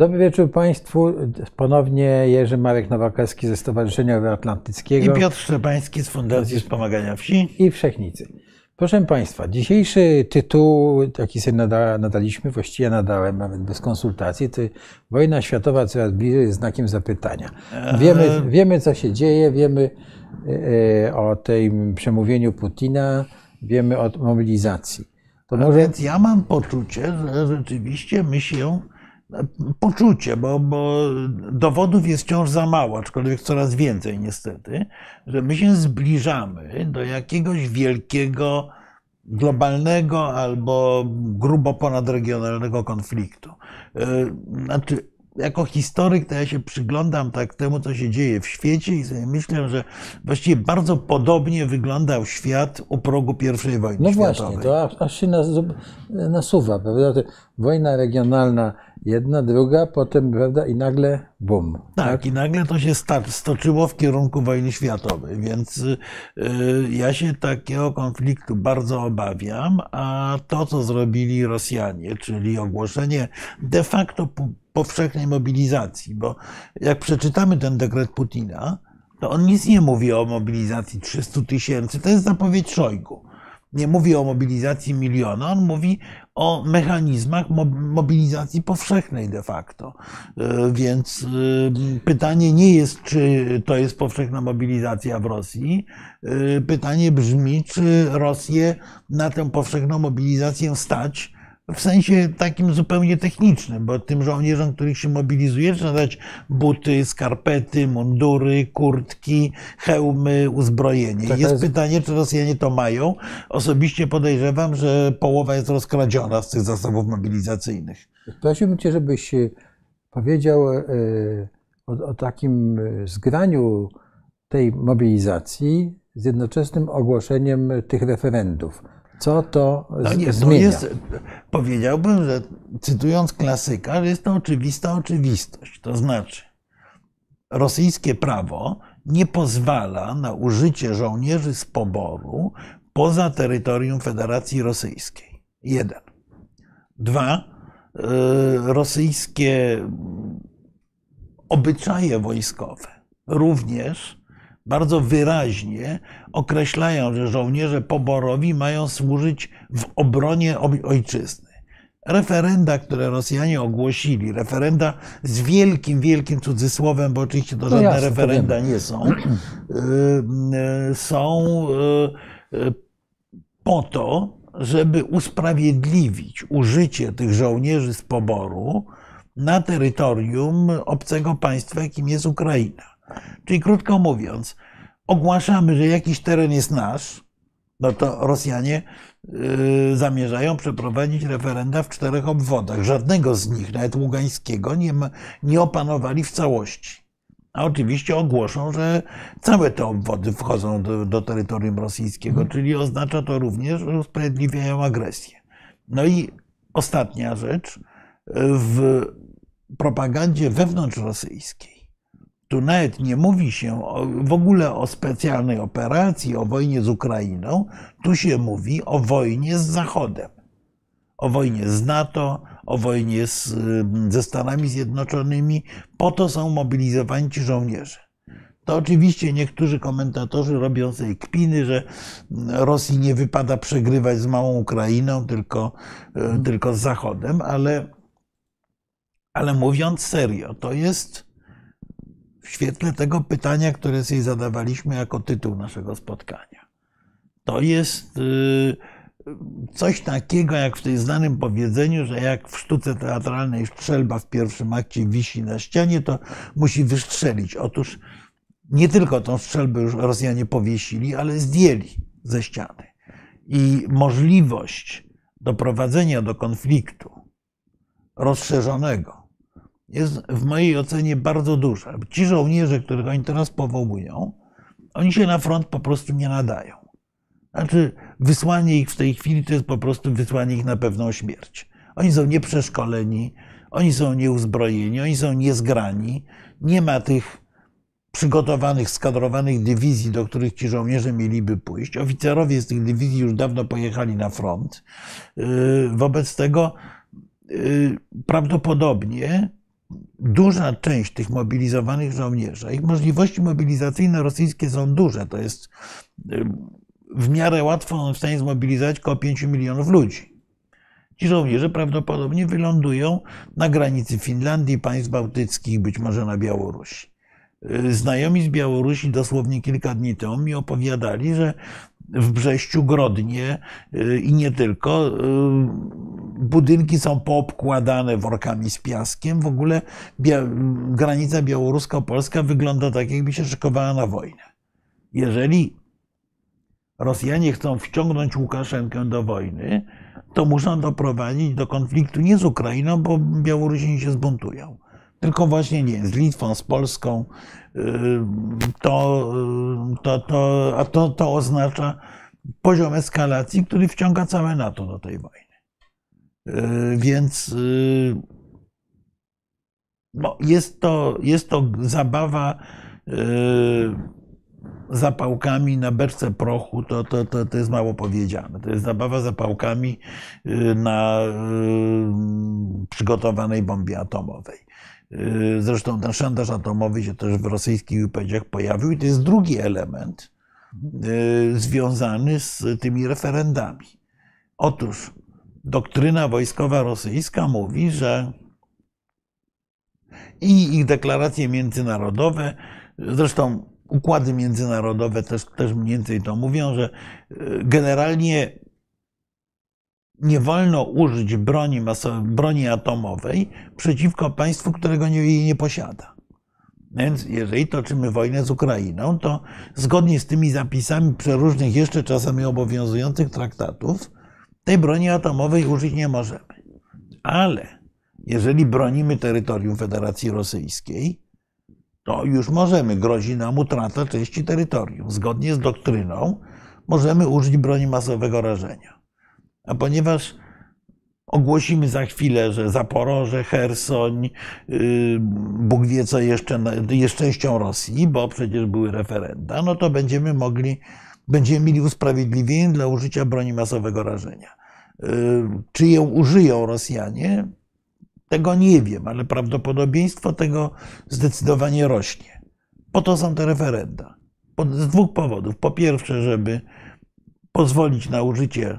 Dobry wieczór Państwu. Ponownie Jerzy Marek Nowakowski ze Stowarzyszenia Euroatlantyckiego. I Piotr Szczepański z Fundacji Wspomagania Wsi. I Wszechnicy. Proszę Państwa, dzisiejszy tytuł, jaki sobie nada, nadaliśmy, właściwie nadałem nawet bez konsultacji, to wojna światowa coraz bliżej jest znakiem zapytania. Wiemy, wiemy co się dzieje, wiemy e, o tym przemówieniu Putina, wiemy o mobilizacji. To może... Więc ja mam poczucie, że rzeczywiście my się poczucie, bo, bo dowodów jest wciąż za mało, aczkolwiek coraz więcej niestety, że my się zbliżamy do jakiegoś wielkiego, globalnego albo grubo ponadregionalnego konfliktu. E, znaczy, jako historyk to ja się przyglądam tak temu, co się dzieje w świecie i sobie myślę, że właściwie bardzo podobnie wyglądał świat u progu I wojny no światowej. No właśnie, to aż się nasuwa, prawda? Wojna regionalna jedna, druga, potem, prawda, i nagle bum. Tak, tak? i nagle to się stoczyło w kierunku wojny światowej, więc y, ja się takiego konfliktu bardzo obawiam, a to, co zrobili Rosjanie, czyli ogłoszenie de facto powszechnej mobilizacji, bo jak przeczytamy ten dekret Putina, to on nic nie mówi o mobilizacji 300 tysięcy, to jest zapowiedź Szojgu nie mówi o mobilizacji miliona, on mówi o mechanizmach mobilizacji powszechnej de facto. E, więc e, pytanie nie jest, czy to jest powszechna mobilizacja w Rosji. E, pytanie brzmi, czy Rosję na tę powszechną mobilizację stać w sensie takim zupełnie technicznym, bo tym żołnierzom, których się mobilizuje, trzeba dać buty, skarpety, mundury, kurtki, hełmy, uzbrojenie. Tak jest, jest pytanie, czy Rosjanie to mają. Osobiście podejrzewam, że połowa jest rozkradziona z tych zasobów mobilizacyjnych. Prosiłbym Cię, żebyś e, powiedział e, o, o takim e, zgraniu tej mobilizacji z jednoczesnym ogłoszeniem tych referendów. Co to no nie, zmienia? To jest, powiedziałbym, że cytując klasyka, że jest to oczywista oczywistość. To znaczy, rosyjskie prawo nie pozwala na użycie żołnierzy z poboru poza terytorium Federacji Rosyjskiej. Jeden. Dwa, y, rosyjskie obyczaje wojskowe również bardzo wyraźnie określają, że żołnierze poborowi mają służyć w obronie ojczyzny. Referenda, które Rosjanie ogłosili, referenda z wielkim, wielkim cudzysłowem, bo oczywiście to no żadne no jasne, referenda nie są, y, y, są y, po to, żeby usprawiedliwić użycie tych żołnierzy z poboru na terytorium obcego państwa, jakim jest Ukraina. Czyli krótko mówiąc, ogłaszamy, że jakiś teren jest nasz, no to Rosjanie yy, zamierzają przeprowadzić referenda w czterech obwodach. Żadnego z nich, nawet ługańskiego, nie, ma, nie opanowali w całości. A oczywiście ogłoszą, że całe te obwody wchodzą do, do terytorium rosyjskiego, mhm. czyli oznacza to również, że usprawiedliwiają agresję. No i ostatnia rzecz, w propagandzie wewnątrzrosyjskiej tu nawet nie mówi się w ogóle o specjalnej operacji, o wojnie z Ukrainą. Tu się mówi o wojnie z Zachodem. O wojnie z NATO, o wojnie z, ze Stanami Zjednoczonymi. Po to są mobilizowani ci żołnierze. To oczywiście niektórzy komentatorzy robią sobie kpiny, że Rosji nie wypada przegrywać z małą Ukrainą, tylko, hmm. tylko z Zachodem, ale, ale mówiąc serio, to jest w świetle tego pytania, które sobie zadawaliśmy jako tytuł naszego spotkania. To jest y, coś takiego, jak w tej znanym powiedzeniu, że jak w sztuce teatralnej strzelba w pierwszym akcie wisi na ścianie, to musi wystrzelić. Otóż nie tylko tą strzelbę już Rosjanie powiesili, ale zdjęli ze ściany. I możliwość doprowadzenia do konfliktu rozszerzonego jest w mojej ocenie bardzo duża. Ci żołnierze, których oni teraz powołują, oni się na front po prostu nie nadają. Znaczy, wysłanie ich w tej chwili to jest po prostu wysłanie ich na pewną śmierć. Oni są nieprzeszkoleni, oni są nieuzbrojeni, oni są niezgrani. Nie ma tych przygotowanych, skadrowanych dywizji, do których ci żołnierze mieliby pójść. Oficerowie z tych dywizji już dawno pojechali na front. Yy, wobec tego yy, prawdopodobnie duża część tych mobilizowanych żołnierzy, ich możliwości mobilizacyjne rosyjskie są duże, to jest y, w miarę łatwo w stanie zmobilizować około 5 milionów ludzi. Ci żołnierze prawdopodobnie wylądują na granicy Finlandii, państw bałtyckich, być może na Białorusi. Y, znajomi z Białorusi dosłownie kilka dni temu mi opowiadali, że w Brześciu, Grodnie y, i nie tylko. Y, budynki są poobkładane workami z piaskiem. W ogóle granica białorusko-polska wygląda tak, jakby się szykowała na wojnę. Jeżeli Rosjanie chcą wciągnąć Łukaszenkę do wojny, to muszą doprowadzić do konfliktu nie z Ukrainą, bo Białorusini się zbuntują, tylko właśnie nie, z Litwą, z Polską, to, to, to, a to, to oznacza poziom eskalacji, który wciąga całe NATO do tej wojny. Więc no, jest, to, jest to zabawa zapałkami na beczce prochu, to, to, to, to jest mało powiedziane. To jest zabawa zapałkami na przygotowanej bombie atomowej. Yy, zresztą ten szantaż atomowy się też w rosyjskich wypowiedziach pojawił i to jest drugi element yy, związany z tymi referendami. Otóż doktryna wojskowa rosyjska mówi, że i ich deklaracje międzynarodowe, zresztą układy międzynarodowe też, też mniej więcej to mówią, że yy, generalnie nie wolno użyć broni, broni atomowej przeciwko państwu, którego nie, jej nie posiada. Więc jeżeli toczymy wojnę z Ukrainą, to zgodnie z tymi zapisami przeróżnych, jeszcze czasami obowiązujących traktatów, tej broni atomowej użyć nie możemy. Ale jeżeli bronimy terytorium Federacji Rosyjskiej, to już możemy, grozi nam utrata części terytorium. Zgodnie z doktryną możemy użyć broni masowego rażenia. A ponieważ ogłosimy za chwilę, że Zaporoże, Hersoń, y, Bóg wie co jeszcze jest częścią Rosji, bo przecież były referenda, no to będziemy mogli, będziemy mieli usprawiedliwienie dla użycia broni masowego rażenia. Y, czy ją użyją Rosjanie? Tego nie wiem, ale prawdopodobieństwo tego zdecydowanie rośnie. Po to są te referenda. Z dwóch powodów. Po pierwsze, żeby pozwolić na użycie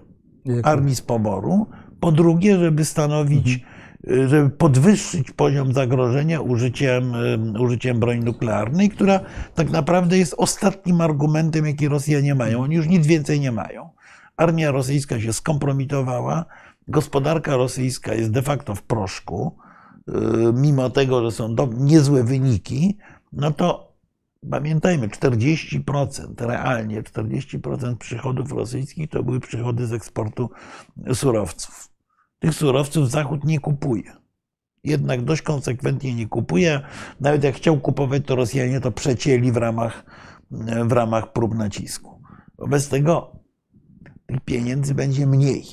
armii z poboru. Po drugie, żeby stanowić, mhm. żeby podwyższyć poziom zagrożenia użyciem, użyciem broni nuklearnej, która tak naprawdę jest ostatnim argumentem, jaki Rosjanie mają. Oni już nic więcej nie mają. Armia rosyjska się skompromitowała, gospodarka rosyjska jest de facto w proszku, y, mimo tego, że są niezłe wyniki, no to Pamiętajmy, 40%, realnie 40% przychodów rosyjskich to były przychody z eksportu surowców. Tych surowców Zachód nie kupuje. Jednak dość konsekwentnie nie kupuje. Nawet jak chciał kupować, to Rosjanie to przecięli w ramach, w ramach prób nacisku. Wobec tego tych pieniędzy będzie mniej.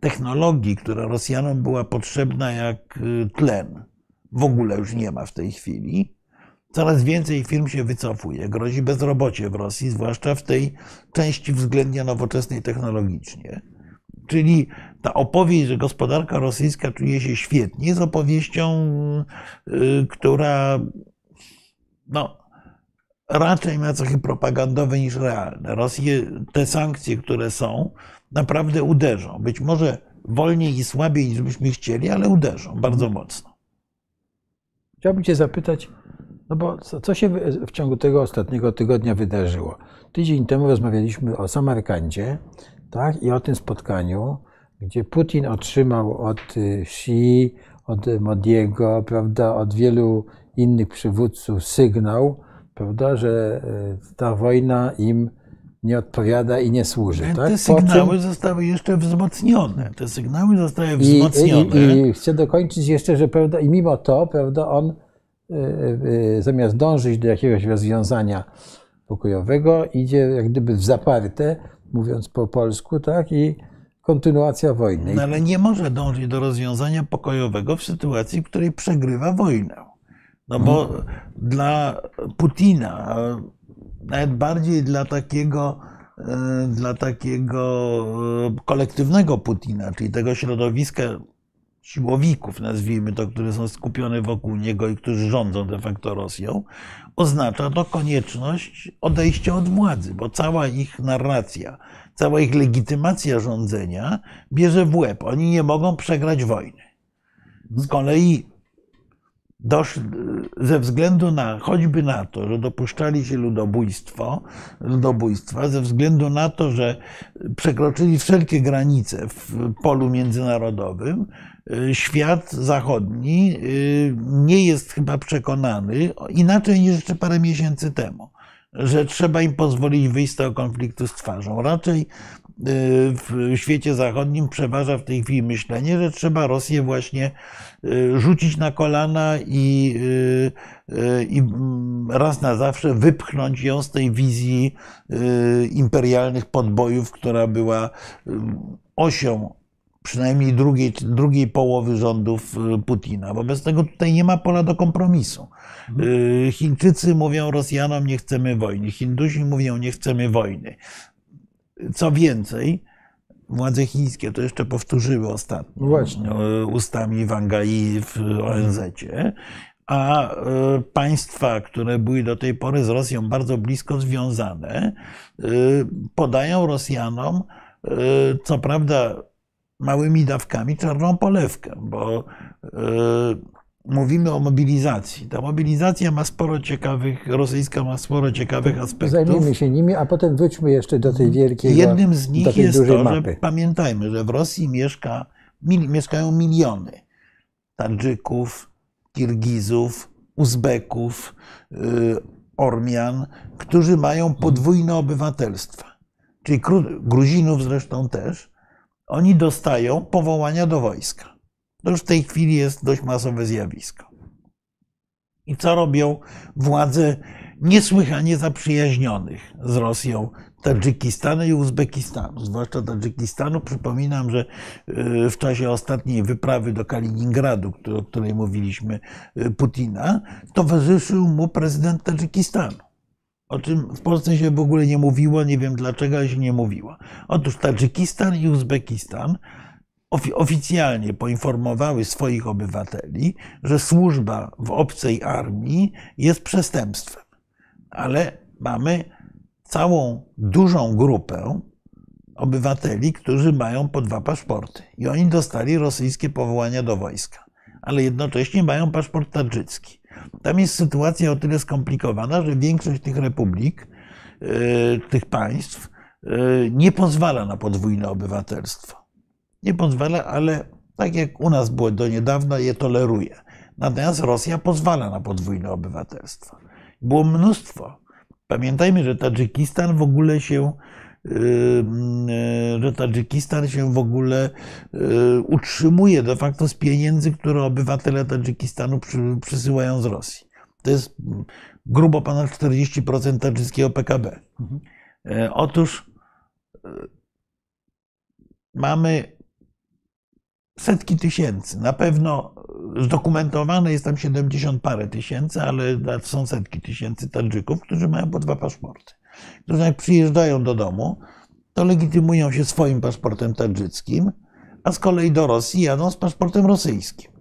Technologii, która Rosjanom była potrzebna jak tlen, w ogóle już nie ma w tej chwili. Coraz więcej firm się wycofuje, grozi bezrobocie w Rosji, zwłaszcza w tej części względnie nowoczesnej technologicznie. Czyli ta opowieść, że gospodarka rosyjska czuje się świetnie, jest opowieścią, y, która no, raczej ma cechy propagandowe niż realne. Rosję, te sankcje, które są, naprawdę uderzą. Być może wolniej i słabiej niż byśmy chcieli, ale uderzą bardzo mocno. Chciałbym Cię zapytać, no bo co, co, się w ciągu tego ostatniego tygodnia wydarzyło? Tydzień temu rozmawialiśmy o Samarkandzie tak? i o tym spotkaniu, gdzie Putin otrzymał od y, Xi, od Modiego, prawda, od wielu innych przywódców sygnał, prawda, że y, ta wojna im nie odpowiada i nie służy. Te tak? sygnały czym... zostały jeszcze wzmocnione. Te sygnały zostały wzmocnione. I, i, I, chcę dokończyć jeszcze, że prawda, i mimo to, prawda, on zamiast dążyć do jakiegoś rozwiązania pokojowego, idzie jak gdyby w zaparte, mówiąc po polsku, tak, i kontynuacja wojny. No ale nie może dążyć do rozwiązania pokojowego w sytuacji, w której przegrywa wojnę. No bo hmm. dla Putina, nawet bardziej dla takiego, y, dla takiego kolektywnego Putina, czyli tego środowiska siłowików, nazwijmy to, które są skupione wokół niego i którzy rządzą de facto Rosją, oznacza to konieczność odejścia od władzy, bo cała ich narracja, cała ich legitymacja rządzenia bierze w łeb. Oni nie mogą przegrać wojny. Z kolei dosz, ze względu na, choćby na to, że dopuszczali się ludobójstwo, ludobójstwa, ze względu na to, że przekroczyli wszelkie granice w polu międzynarodowym, świat zachodni y, nie jest chyba przekonany, inaczej niż jeszcze parę miesięcy temu, że trzeba im pozwolić wyjść z tego konfliktu z twarzą. Raczej w świecie zachodnim przeważa w tej chwili myślenie, że trzeba Rosję właśnie y, rzucić na kolana i, y, y, i raz na zawsze wypchnąć ją z tej wizji imperialnych podbojów, która była osią przynajmniej drugiej, drugiej połowy rządów Putina. Wobec tego tutaj nie ma pola do kompromisu. Mhm. Chińczycy mówią Rosjanom nie chcemy wojny, Hindusi mówią nie chcemy wojny. Co więcej, władze chińskie to jeszcze powtórzyły ostatnio Właśnie. E, ustami Wanga Yi w ONZ, a państwa, które były do tej pory z Rosją bardzo blisko związane, podają Rosjanom, co prawda małymi dawkami, czarną polewkę, bo mówimy o mobilizacji. Ta mobilizacja ma sporo ciekawych, rosyjska ma sporo ciekawych aspektów. Zajmijmy się nimi, a potem wróćmy jeszcze do tej wielkiej Jednym z nich jest to, mapy. że pamiętajmy, że w Rosji mieszka, mil, mieszkają miliony Tadżyków, Kirgizów, Uzbeków, yy, Ormian, którzy mają podwójne obywatelstwa. Czyli Gruzinów zresztą też. Oni dostają powołania do wojska. To już w tej chwili jest dość masowe zjawisko. I co robią władze niesłychanie zaprzyjaźnionych z Rosją Tadżykistanu i Uzbekistanu, zwłaszcza Tadżykistanu. Przypominam, że y, w czasie ostatniej wyprawy do Kaliningradu, o której mówiliśmy, y, Putina, towarzyszył mu prezydent Tadżykistanu. O czym w Polsce się w ogóle nie mówiło, nie wiem dlaczego, ale się nie mówiło. Otóż Tadżykistan i Uzbekistan oficjalnie poinformowały swoich obywateli, że służba w obcej armii jest przestępstwem. Ale mamy całą dużą grupę obywateli, którzy mają po dwa paszporty. I oni dostali rosyjskie powołania do wojska, ale jednocześnie mają paszport tadżycki. Tam jest sytuacja o tyle skomplikowana, że większość tych republik, e, tych państw e, nie pozwala na podwójne obywatelstwo nie pozwala, ale tak jak u nas było do niedawna, je toleruje. Natomiast Rosja pozwala na podwójne obywatelstwo. Było mnóstwo. Pamiętajmy, że Tadżykistan w ogóle się że Tadżykistan się w ogóle yy, utrzymuje de facto z pieniędzy, które obywatele Tadżykistanu przysyłają z Rosji. To jest grubo ponad 40% tadżyckiego PKB. Mhm. Otóż mamy setki tysięcy. Na pewno zdokumentowane jest tam 70 parę tysięcy, ale są setki tysięcy Tadżyków, którzy mają po dwa paszporty. Którzy jak przyjeżdżają do domu, to legitymują się swoim paszportem tadżyckim, a z kolei do Rosji jadą z paszportem rosyjskim.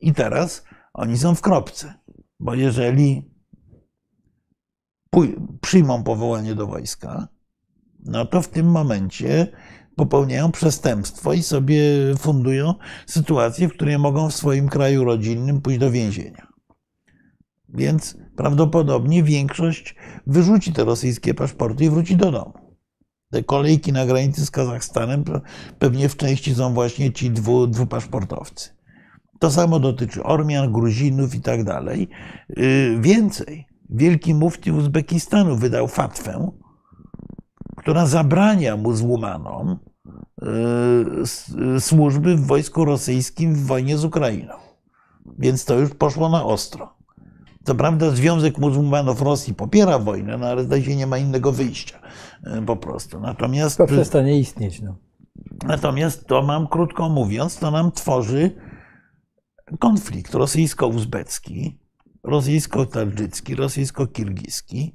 I teraz oni są w kropce, bo jeżeli przyjmą powołanie do wojska, no to w tym momencie popełniają przestępstwo i sobie fundują sytuację, w której mogą w swoim kraju rodzinnym pójść do więzienia. Więc prawdopodobnie większość wyrzuci te rosyjskie paszporty i wróci do domu. Te kolejki na granicy z Kazachstanem pewnie w części są właśnie ci dwu, dwupaszportowcy. To samo dotyczy Ormian, Gruzinów i tak dalej. Y, więcej, wielki mufti Uzbekistanu wydał fatwę, która zabrania muzułmanom e, służby w wojsku rosyjskim w wojnie z Ukrainą. Więc to już poszło na ostro. Co prawda Związek Muzułmanów Rosji popiera wojnę, no ale zdaje się nie ma innego wyjścia e, po prostu. Natomiast, to przestanie istnieć. No. Natomiast to mam, krótko mówiąc, to nam tworzy konflikt rosyjsko-uzbecki, rosyjsko-tadżycki, rosyjsko-kirgiski.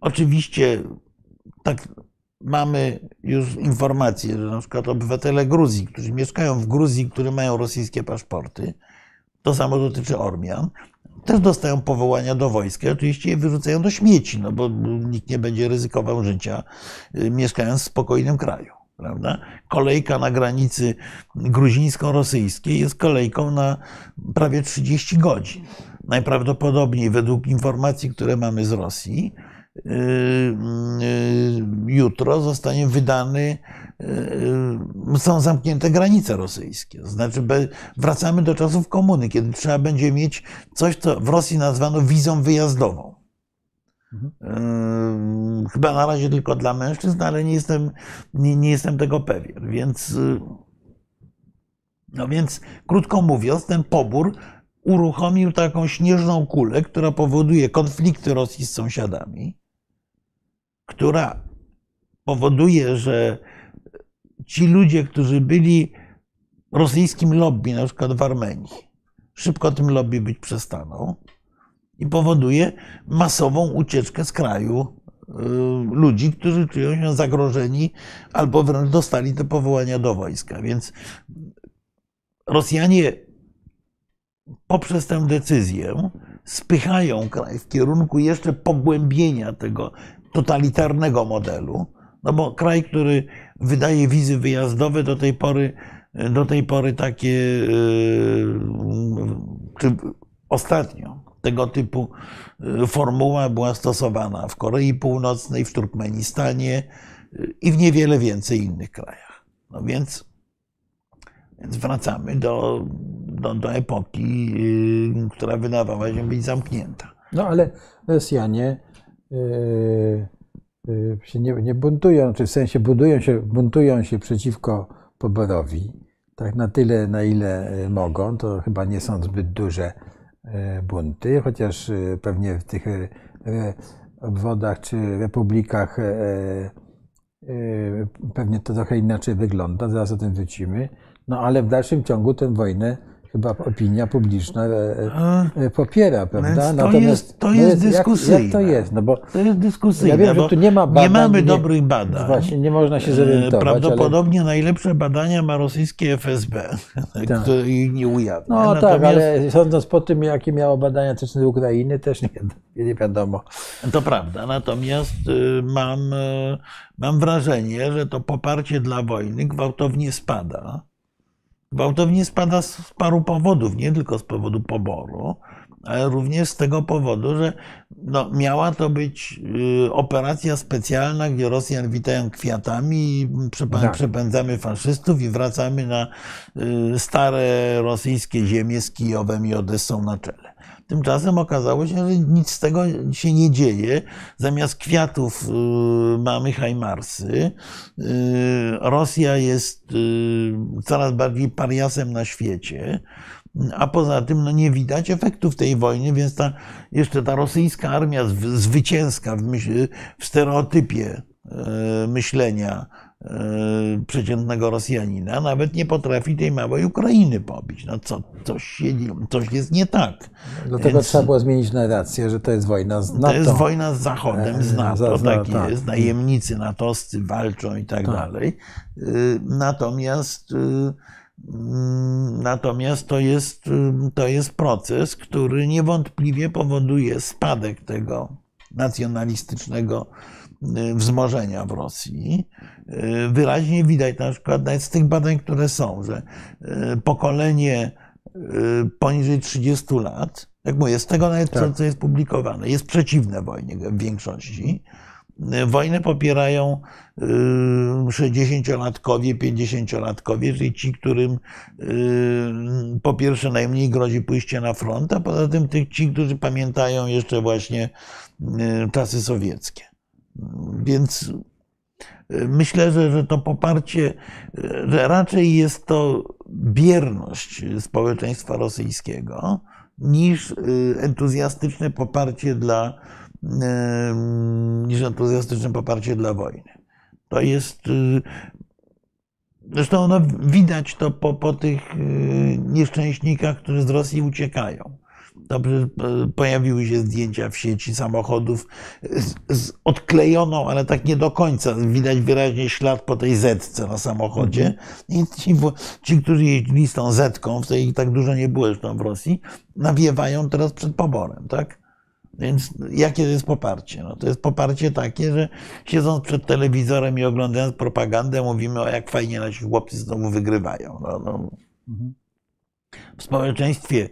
Oczywiście tak mamy już informacje, że na przykład obywatele Gruzji, którzy mieszkają w Gruzji, którzy mają rosyjskie paszporty, to samo dotyczy Ormian, też dostają powołania do wojska. Oczywiście je wyrzucają do śmieci, no bo nikt nie będzie ryzykował życia, y, mieszkając w spokojnym kraju. Prawda? Kolejka na granicy gruzińsko-rosyjskiej jest kolejką na prawie 30 godzin. Najprawdopodobniej, według informacji, które mamy z Rosji, y, y, jutro zostanie wydany, są zamknięte granice rosyjskie. Znaczy, wracamy do czasów komuny, kiedy trzeba będzie mieć coś, co w Rosji nazwano wizą wyjazdową. Mhm. Chyba na razie tylko dla mężczyzn, ale nie jestem, nie, nie jestem tego pewien. Więc, y, no więc, krótko mówiąc, ten pobór uruchomił taką śnieżną kulę, która powoduje konflikty Rosji z sąsiadami, która powoduje, że ci ludzie, którzy byli rosyjskim lobby, na przykład w Armenii, szybko tym lobby być przestaną i powoduje masową ucieczkę z kraju y, ludzi, którzy czują się zagrożeni albo wręcz dostali te powołania do wojska. Więc Rosjanie poprzez tę decyzję spychają kraj w kierunku jeszcze pogłębienia tego totalitarnego modelu, no bo kraj, który wydaje wizy wyjazdowe do tej pory, do tej pory takie, y, czy ostatnio tego typu y, formuła była stosowana w Korei Północnej, w Turkmenistanie y, i w niewiele więcej innych krajach. No więc, więc wracamy do, do, do epoki, yy, która wydawała się być zamknięta. No ale Rosjanie yy, yy, się nie, nie buntują, czy w sensie budują się, buntują się przeciwko poborowi, tak na tyle, na ile mogą. To chyba nie są zbyt duże E, bunty, chociaż pewnie w tych obwodach czy republikach pewnie to trochę inaczej wygląda, zaraz o tym wrócimy. No ale w dalszym ciągu tę wojnę chyba opinia publiczna e, e, popiera, prawda? To Natomiast jest, to jest no dyskusyjne. Jak, jak, to jest? No bo to jest dyskusyjne. Ja wiem, że tu nie ma badań. Nie mamy dobrych badań. Właśnie, nie można się zorientować. Prawdopodobnie ale... najlepsze badania ma rosyjskie FSB, tak. które ich nie ujawnia. No Natomiast... tak, ale sądząc po tym, jakie miało badania z Ukrainy, też nie, nie wiadomo. To prawda. Natomiast y, mam, y, mam wrażenie, że to poparcie dla wojny gwałtownie spada gwałtownie spada z paru powodów, nie tylko z powodu poboru, ale również z tego powodu, że no, miała to być y, operacja specjalna, gdzie Rosjan witają kwiatami i tak. przepędzamy faszystów i wracamy na y, stare rosyjskie ziemie z Kijowem i Odessą na czele. Tymczasem okazało się, że nic z tego się nie dzieje. Zamiast kwiatów y, mamy hajmarsy. Y, Rosja jest y, coraz bardziej pariasem na świecie. A poza tym no nie widać efektów tej wojny, więc ta, jeszcze ta rosyjska armia zwycięska w, myśl, w stereotypie myślenia przeciętnego Rosjanina nawet nie potrafi tej małej Ukrainy pobić. No co, coś, się, coś jest nie tak. Dlatego Więc trzeba było zmienić narrację, że to jest wojna z NATO. To jest wojna z Zachodem, z e, NATO, tak jest. Najemnicy natowscy walczą i tak, tak. dalej. E, natomiast mm, Natomiast to jest, to jest proces, który niewątpliwie powoduje spadek tego nacjonalistycznego wzmożenia w Rosji. E, wyraźnie widać na przykład z tych badań, które są, że e, pokolenie poniżej 30 lat, jak mówię, z tego nawet, tak. co jest publikowane, jest przeciwne wojnie w większości. Wojnę popierają 60-latkowie, 50-latkowie, czyli ci, którym po pierwsze najmniej grozi pójście na front, a poza tym tych, ci, którzy pamiętają jeszcze właśnie czasy sowieckie. Więc Myślę, że, że to poparcie, że raczej jest to bierność społeczeństwa rosyjskiego niż y, entuzjastyczne poparcie dla, niż entuzjastyczne poparcie dla wojny. To jest. Zresztą no, widać to po, po tych nieszczęśnikach, którzy z Rosji uciekają. To pojawiły się zdjęcia w sieci samochodów z, z, odklejoną, ale tak nie do końca. Widać wyraźnie ślad po tej zetce na samochodzie. I ci, ci, którzy jeździli z tą zetką, w tej tak dużo nie było zresztą w Rosji, nawiewają teraz przed poborem, tak? Więc jakie to jest poparcie? No to jest poparcie takie, że siedząc przed telewizorem i oglądając propagandę, mówimy o jak fajnie nasi chłopcy znowu wygrywają. No, no. W społeczeństwie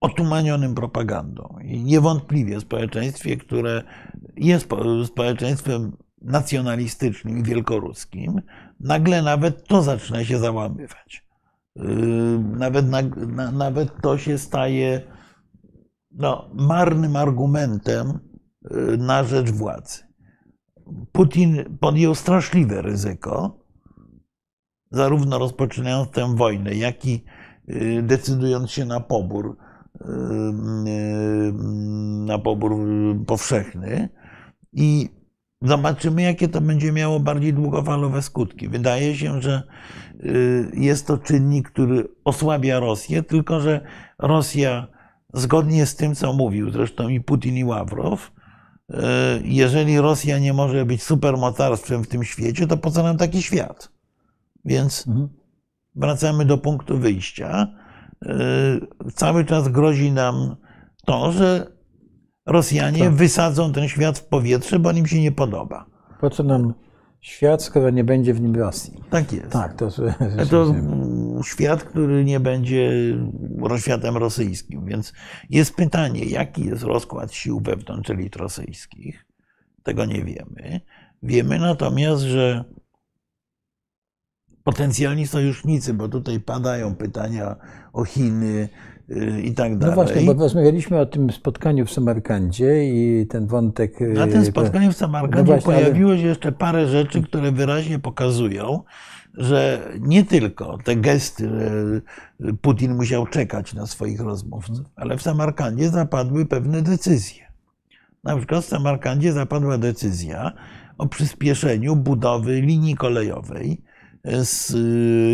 otumanionym propagandą i niewątpliwie społeczeństwie, które jest społeczeństwem nacjonalistycznym i wielkoruskim, nagle nawet to zaczyna się załamywać. Yy, nawet, nawet to się staje no, marnym argumentem y, na rzecz władzy. Putin podjął straszliwe ryzyko, zarówno rozpoczynając tę wojnę, jak i y, decydując się na pobór, na pobór powszechny. I zobaczymy, jakie to będzie miało bardziej długofalowe skutki. Wydaje się, że jest to czynnik, który osłabia Rosję, tylko że Rosja zgodnie z tym, co mówił zresztą i Putin, i Ławrow, jeżeli Rosja nie może być supermocarstwem w tym świecie, to po co nam taki świat? Więc mhm. wracamy do punktu wyjścia. E, cały czas grozi nam to, że Rosjanie tak. wysadzą ten świat w powietrze, bo im się nie podoba. Po co nam świat, skoro nie będzie w nim Rosji. Tak jest. Tak, to, to świat, który nie będzie światem rosyjskim. Więc jest pytanie, jaki jest rozkład sił wewnątrz elit rosyjskich. Tego nie wiemy. Wiemy natomiast, że potencjalni sojusznicy, bo tutaj padają pytania o Chiny, Y, i tak dalej. No właśnie, bo rozmawialiśmy o tym spotkaniu w Samarkandzie i ten wątek... Na tym y, spotkaniu w Samarkandzie no właśnie, pojawiło się jeszcze parę rzeczy, które wyraźnie pokazują, że nie tylko te gesty Putin musiał czekać na swoich rozmówców, ale w Samarkandzie zapadły pewne decyzje. Na przykład w Samarkandzie zapadła decyzja o przyspieszeniu budowy linii kolejowej z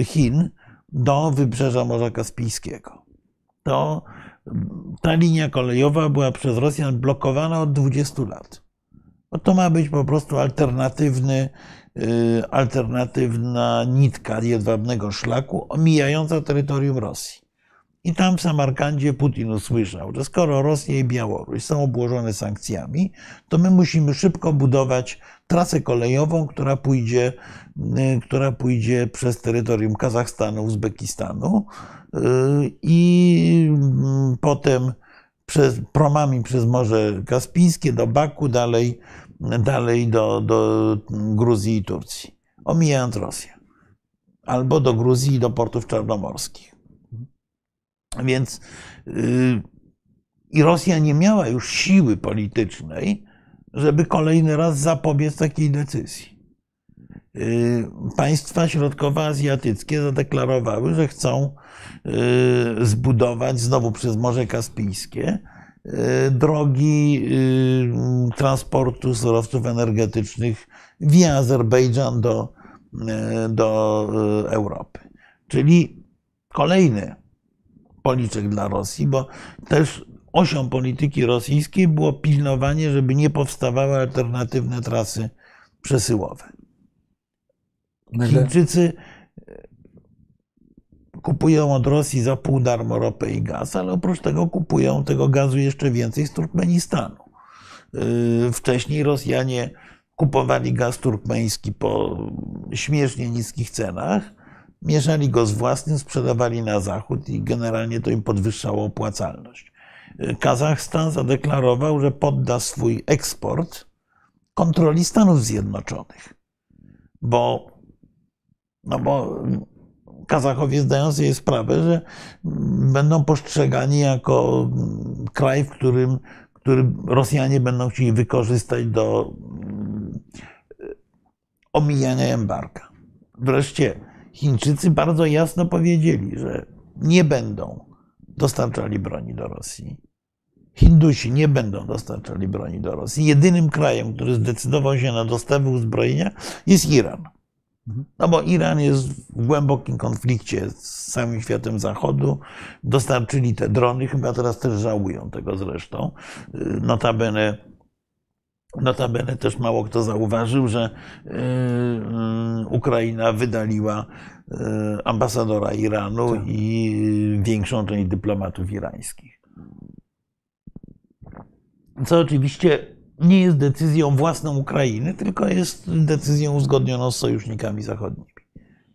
Chin do wybrzeża Morza Kaspijskiego to ta linia kolejowa była przez Rosjan blokowana od 20 lat. No to ma być po prostu alternatywny, y, alternatywna nitka jedwabnego szlaku omijająca terytorium Rosji. I tam w Samarkandzie Putin usłyszał, że skoro Rosja i Białoruś są obłożone sankcjami, to my musimy szybko budować trasę kolejową, która pójdzie, y, która pójdzie przez terytorium Kazachstanu, Uzbekistanu, i mm, potem przez, promami przez Morze Kaspijskie do Baku, dalej, dalej do, do Gruzji i Turcji, omijając Rosję. Albo do Gruzji i do portów czarnomorskich. Więc yy, i Rosja nie miała już siły politycznej, żeby kolejny raz zapobiec takiej decyzji. Y, państwa środkowoazjatyckie zadeklarowały, że chcą y, zbudować znowu przez Morze Kaspijskie y, drogi transportu surowców energetycznych via Azerbejdżan do, do Europy. Czyli kolejny policzek dla Rosji, bo też osią polityki rosyjskiej było pilnowanie, żeby nie powstawały alternatywne trasy przesyłowe. Chińczycy e, kupują od Rosji za pół darmo ropę i gaz, ale oprócz tego kupują tego gazu jeszcze więcej z Turkmenistanu. E, wcześniej Rosjanie kupowali gaz turkmeński po śmiesznie niskich cenach, mieszali go z własnym, sprzedawali na zachód i generalnie to im podwyższało opłacalność. Kazachstan zadeklarował, że podda swój eksport kontroli Stanów Zjednoczonych, bo no bo Kazachowie zdają sobie sprawę, że będą postrzegani jako kraj, w którym, który Rosjanie będą chcieli wykorzystać do omijania embarga. Wreszcie Chińczycy bardzo jasno powiedzieli, że nie będą dostarczali broni do Rosji. Hindusi nie będą dostarczali broni do Rosji. Jedynym krajem, który zdecydował się na dostawy uzbrojenia jest Iran. No bo Iran jest w głębokim konflikcie z całym światem zachodu. Dostarczyli te drony, chyba teraz też żałują tego zresztą. Notabene, notabene też mało kto zauważył, że yy, Ukraina wydaliła ambasadora Iranu Tak. i większą część dyplomatów irańskich. Co oczywiście nie jest decyzją własną Ukrainy, tylko jest decyzją uzgodnioną z sojusznikami zachodnimi.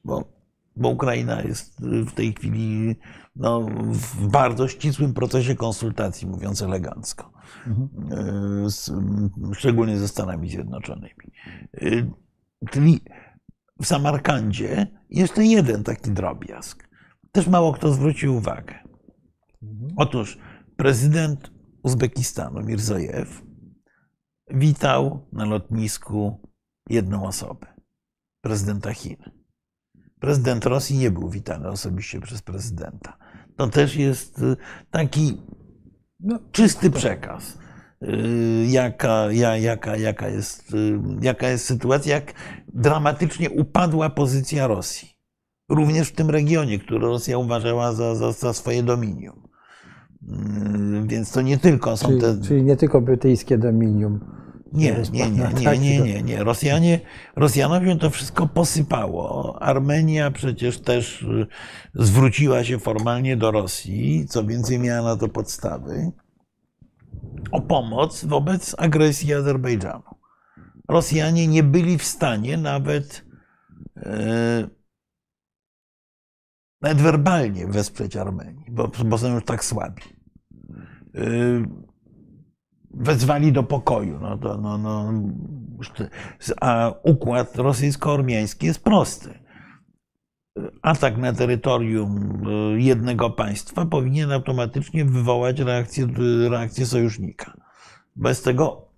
Bo, bo Ukraina jest w tej chwili no, w bardzo ścisłym procesie konsultacji, mówiąc elegancko, z, szczególnie ze Stanami Zjednoczonymi. Czyli w Samarkandzie jeszcze jeden taki drobiazg. Też mało kto zwrócił uwagę. Otóż prezydent Uzbekistanu Mirzojew witał na lotnisku jedną osobę prezydenta Chin. Prezydent Rosji nie był witany osobiście przez prezydenta. To też jest taki no, czysty przekaz. Jaka, jaka, jaka, jest, jaka jest sytuacja, jak dramatycznie upadła pozycja Rosji. Również w tym regionie, który Rosja uważała za, za, za swoje dominium. Więc to nie tylko są czyli, te. Czyli nie tylko brytyjskie dominium. Nie, nie, nie, nie, nie, nie, nie. Rosjanie, Rosjanowi to wszystko posypało. Armenia przecież też zwróciła się formalnie do Rosji, co więcej miała na to podstawy, o pomoc wobec agresji Azerbejdżanu. Rosjanie nie byli w stanie nawet, e, nawet werbalnie wesprzeć Armenii, bo, bo są już tak słabi. E, wezwali do pokoju. No to, no, no, a układ rosyjsko-ormiański jest prosty. Atak na terytorium jednego państwa powinien automatycznie wywołać reakcję, reakcję sojusznika. Bez tego,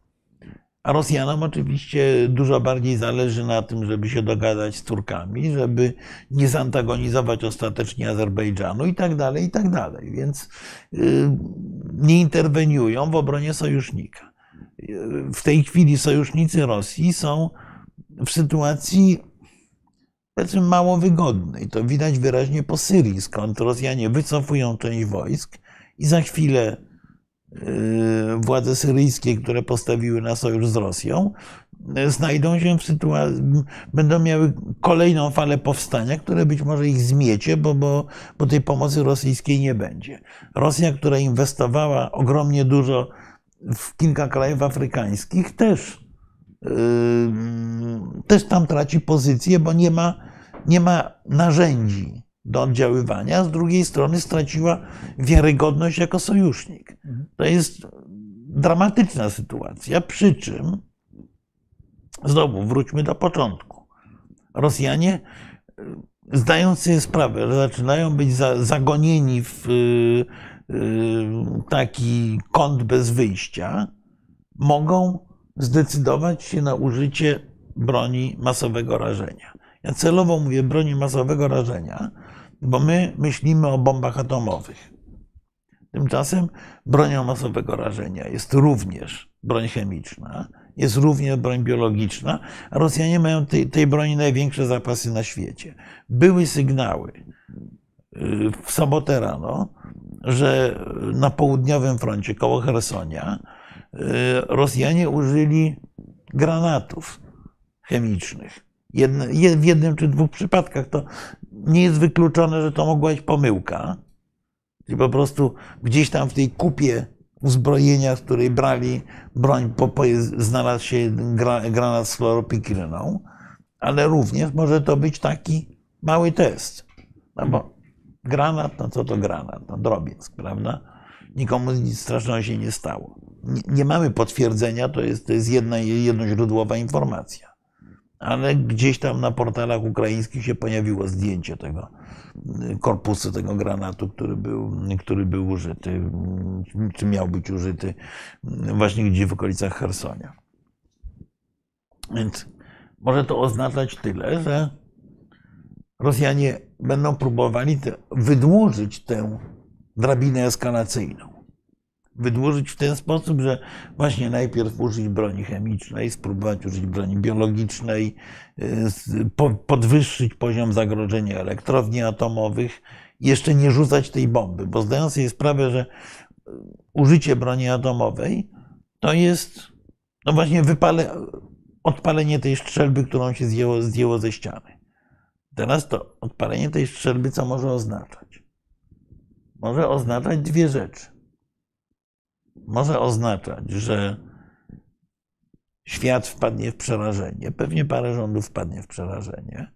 a Rosjanom oczywiście dużo bardziej zależy na tym, żeby się dogadać z Turkami, żeby nie zantagonizować ostatecznie Azerbejdżanu i tak dalej, i tak dalej. Więc nie interweniują w obronie sojusznika. W tej chwili sojusznicy Rosji są w sytuacji powiedzmy mało wygodnej. To widać wyraźnie po Syrii, skąd Rosjanie wycofują część wojsk i za chwilę władze syryjskie, które postawiły na sojusz z Rosją, znajdą się w sytuacji, będą miały kolejną falę powstania, które być może ich zmiecie, bo, bo, bo tej pomocy rosyjskiej nie będzie. Rosja, która inwestowała ogromnie dużo w kilka krajów afrykańskich, też, yy, też tam traci pozycję, bo nie ma, nie ma narzędzi do oddziaływania, z drugiej strony straciła wiarygodność jako sojusznik. To jest dramatyczna sytuacja, przy czym Znowu wróćmy do początku. Rosjanie, zdając sobie sprawę, że zaczynają być zagonieni w taki kąt bez wyjścia, mogą zdecydować się na użycie broni masowego rażenia. Ja celowo mówię broni masowego rażenia, bo my myślimy o bombach atomowych. Tymczasem bronią masowego rażenia jest również broń chemiczna, jest również broń biologiczna, a Rosjanie mają tej, tej broni największe zapasy na świecie. Były sygnały w sobotę rano, że na południowym froncie koło Hersonia Rosjanie użyli granatów chemicznych. W jednym czy dwóch przypadkach to nie jest wykluczone, że to mogła być pomyłka. Czyli po prostu gdzieś tam w tej kupie uzbrojenia, z której brali broń, znalazł się gra, granat z chloropikryną, ale również może to być taki mały test. No bo granat, no co to granat? No drobiazg, prawda? Nikomu nic strasznego się nie stało. Nie, nie mamy potwierdzenia, to jest, to jest jedna, jednoźródłowa informacja. Ale gdzieś tam na portalach ukraińskich się pojawiło zdjęcie tego korpusu, tego granatu, który był, który był użyty, czy miał być użyty właśnie gdzieś w okolicach Hersonia. Więc może to oznaczać tyle, że Rosjanie będą próbowali te, wydłużyć tę drabinę eskalacyjną. Wydłużyć w ten sposób, że właśnie najpierw użyć broni chemicznej, spróbować użyć broni biologicznej, y, podwyższyć poziom zagrożenia elektrowni atomowych, jeszcze nie rzucać tej bomby, bo zdają sobie sprawę, że y, użycie broni atomowej to jest no właśnie wypale, odpalenie tej strzelby, którą się zdjęło, zdjęło ze ściany. Teraz to odpalenie tej strzelby co może oznaczać? Może oznaczać dwie rzeczy może oznaczać, że świat wpadnie w przerażenie, pewnie parę rządów wpadnie w przerażenie,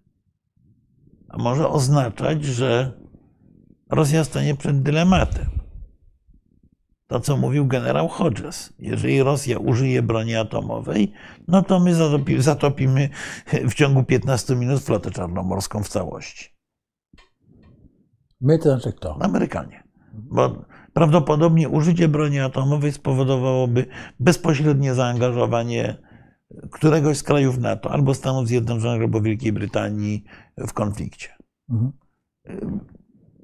a może oznaczać, że Rosja stanie przed dylematem. To, co mówił generał Hodges. Jeżeli Rosja użyje broni atomowej, no to my zatopimy w ciągu 15 minut flotę czarnomorską w całości. My to znaczy kto? Amerykanie. Bo Prawdopodobnie użycie broni atomowej spowodowałoby bezpośrednie zaangażowanie któregoś z krajów NATO, albo Stanów Zjednoczonych, albo Wielkiej Brytanii w konflikcie. Mhm.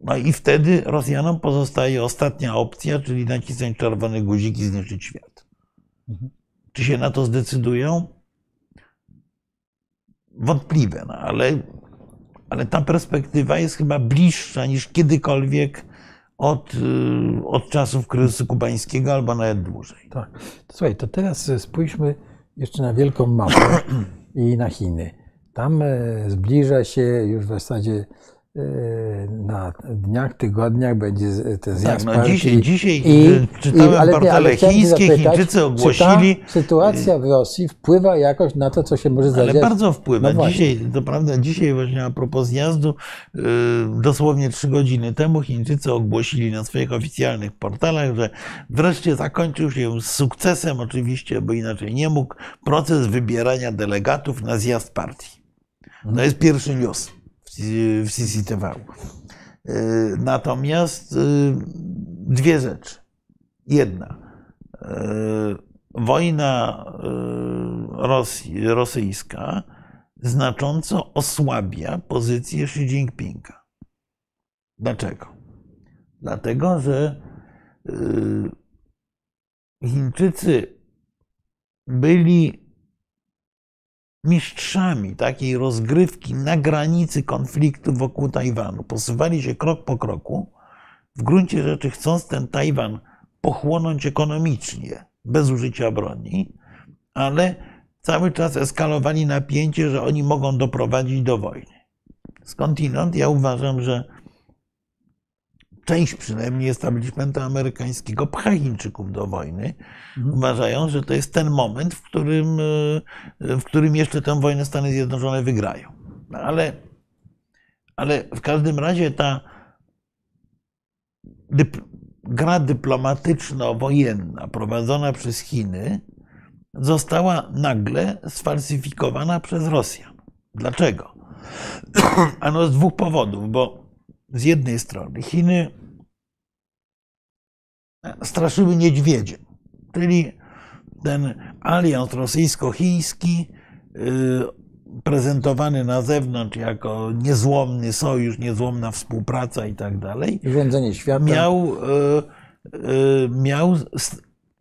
No i wtedy Rosjanom pozostaje ostatnia opcja, czyli nacisnąć czerwony guzik i zniszczyć świat. Mhm. Czy się na to zdecydują? Wątpliwe, no ale, ale ta perspektywa jest chyba bliższa niż kiedykolwiek od, y, od czasów kryzysu kubańskiego albo nawet dłużej. Tak. Słuchaj, to teraz spójrzmy jeszcze na wielką mapę i na Chiny. Tam e, zbliża się już w zasadzie na dniach, tygodniach będzie ten zjazd tak, no dzisiaj, dzisiaj i, czytałem i, ale, portale ale chińskie, zapytać, Chińczycy ogłosili... Czy sytuacja w Rosji wpływa jakoś na to, co się może zadziać? Ale bardzo wpływa. No dzisiaj, to prawda, dzisiaj właśnie a propos zjazdu, y, dosłownie trzy godziny temu Chińczycy ogłosili na swoich oficjalnych portalach, że wreszcie zakończył się z sukcesem oczywiście, bo inaczej nie mógł, proces wybierania delegatów na zjazd partii. To jest pierwszy news w CCTV. Y, natomiast y, dwie rzeczy. Jedna. Y, wojna Rosji, rosyjska znacząco osłabia pozycję Xi Jinpinga. Dlaczego? Dlatego, że Chińczycy byli mistrzami takiej rozgrywki na granicy konfliktu wokół Tajwanu. Posuwali się krok po kroku, w gruncie rzeczy chcąc ten Tajwan pochłonąć ekonomicznie, bez użycia broni, ale cały czas eskalowali napięcie, że oni mogą doprowadzić do wojny. Skądinąd ja uważam, że część przynajmniej establishmenta amerykańskiego pcha Chińczyków do wojny, mhm. uważając, że to jest ten moment, w którym, e, w którym jeszcze tę wojnę Stany Zjednoczone wygrają. No ale, ale w każdym razie ta dyp gra dyplomatyczno-wojenna prowadzona przez Chiny została nagle sfalsyfikowana przez Rosjan. Dlaczego? Ano z dwóch powodów, bo z jednej strony Chiny straszyły niedźwiedziem, czyli ten alians rosyjsko-chiński y, prezentowany na zewnątrz jako niezłomny sojusz, niezłomna współpraca i tak dalej. Rządzenie świata. Miał, y, miał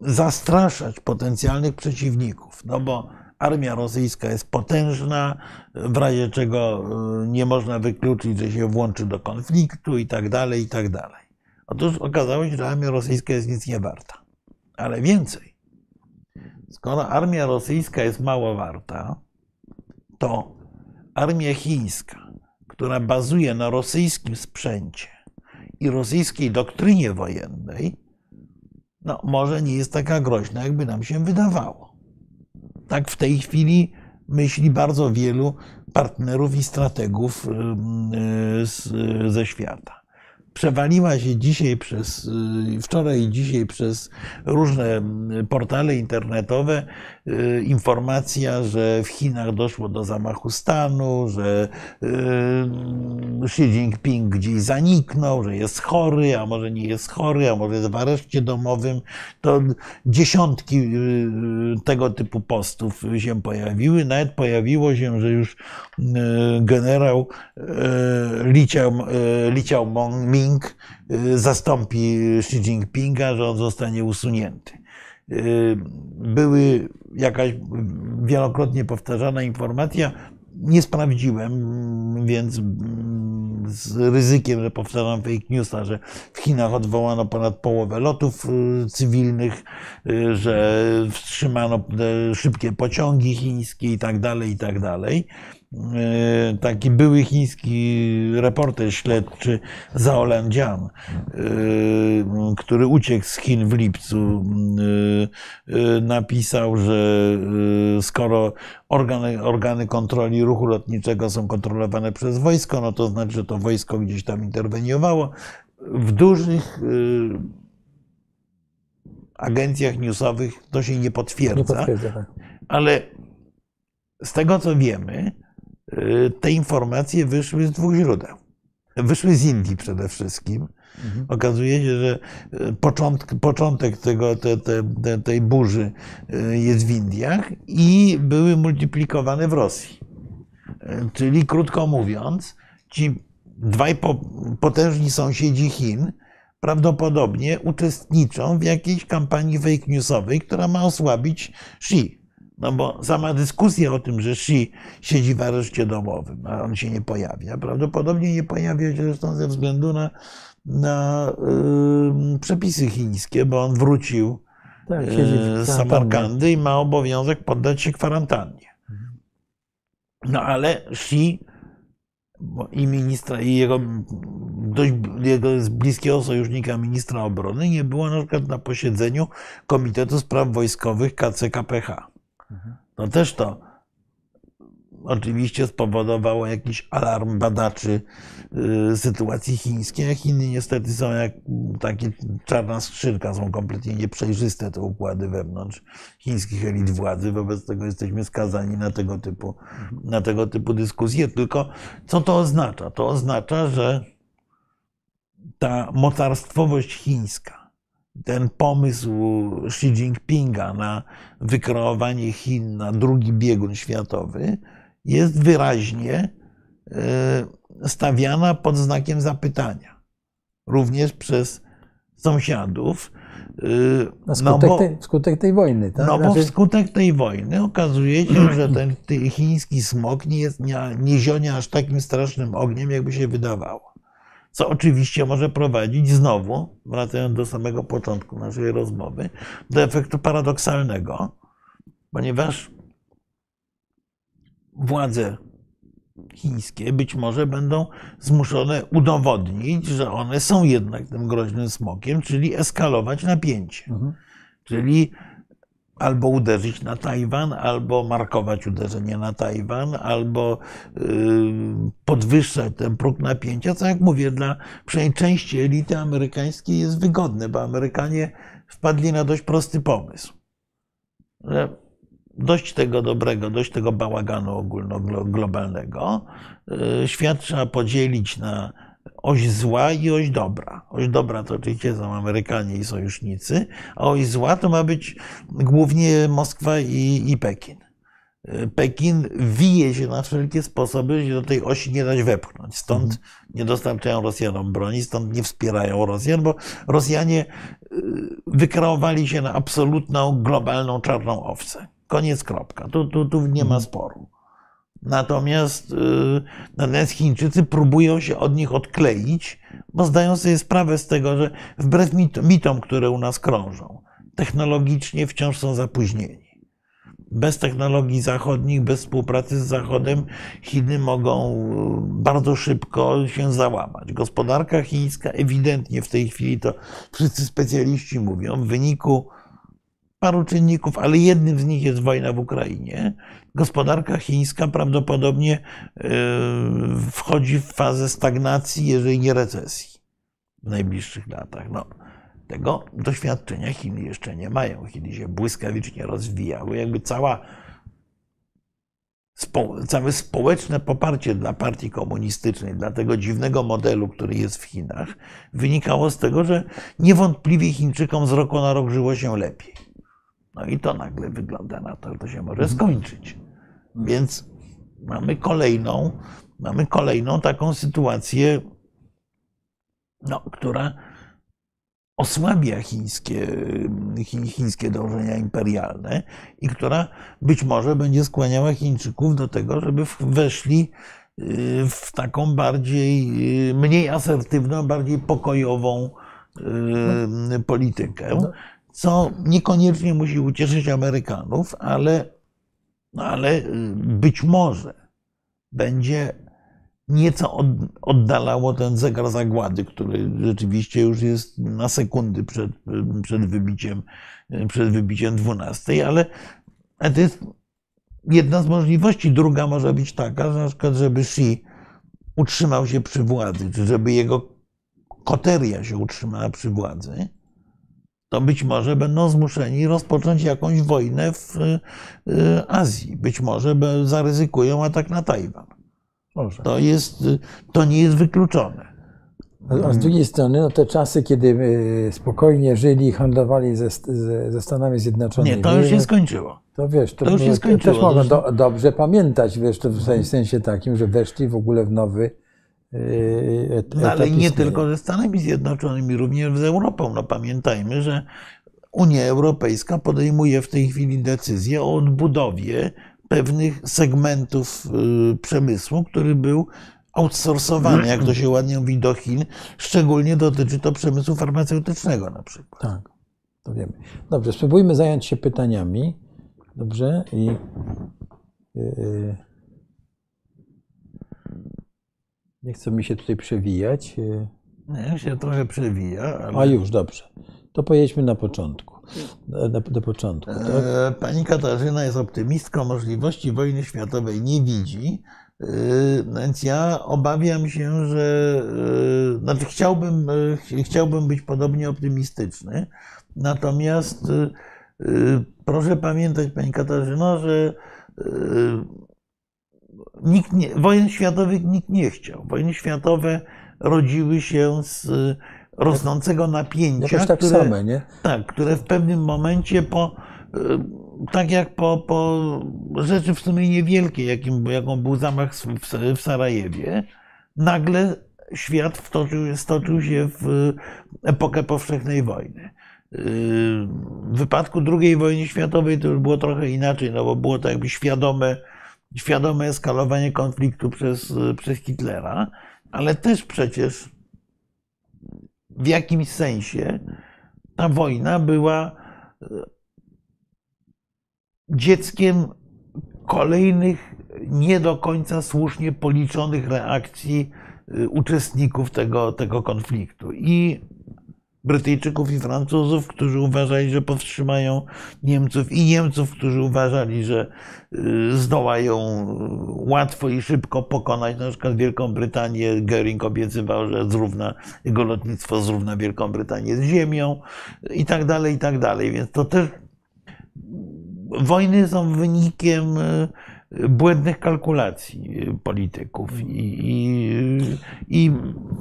zastraszać potencjalnych przeciwników, no bo Armia rosyjska jest potężna, w razie czego y, nie można wykluczyć, że się włączy do konfliktu i tak dalej, i tak dalej. Otóż okazało się, że armia rosyjska jest nic nie warta. Ale więcej. Skoro armia rosyjska jest mało warta, to armia chińska, która bazuje na rosyjskim sprzęcie i rosyjskiej doktrynie wojennej, no, może nie jest taka groźna, jakby nam się wydawało. Tak w tej chwili myśli bardzo wielu partnerów i strategów ze świata. Przewaliła się dzisiaj przez, y, wczoraj i dzisiaj przez różne portale internetowe y, informacja, że w Chinach doszło do zamachu stanu, że Xi Jinping gdzieś zaniknął, że jest chory, a może nie jest chory, a może jest w areszcie domowym. To dziesiątki y, tego typu postów się pojawiły. Nawet pojawiło się, że już y, generał Li Xiaoming zastąpi Xi Jinpinga, że on zostanie usunięty. Były jakaś wielokrotnie powtarzana informacja, nie sprawdziłem, więc z ryzykiem, że powtarzam fake newsa, że w Chinach odwołano ponad połowę lotów y, cywilnych, y, że wstrzymano szybkie pociągi chińskie i tak dalej, i tak dalej. E, taki były chiński reporter śledczy Zhao Lanjian, e, który uciekł z Chin w lipcu, e, napisał, że skoro organy, organy kontroli ruchu lotniczego są kontrolowane przez wojsko, no to znaczy, że to wojsko gdzieś tam interweniowało. W dużych agencjach newsowych to się nie potwierdza, nie potwierdza tak. ale z tego co wiemy, te informacje wyszły z dwóch źródeł. Wyszły z Indii przede wszystkim. Mhm. Okazuje się, że y, początek, początek tego, te, te, tej burzy y, jest w Indiach i były multiplikowane w Rosji. Czyli krótko mówiąc, ci dwaj potężni sąsiedzi Chin prawdopodobnie uczestniczą w jakiejś kampanii fake newsowej, która ma osłabić Xi. No bo sama dyskusja o tym, że Xi siedzi w areszcie domowym, a on się nie pojawia, prawdopodobnie nie pojawia się zresztą ze względu na, na yy, przepisy chińskie, bo on wrócił tak, yy, z Samarkandy i ma obowiązek poddać się kwarantannie. No ale Xi i ministra, i jego dość jego bliskiego sojusznika ministra obrony nie było na przykład na posiedzeniu Komitetu Spraw Wojskowych KCKPH. No też to oczywiście spowodowało jakiś alarm badaczy y, sytuacji chińskiej, a Chiny niestety są jak takie czarna skrzynka, są kompletnie nieprzejrzyste te układy wewnątrz chińskich elit władzy, wobec tego jesteśmy skazani na tego typu, na tego typu dyskusje. Tylko co to oznacza? To oznacza, że ta mocarstwowość chińska, ten pomysł Xi Jinpinga na wykreowanie Chin na drugi biegun światowy jest wyraźnie e, stawiana pod znakiem zapytania. Również przez sąsiadów. E, no skutek, no bo, tej, skutek tej wojny, tak? No bo znaczy... wskutek tej wojny okazuje się, że ten, chiński smog nie, jest, nie, nie zionie aż takim strasznym ogniem, jakby się wydawało co oczywiście może prowadzić znowu, wracając do samego początku naszej rozmowy, do efektu paradoksalnego, ponieważ władze chińskie być może będą zmuszone udowodnić, że one są jednak tym groźnym smokiem, czyli eskalować napięcie. Mhm. Czyli albo uderzyć na Tajwan, albo markować uderzenie na Tajwan, albo y, podwyższać ten próg napięcia, co jak mówię, dla przynajmniej części elity amerykańskiej jest wygodne, bo Amerykanie wpadli na dość prosty pomysł. Że dość tego dobrego, dość tego bałaganu ogólnoglobalnego, y, świat trzeba podzielić na oś zła i oś dobra. Oś dobra to oczywiście są Amerykanie i sojusznicy, a oś zła to ma być głównie Moskwa i, i Pekin. Pekin wije się na wszelkie sposoby, żeby do tej osi nie dać wepchnąć. Stąd mhm. nie dostarczają Rosjanom broni, stąd nie wspierają Rosjan, bo Rosjanie y, wykreowali się na absolutną, globalną czarną owcę. Koniec, kropka. Tu, tu, tu nie ma mhm. sporu. Natomiast, y, natomiast Chińczycy próbują się od nich odkleić, bo zdają sobie sprawę z tego, że wbrew mitom, które u nas krążą, technologicznie wciąż są zapóźnieni. Bez technologii zachodnich, bez współpracy z Zachodem, Chiny mogą y, bardzo szybko się załamać. Gospodarka chińska ewidentnie w tej chwili, to wszyscy specjaliści mówią, w wyniku paru czynników, ale jednym z nich jest wojna w Ukrainie. Gospodarka chińska prawdopodobnie e, wchodzi w fazę stagnacji, jeżeli nie recesji w najbliższych latach. No, tego doświadczenia Chiny jeszcze nie mają. Chiny się błyskawicznie rozwijały. Jakby cała całe społeczne poparcie dla partii komunistycznej, dla tego dziwnego modelu, który jest w Chinach, wynikało z tego, że niewątpliwie Chińczykom z roku na rok żyło się lepiej. No i to nagle wygląda na to, że to się może skończyć. Więc mamy kolejną, mamy kolejną taką sytuację, no, która osłabia chińskie, chińskie dążenia imperialne i która być może będzie skłaniała Chińczyków do tego, żeby weszli y, w taką bardziej, y, mniej asertywną, bardziej pokojową y, politykę, no. Co niekoniecznie musi ucieszyć Amerykanów, ale, no ale być może będzie nieco oddalało ten zegar zagłady, który rzeczywiście już jest na sekundy przed, przed, wybiciem, przed wybiciem 12, ale to jest jedna z możliwości. Druga może być taka, że na przykład, żeby Xi utrzymał się przy władzy, czy żeby jego koteria się utrzymała przy władzy, to być może będą zmuszeni rozpocząć jakąś wojnę w y, Azji. Być może zaryzykują atak na Tajwan. Może. To, jest, to nie jest wykluczone. A z drugiej strony, no te czasy, kiedy spokojnie żyli i handlowali ze, ze, Stanami Zjednoczonymi. Nie, to już się skończyło. To wiesz, to, to już się skończyło. też mogą do, dobrze pamiętać, wiesz, to w sensie takim, że weszli w ogóle w nowy yy, no, Ale nie tylko ze Stanami Zjednoczonymi, również z Europą. No pamiętajmy, że Unia Europejska podejmuje w tej chwili decyzję o odbudowie pewnych segmentów y, przemysłu, który był outsourcowany, jak to się ładnie mówi, do Chin. Szczególnie dotyczy to przemysłu farmaceutycznego na przykład. Tak, to wiemy. Dobrze, spróbujmy zająć się pytaniami. Dobrze? I. Yy, nie chcę mi się tutaj przewijać. Nie, się trochę przewija. Ale... A już, dobrze. To pojedźmy na początku. Do, do początku. Tak? E, pani Katarzyna jest optymistką, możliwości wojny światowej nie widzi. E, więc ja obawiam się, że e, znaczy chciałbym, chciałbym być podobnie optymistyczny. Natomiast proszę pamiętać, Pani Katarzyno, że nikt nie, wojen światowych nikt nie chciał. Wojny światowe rodziły się z rosnącego napięcia, tak które, same, nie? Tak, które w pewnym momencie po, e, tak jak po, po rzeczy w sumie niewielkiej, jakim, jaką był zamach w, w Sarajewie, nagle świat wtoczył, stoczył się w epokę powszechnej wojny. W wypadku II wojny światowej to już było trochę inaczej, no bo było to jakby świadome, świadome eskalowanie konfliktu przez, przez Hitlera, ale też przecież w jakimś sensie ta wojna była e, dzieckiem kolejnych nie do końca słusznie policzonych reakcji e, uczestników tego, tego konfliktu. I Brytyjczyków i Francuzów, którzy uważali, że powstrzymają Niemców, i Niemców, którzy uważali, że y, zdołają łatwo i szybko pokonać na przykład Wielką Brytanię. Göring obiecywał, że zrówna, jego lotnictwo zrówna Wielką Brytanię z ziemią i tak dalej, i tak dalej. Więc to też wojny są wynikiem y, błędnych kalkulacji polityków i, i, i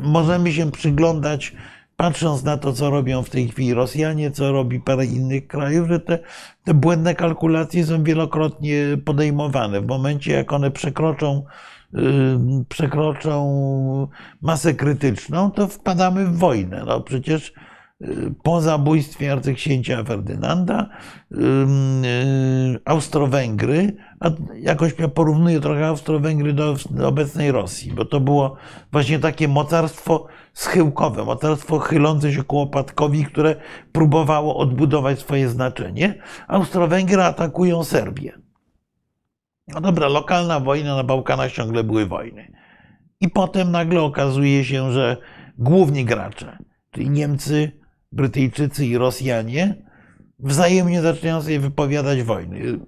możemy się przyglądać patrząc na to, co robią w tej chwili Rosjanie, co robi parę innych krajów, że te, te błędne kalkulacje są wielokrotnie podejmowane. W momencie, jak one przekroczą, yy, przekroczą masę krytyczną, to wpadamy w wojnę. No przecież po zabójstwie arcyksięcia Ferdynanda yy, Austro-Węgry, a jakoś ja porównuję trochę Austro-Węgry do, do obecnej Rosji, bo to było właśnie takie mocarstwo schyłkowe, mocarstwo chylące się ku opadkowi, które próbowało odbudować swoje znaczenie. Austro-Węgry atakują Serbię. No dobra, lokalna wojna na Bałkanach ciągle były wojny. I potem nagle okazuje się, że główni gracze, czyli Niemcy, Brytyjczycy i Rosjanie, wzajemnie zaczynają sobie wypowiadać wojny.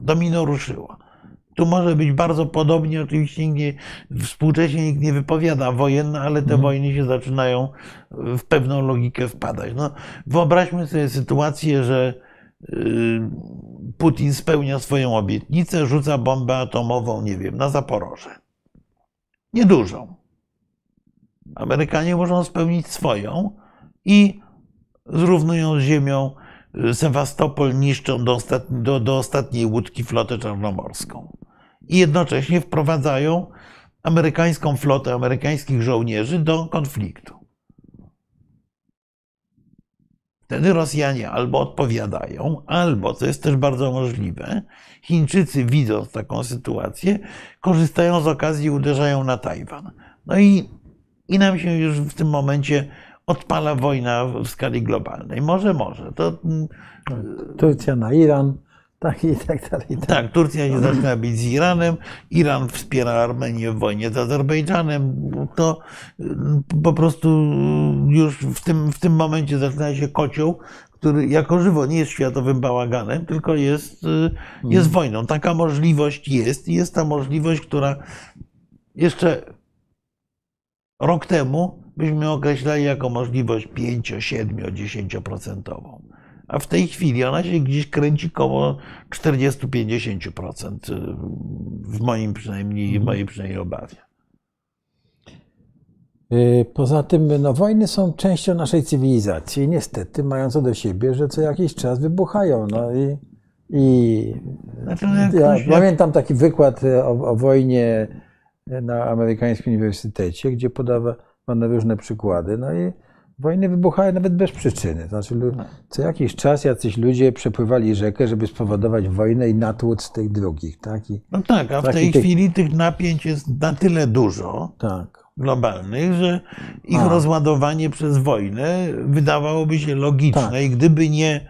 Domino ruszyło. Tu może być bardzo podobnie, oczywiście nie, współcześnie nikt nie wypowiada wojen, ale te mhm. wojny się zaczynają w pewną logikę wpadać. No, wyobraźmy sobie sytuację, że y, Putin spełnia swoją obietnicę, rzuca bombę atomową, nie wiem, na Zaporoże. Niedużą. Amerykanie muszą spełnić swoją i zrównują z ziemią Sewastopol, niszczą do, ostatni, do, do ostatniej łódki flotę czarnomorską. I jednocześnie wprowadzają amerykańską flotę, amerykańskich żołnierzy do konfliktu. Wtedy Rosjanie albo odpowiadają, albo, co jest też bardzo możliwe, Chińczycy widząc taką sytuację, korzystają z okazji i uderzają na Tajwan. No i, i nam się już w tym momencie odpala wojna w skali globalnej. Może, może. To, Turcja na Iran, tak i tak dalej. i tak. tak, Turcja się zaczyna bić z Iranem, Iran wspiera Armenię w wojnie z Azerbejdżanem. To mm, po prostu już w tym, w tym momencie zaczyna się kocioł, który jako żywo nie jest światowym bałaganem, tylko jest, y, jest wojną. Taka możliwość jest i jest ta możliwość, która jeszcze rok temu byśmy określali jako możliwość 5, 7, 10%. A w tej chwili ona się gdzieś kręci koło 40-50% w moim przynajmniej, w mojej przynajmniej obawie. Y, Poza tym, no, wojny są częścią naszej cywilizacji i niestety mają co do siebie, że co jakiś czas wybuchają. No i, i Znaczy, no ja jak- pamiętam taki wykład o, o wojnie na amerykańskim uniwersytecie, gdzie podawano różne przykłady. No i wojny wybuchały nawet bez przyczyny. Znaczy, No. co jakiś czas jacyś ludzie przepływali rzekę, żeby spowodować wojnę i natłuc tych drugich. Tak? I, No tak, a w tej tych- chwili tych napięć jest na tyle dużo tak. globalnych, że ich A. rozładowanie przez wojnę wydawałoby się logiczne Tak. i gdyby nie,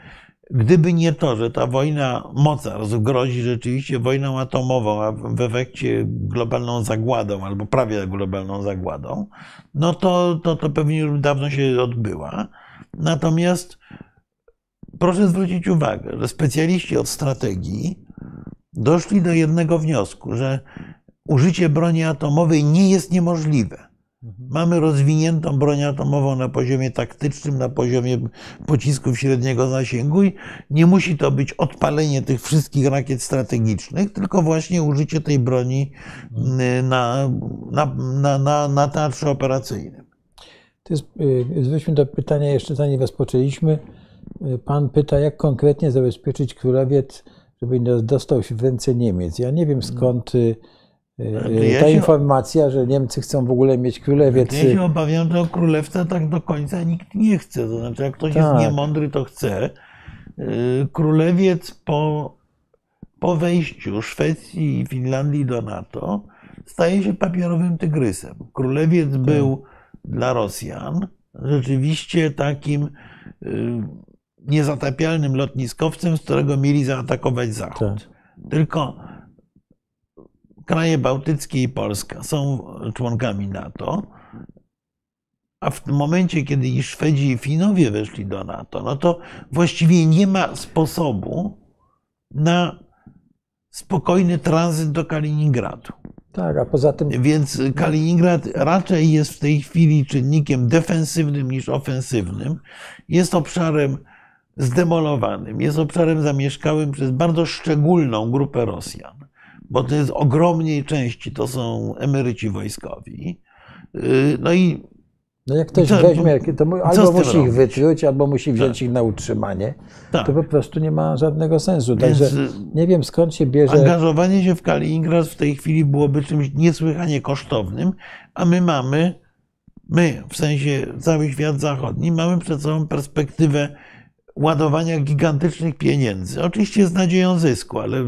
gdyby nie to, że ta wojna mocarstw grozi rzeczywiście wojną atomową, a w efekcie globalną zagładą albo prawie globalną zagładą, no to, to, to pewnie już dawno się odbyła. Natomiast proszę zwrócić uwagę, że specjaliści od strategii doszli do jednego wniosku, że użycie broni atomowej nie jest niemożliwe. Mamy rozwiniętą broń atomową na poziomie taktycznym, na poziomie pocisków średniego zasięgu i nie musi to być odpalenie tych wszystkich rakiet strategicznych, tylko właśnie użycie tej broni y, na, na, na, na, na teatrze operacyjnym. To jest, y, zwróćmy do pytania jeszcze zanim rozpoczęliśmy. Y, Pan pyta, jak konkretnie zabezpieczyć królowiec, żeby dostał się w ręce Niemiec. Ja nie wiem skąd y, y, ja ta się- informacja, że Niemcy chcą w ogóle mieć królewiec. Ja się obawiam, że o królewca tak do końca nikt nie chce. To znaczy, jak ktoś Tak. jest niemądry, to chce. Y, Królewiec po, po wejściu Szwecji i Finlandii do NATO staje się papierowym tygrysem. Królewiec Tak. był dla Rosjan rzeczywiście takim y, niezatapialnym lotniskowcem, z którego mieli zaatakować Zachód. Tak. Tylko kraje bałtyckie i Polska są członkami NATO, a w momencie, kiedy i Szwedzi i Finowie weszli do NATO, no to właściwie nie ma sposobu na spokojny tranzyt do Kaliningradu. Tak, a poza tym Więc Kaliningrad raczej jest w tej chwili czynnikiem defensywnym niż ofensywnym. Jest obszarem zdemolowanym, jest obszarem zamieszkałym przez bardzo szczególną grupę Rosjan, bo to jest ogromnej części to są emeryci wojskowi. Yy, No i no jak ktoś co- weźmie, to albo musi ich wytruć, albo musi wziąć ich na utrzymanie. tak, To po prostu nie ma żadnego sensu. Więc, Także y, nie wiem skąd się bierze. angażowanie się w Kaliningrad w tej chwili byłoby czymś niesłychanie kosztownym, a my mamy, my, w sensie cały świat zachodni, mamy przed sobą perspektywę ładowania gigantycznych pieniędzy. Oczywiście z nadzieją zysku, ale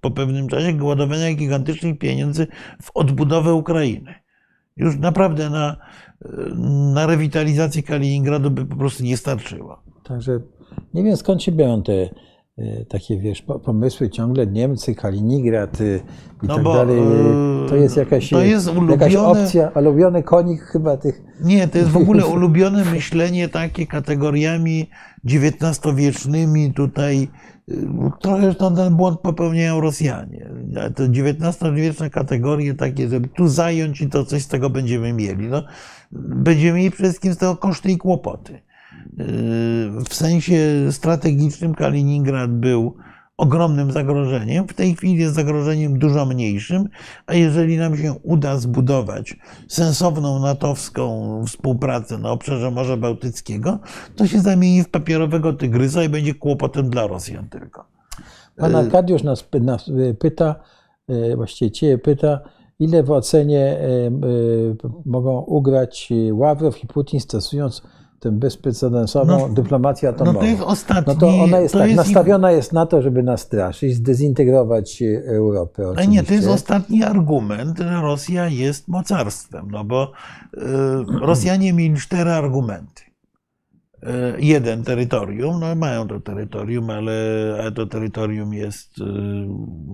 po pewnym czasie ładowania gigantycznych pieniędzy w odbudowę Ukrainy. Już naprawdę na, na rewitalizację Kaliningradu by po prostu nie starczyło. Także nie wiem skąd się biorą te takie wiesz, po- pomysły ciągle Niemcy, Kaliningrad y, i No tak bo, dalej. e, To jest jakaś, to jest jakaś ulubione- opcja, ulubiony konik chyba tych. Nie, to jest w ogóle ulubione myślenie takie kategoriami XIX-wiecznymi tutaj. y, Trochę ten błąd popełniają Rosjanie. To XIX-wieczne kategorie takie, żeby tu zająć i to coś z tego będziemy mieli. No, będziemy mieli przede wszystkim z tego koszty i kłopoty. Y, W sensie strategicznym Kaliningrad był ogromnym zagrożeniem. W tej chwili jest zagrożeniem dużo mniejszym, a jeżeli nam się uda zbudować sensowną natowską współpracę na obszarze Morza Bałtyckiego, to się zamieni w papierowego tygrysa i będzie kłopotem dla Rosjan tylko. Pan Arkadiusz nas, nas pyta, właściwie Ciebie pyta, ile w ocenie mogą ugrać Ławrow i Putin stosując tę bezprecedensową no, dyplomację atomową. No to jest ostatni. No to ona jest to tak, jest nastawiona ich... jest na to, żeby nas straszyć, zdezintegrować Europę. Oczywiście. Ale nie, to jest ostatni argument, że Rosja jest mocarstwem, no bo y, Rosjanie mieli cztery argumenty. E, jeden terytorium, no mają to terytorium, ale, to terytorium jest e,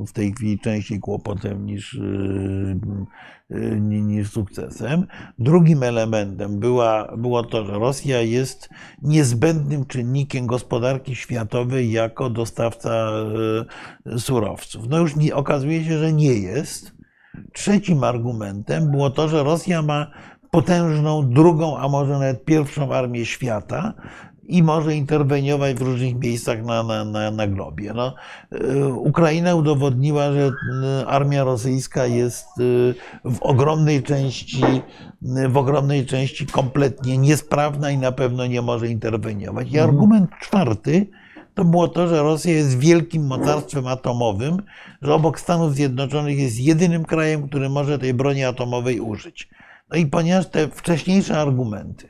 w tej chwili częściej kłopotem niż, e, niż sukcesem. Drugim elementem była, było to, że Rosja jest niezbędnym czynnikiem gospodarki światowej jako dostawca surowców. No już nie, okazuje się, że nie jest. Trzecim argumentem było to, że Rosja ma potężną drugą, a może nawet pierwszą armię świata i może interweniować w różnych miejscach na, na, na, na globie. No, y, Ukraina udowodniła, że y, armia rosyjska jest y, w ogromnej części, w ogromnej części kompletnie niesprawna i na pewno nie może interweniować. I mhm. argument czwarty to było to, że Rosja jest wielkim mocarstwem atomowym, że obok Stanów Zjednoczonych jest jedynym krajem, który może tej broni atomowej użyć. No i ponieważ te wcześniejsze argumenty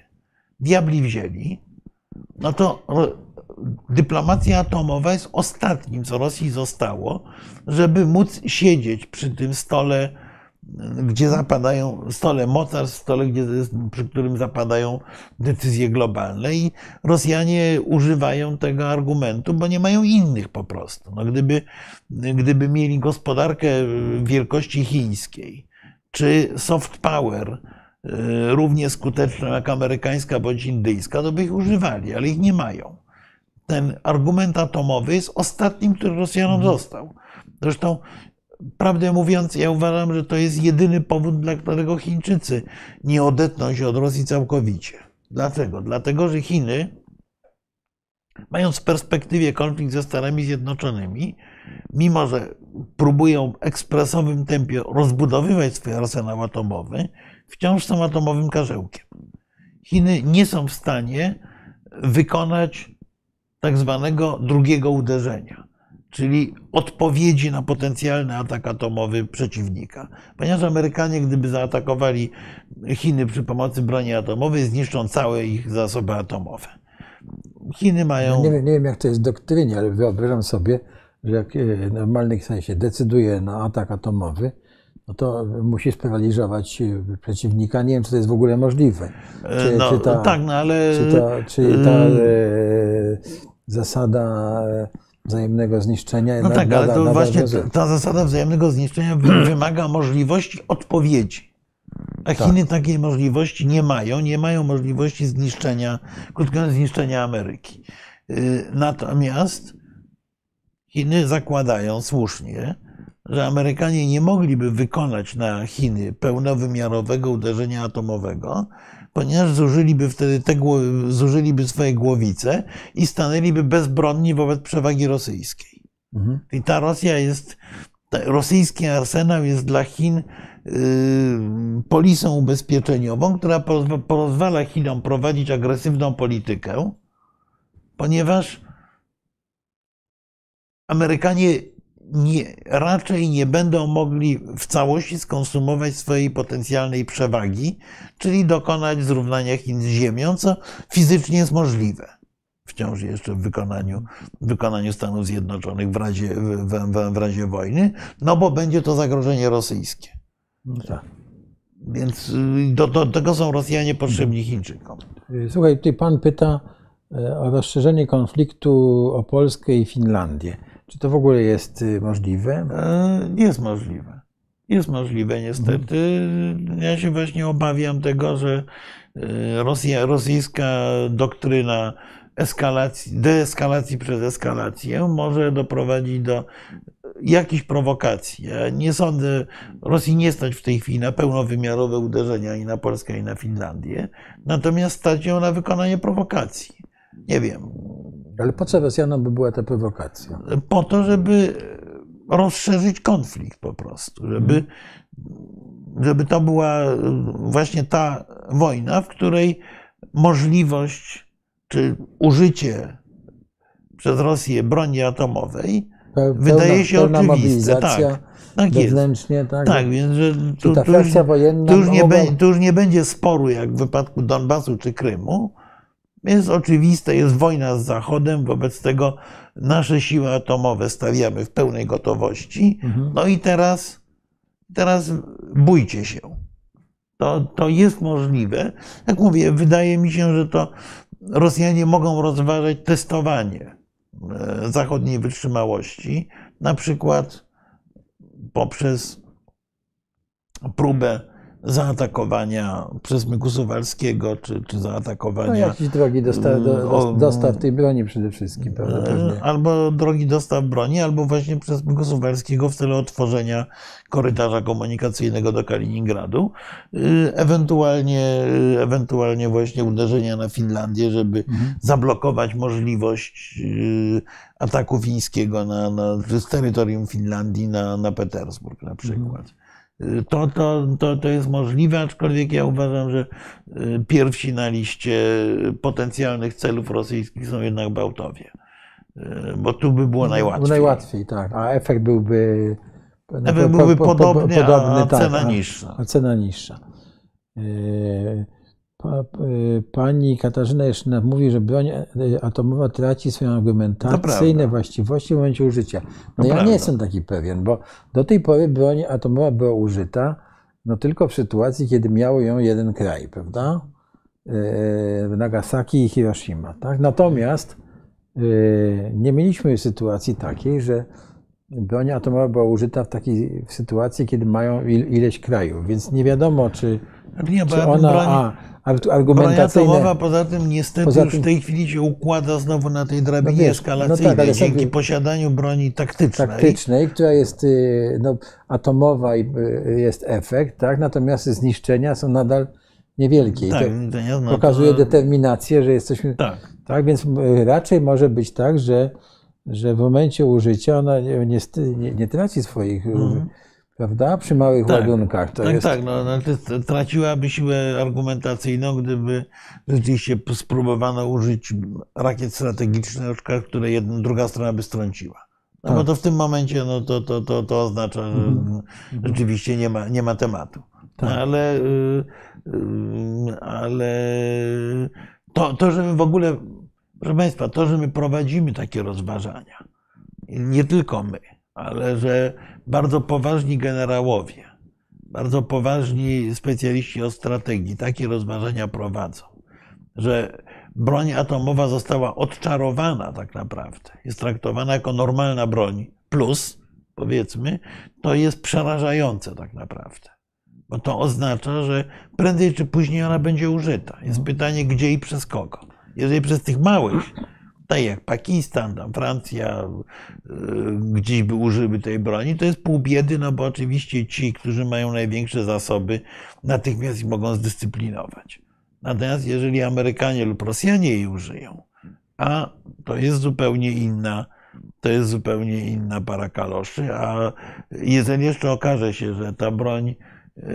diabli wzięli, no to dyplomacja atomowa jest ostatnim, co Rosji zostało, żeby móc siedzieć przy tym stole, gdzie zapadają, stole mocarstw, stole, gdzie, przy którym zapadają decyzje globalne. I Rosjanie używają tego argumentu, bo nie mają innych po prostu. No gdyby, gdyby mieli gospodarkę wielkości chińskiej, czy soft power równie skuteczną jak amerykańska bądź indyjska, to by ich używali, ale ich nie mają. Ten argument atomowy jest ostatnim, który Rosjanom mhm. został. Zresztą, prawdę mówiąc, ja uważam, że to jest jedyny powód, dla którego Chińczycy nie odetną się od Rosji całkowicie. Dlaczego? Dlatego, że Chiny, mając w perspektywie konflikt ze Stanami Zjednoczonymi, mimo że próbują w ekspresowym tempie rozbudowywać swój arsenał atomowy, wciąż są atomowym karzełkiem. Chiny nie są w stanie wykonać tak zwanego drugiego uderzenia, czyli odpowiedzi na potencjalny atak atomowy przeciwnika. Ponieważ Amerykanie, gdyby zaatakowali Chiny przy pomocy broni atomowej, zniszczą całe ich zasoby atomowe. Chiny mają. nie, wiem, nie wiem, jak to jest w doktrynie, ale wyobrażam sobie, że jak w normalnym sensie decyduje na atak atomowy, no to musi sparaliżować przeciwnika. Nie wiem, czy to jest w ogóle możliwe. Czy, no, czy ta, tak, no ale. Czy ta, czy ta e, zasada wzajemnego zniszczenia. No tak, ale to właśnie ta zasada wzajemnego zniszczenia wymaga możliwości odpowiedzi. A tak. Chiny tak. takiej możliwości nie mają. Nie mają możliwości zniszczenia, krótko mówiąc, zniszczenia Ameryki. Natomiast Chiny zakładają słusznie, że Amerykanie nie mogliby wykonać na Chiny pełnowymiarowego uderzenia atomowego, ponieważ zużyliby wtedy te, zużyliby swoje głowice i stanęliby bezbronni wobec przewagi rosyjskiej. Mhm. I ta Rosja jest, rosyjski arsenał jest dla Chin yy, polisą ubezpieczeniową, która pozwala Chinom prowadzić agresywną politykę, ponieważ Amerykanie nie, raczej nie będą mogli w całości skonsumować swojej potencjalnej przewagi, czyli dokonać zrównania Chin z Ziemią, co fizycznie jest możliwe. Wciąż jeszcze w wykonaniu, w wykonaniu Stanów Zjednoczonych w razie, w, w, w razie wojny, no bo będzie to zagrożenie rosyjskie. No tak. Więc y, do, do, tego są Rosjanie potrzebni Chińczykom. Słuchaj, tutaj pan pyta e, o rozszerzenie konfliktu o Polskę i Finlandię. Czy to w ogóle jest y, możliwe? E, jest możliwe. Jest możliwe, niestety. Ja się właśnie obawiam tego, że e, Rosja, rosyjska doktryna eskalacji, deeskalacji przez eskalację może doprowadzić do jakichś prowokacji. Ja nie sądzę, Rosji nie stać w tej chwili na pełnowymiarowe uderzenia i na Polskę, i na Finlandię, natomiast stać ją na wykonanie prowokacji. Nie wiem, Ale po co Rosjanom by była ta prowokacja? Po to, żeby rozszerzyć konflikt po prostu, żeby, żeby to była właśnie ta wojna, w której możliwość czy użycie przez Rosję broni atomowej Pe- wydaje się pełna oczywiste. Tak, tak jest. wewnętrznie, tak? Tak, więc że tu, ta tu, już, tu, już nie tu już nie będzie sporu jak w wypadku Donbasu czy Krymu. Jest oczywiste, jest wojna z Zachodem, wobec tego nasze siły atomowe stawiamy w pełnej gotowości. Mhm. No i teraz, teraz bójcie się. To, to jest możliwe. Jak mówię, wydaje mi się, że to Rosjanie mogą rozważać testowanie e, zachodniej wytrzymałości, na przykład poprzez próbę zaatakowania przesmyku suwalskiego, czy, czy No, zaatakowania jakieś drogi dostaw, do, dostaw tej broni przede wszystkim, prawda? Pewnie. E, albo drogi dostaw broni, albo właśnie przez Suwalskiego w celu otworzenia korytarza komunikacyjnego do Kaliningradu, y, ewentualnie, y, ewentualnie właśnie uderzenia na Finlandię, żeby Mhm. zablokować możliwość y, ataku fińskiego na, na, z terytorium Finlandii na, na Petersburg na przykład. Y, To, to, to, to jest możliwe, aczkolwiek ja uważam, że y, pierwsi na liście potencjalnych celów rosyjskich są jednak Bałtowie. Y, Bo tu by było najłatwiej. Najłatwiej, tak. A efekt byłby. no, Efekt byłby po- po- podobny, a- a tak, cena niższa. A cena niższa. Yy, Pani Katarzyna jeszcze nam mówi, że broń e, atomowa traci swoje argumentacyjne właściwości w momencie użycia. No To ja prawda. nie jestem taki pewien, bo do tej pory broń atomowa była użyta no tylko w sytuacji, kiedy miał ją jeden kraj, prawda? Yy, Nagasaki i Hiroshima. Tak? Natomiast nie mieliśmy sytuacji takiej, że broń atomowa była użyta w takiej w sytuacji, kiedy mają il, ileś krajów, więc nie wiadomo, czy, Nie, bo ona. broń, a, ar- broń argumentacyjne. atomowa poza tym niestety Poza już tym- w tej chwili się układa znowu na tej drabinie No wiesz, no eskalacyjnej, tak, ale dzięki sobie- posiadaniu broni taktycznej. taktycznej, która jest y, no, atomowa i y, jest efekt, tak? natomiast zniszczenia są nadal niewielkie. I Tak, to to znaczy, pokazuje że- determinację, że jesteśmy. Tak. Tak, więc y, raczej może być tak, że, że w momencie użycia ona nie, nie, nie, traci swoich, y, prawda, przy małych. Tak. ładunkach. To tak, jest, tak, no, no, to traciłaby siłę argumentacyjną, gdyby rzeczywiście spróbowano użyć rakiet strategicznych, które jedna, druga strona by strąciła. No bo Tak. to w tym momencie no, to, to, to, to oznacza, że Mhm. rzeczywiście nie ma, nie ma tematu. No, Tak. ale y, y, ale to, to, że my w ogóle, proszę Państwa, to, że my prowadzimy takie rozważania, nie tylko my, ale że bardzo poważni generałowie, bardzo poważni specjaliści od strategii takie rozważania prowadzą, że broń atomowa została odczarowana tak naprawdę, jest traktowana jako normalna broń, plus, powiedzmy, to jest przerażające tak naprawdę. Bo to oznacza, że prędzej czy później ona będzie użyta. Jest pytanie, gdzie i przez kogo. Jeżeli przez tych małych, tak jak Pakistan, tam Francja, yy, gdzieś by użyły tej broni, to jest pół biedy, no bo oczywiście ci, którzy mają największe zasoby, natychmiast ich mogą zdyscyplinować. Natomiast jeżeli Amerykanie lub Rosjanie jej użyją, a to jest zupełnie inna, to jest zupełnie inna para kaloszy, a jeżeli jeszcze okaże się, że ta broń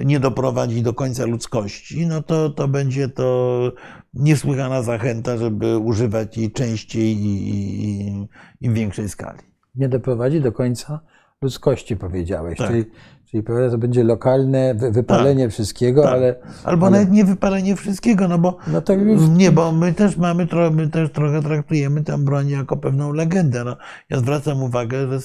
nie doprowadzi do końca ludzkości, no to, to będzie to niesłychana zachęta, żeby używać jej częściej i, i, i w większej skali. nie doprowadzi do końca ludzkości, powiedziałeś. Tak. Czyli, czyli to będzie lokalne wy- wypalenie wszystkiego, Tak. ale. Albo ale- nawet nie wypalenie wszystkiego, no bo No już. Nie, bo my też mamy, my też trochę traktujemy tę broń jako pewną legendę. No, ja zwracam uwagę, że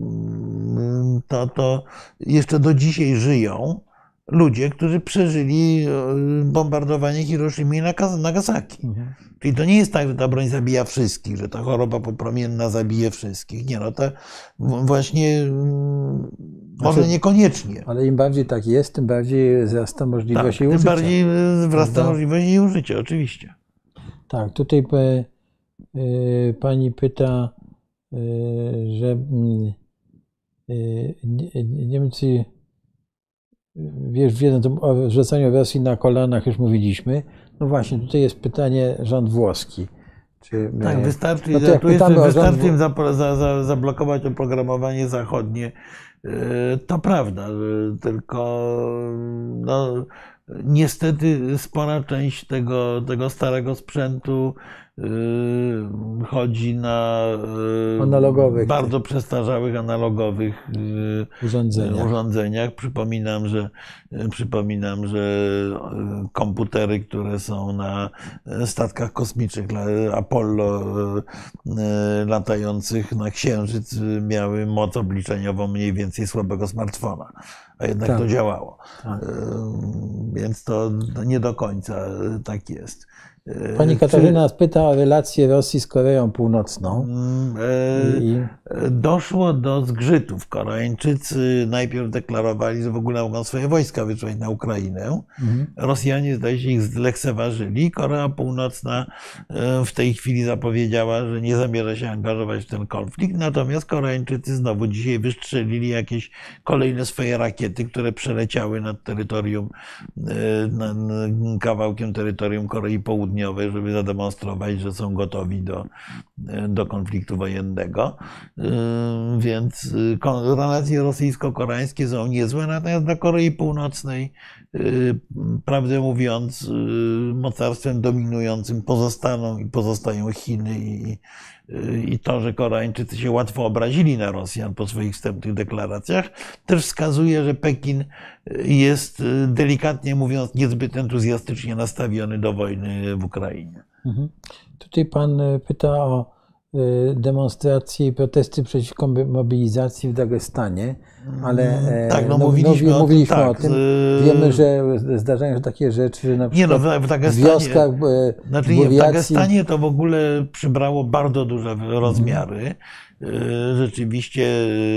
mm, to, to jeszcze do dzisiaj żyją ludzie, którzy przeżyli e, bombardowanie Hiroshimy i Nagas- Nagasaki. Mhm. Czyli to nie jest tak, że ta broń zabija wszystkich, że ta choroba popromienna zabije wszystkich. Nie, no to w- właśnie mm, może Znaczy- niekoniecznie. Ale im bardziej tak jest, tym bardziej wzrasta Tak, możliwość jej tym użycia. bardziej e, wzrasta możliwość jej użycia, oczywiście. Tak, tutaj pe, y, pani pyta, że mm, Nie- Niemcy, wiesz, wiedzą to o zrzucaniu Rosji na kolanach, już mówiliśmy. No właśnie, tutaj jest pytanie rząd włoski. Czy, Tak, e, wystarczy, no tu jest, wystarczy im zapro- za, za, zablokować oprogramowanie zachodnie. Yy, To prawda, tylko no, niestety spora część tego, tego starego sprzętu chodzi na yy, Analogowych. bardzo przestarzałych analogowych yy, urządzenia. urządzeniach. Przypominam, że przypominam, że komputery, które są na statkach kosmicznych Apollo latających na Księżyc miały moc obliczeniową mniej więcej słabego smartfona, a jednak Tak. to działało. Tak. Więc to nie do końca tak jest. Pani czy- Katarzyna pyta o relacje Rosji z Koreą Północną. Mm, e, I, Doszło do zgrzytów. Koreańczycy najpierw deklarowali, że w ogóle mogą swoje wojska wysłać na Ukrainę. mhm. Rosjanie zdaje się ich zlekceważyli. Korea Północna e, w tej chwili zapowiedziała, że nie zamierza się angażować w ten konflikt. Natomiast Koreańczycy znowu dzisiaj wystrzelili jakieś kolejne swoje rakiety, które przeleciały nad terytorium, e, nad kawałkiem terytorium Korei Południowej, żeby zademonstrować, że są gotowi do, e, do konfliktu wojennego. E, Więc e, relacje rosyjsko-koreańskie są niezłe, natomiast dla Korei Północnej prawdę mówiąc, y, mocarstwem dominującym pozostaną i pozostają Chiny i, y, i to, że Koreańczycy się łatwo obrazili na Rosjan po swoich wstępnych deklaracjach, też wskazuje, że Pekin y, jest y, delikatnie mówiąc niezbyt entuzjastycznie nastawiony do wojny w Ukrainie. Mhm. Tutaj pan pyta o demonstracje i protesty przeciwko mobilizacji w Dagestanie, ale e, Tak, no mówiliśmy o tym, mówiliśmy o tak, tym. y- Wiemy, że zdarzają się takie rzeczy, że na Nie przykład no, w, Dagestanie... wioskach e, Znaczy nie, w Dagestanie to w ogóle przybrało bardzo duże rozmiary. Y, Rzeczywiście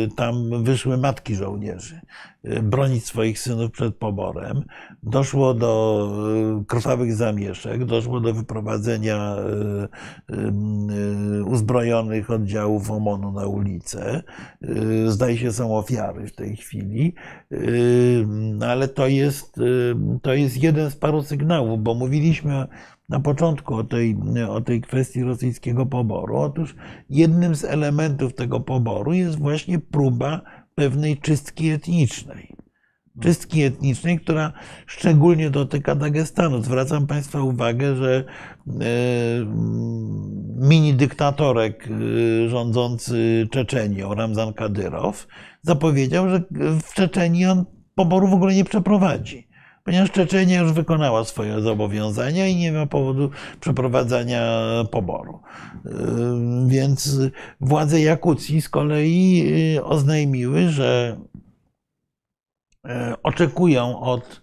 y, tam wyszły matki żołnierzy y, bronić swoich synów przed poborem. Doszło do krwawych zamieszek, doszło do wyprowadzenia uzbrojonych oddziałów OMON-u na ulicę. Zdaje się, są ofiary w tej chwili, ale to jest, to jest jeden z paru sygnałów, bo mówiliśmy na początku o tej, o tej kwestii rosyjskiego poboru. Otóż jednym z elementów tego poboru jest właśnie próba pewnej czystki etnicznej. Czystki etnicznej, która szczególnie dotyka Dagestanu. Zwracam Państwa uwagę, że e, mini dyktatorek e, rządzący Czeczenią, Ramzan Kadyrow, zapowiedział, że w Czeczenii on poboru w ogóle nie przeprowadzi ponieważ Czeczenia już wykonała swoje zobowiązania i nie ma powodu przeprowadzania poboru. Yy, Więc władze Jakucji z kolei yy, oznajmiły, że yy, oczekują od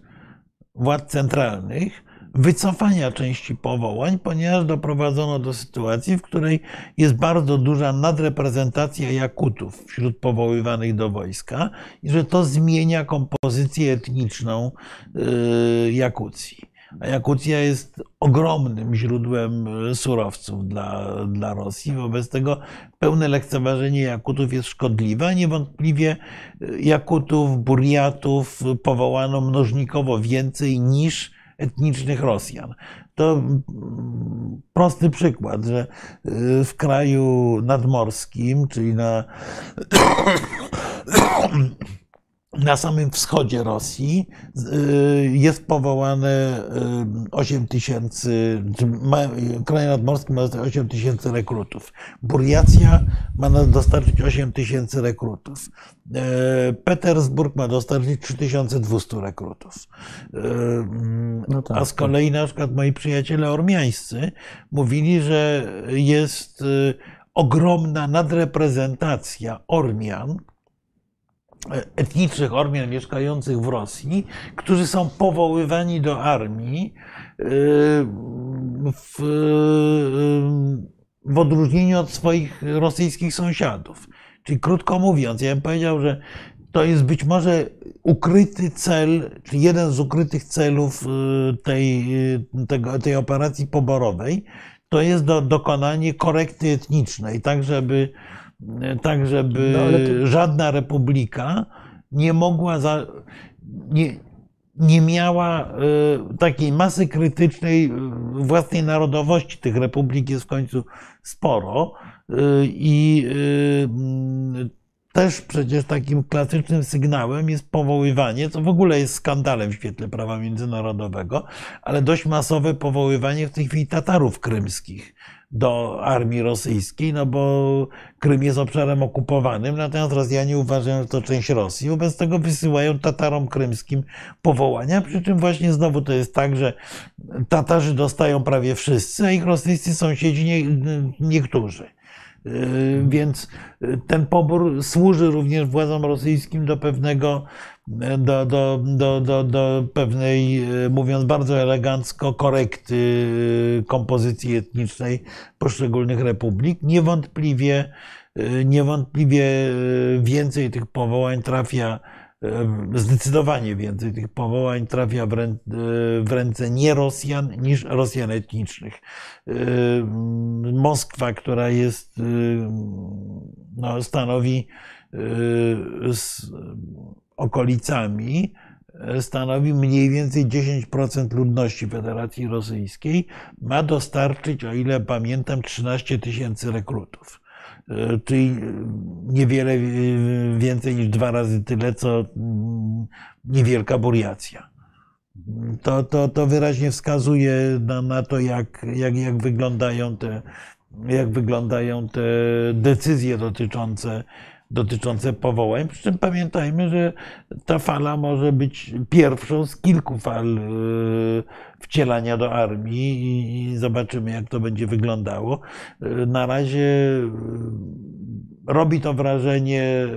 władz centralnych wycofania części powołań, ponieważ doprowadzono do sytuacji, w której jest bardzo duża nadreprezentacja Jakutów wśród powoływanych do wojska i że to zmienia kompozycję etniczną y, Jakucji. A Jakucja jest ogromnym źródłem y, surowców dla, dla Rosji. Wobec tego pełne lekceważenie Jakutów jest szkodliwe. Niewątpliwie y, Jakutów, Burjatów powołano mnożnikowo więcej niż etnicznych Rosjan. To mm, prosty przykład, że y, w kraju nadmorskim, czyli na, na samym wschodzie Rosji, y, jest powołane 8 tysięcy, czy ma- kraj nadmorski ma dostać 8 tysięcy rekrutów. Burjacja ma dostarczyć 8 tysięcy rekrutów. E, Petersburg ma dostarczyć 3200 rekrutów. No tak, A z kolei na przykład moi przyjaciele ormiańscy mówili, że jest y, ogromna nadreprezentacja Ormian, etnicznych Ormian mieszkających w Rosji, którzy są powoływani do armii y, w, y, w odróżnieniu od swoich rosyjskich sąsiadów. Czyli krótko mówiąc, ja bym powiedział, że to jest być może ukryty cel, czy jeden z ukrytych celów y, tej, tego, tej operacji poborowej, to jest do, dokonanie korekty etnicznej, tak żeby, tak żeby No, to- żadna republika nie mogła za, nie, nie miała y, takiej masy krytycznej y, własnej narodowości. Tych republik jest w końcu sporo y, i też przecież takim klasycznym sygnałem jest powoływanie, co w ogóle jest skandalem w świetle prawa międzynarodowego, ale dość masowe powoływanie w tej chwili Tatarów krymskich do armii rosyjskiej, no bo Krym jest obszarem okupowanym, natomiast Rosjanie uważają, że to część Rosji. Wobec tego wysyłają Tatarom krymskim powołania, przy czym właśnie znowu to jest tak, że Tatarzy dostają prawie wszyscy, a ich rosyjscy sąsiedzi nie, niektórzy. Yy, więc ten pobór służy również władzom rosyjskim do pewnego, do, do, do, do, do pewnej, yy, mówiąc bardzo elegancko, korekty yy, kompozycji etnicznej poszczególnych republik. Niewątpliwie, niewątpliwie więcej tych powołań trafia zdecydowanie więcej tych powołań trafia w, ręce, nie Rosjan niż Rosjan etnicznych. Moskwa, która jest, no, stanowi okolicami, stanowi mniej więcej 10% ludności Federacji Rosyjskiej, ma dostarczyć, o ile pamiętam, 13 tysięcy rekrutów. E, czyli niewiele więcej niż dwa razy tyle, co mm, niewielka buriacja. To, to, to wyraźnie wskazuje na, na to, jak, jak, jak, wyglądają te, jak wyglądają te decyzje dotyczące dotyczące powołań. Przy czym pamiętajmy, że ta fala może być pierwszą z kilku fal e, wcielania do armii i zobaczymy, jak to będzie wyglądało. E, na razie e, robi to wrażenie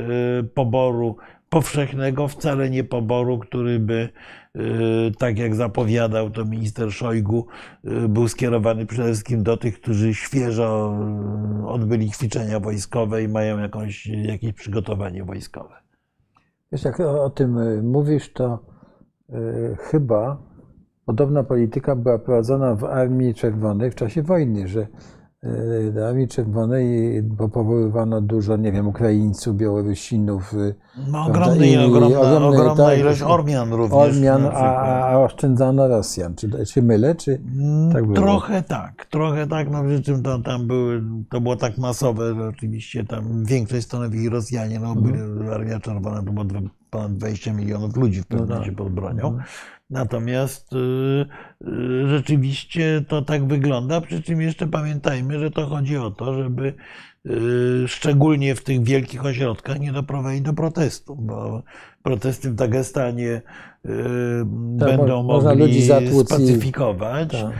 poboru powszechnego, wcale nie poboru, który by, tak jak zapowiadał to minister Szojgu, y, był skierowany przede wszystkim do tych, którzy świeżo y, odbyli ćwiczenia wojskowe i mają jakąś, jakieś przygotowanie wojskowe. Wiesz, jak o, tym mówisz, to y, chyba podobna polityka była prowadzona w Armii Czerwonej w czasie wojny, że do Armii Czerwonej powoływano dużo, nie wiem, Ukraińców, Białorusinów. Y, no, ogromny, i, ogromna, ogromna, ogromna tak, ilość Ormian również. Ormian, a, a oszczędzano Rosjan. Czy, czy mylę, czy mm, tak było? Trochę tak, trochę tak. No, przy czym to, tam były, to było tak masowe, że oczywiście tam większość stanowili Rosjanie. No, mhm. Armia Czerwona to było ponad 20 milionów ludzi w pewnym no tak. pod bronią. Mhm. Natomiast y, y, rzeczywiście to tak wygląda, przy czym jeszcze pamiętajmy, że to chodzi o to, żeby y, szczególnie w tych wielkich ośrodkach nie doprowadzić do protestu, bo protesty w Dagestanie tak, będą mogli spacyfikować, tak.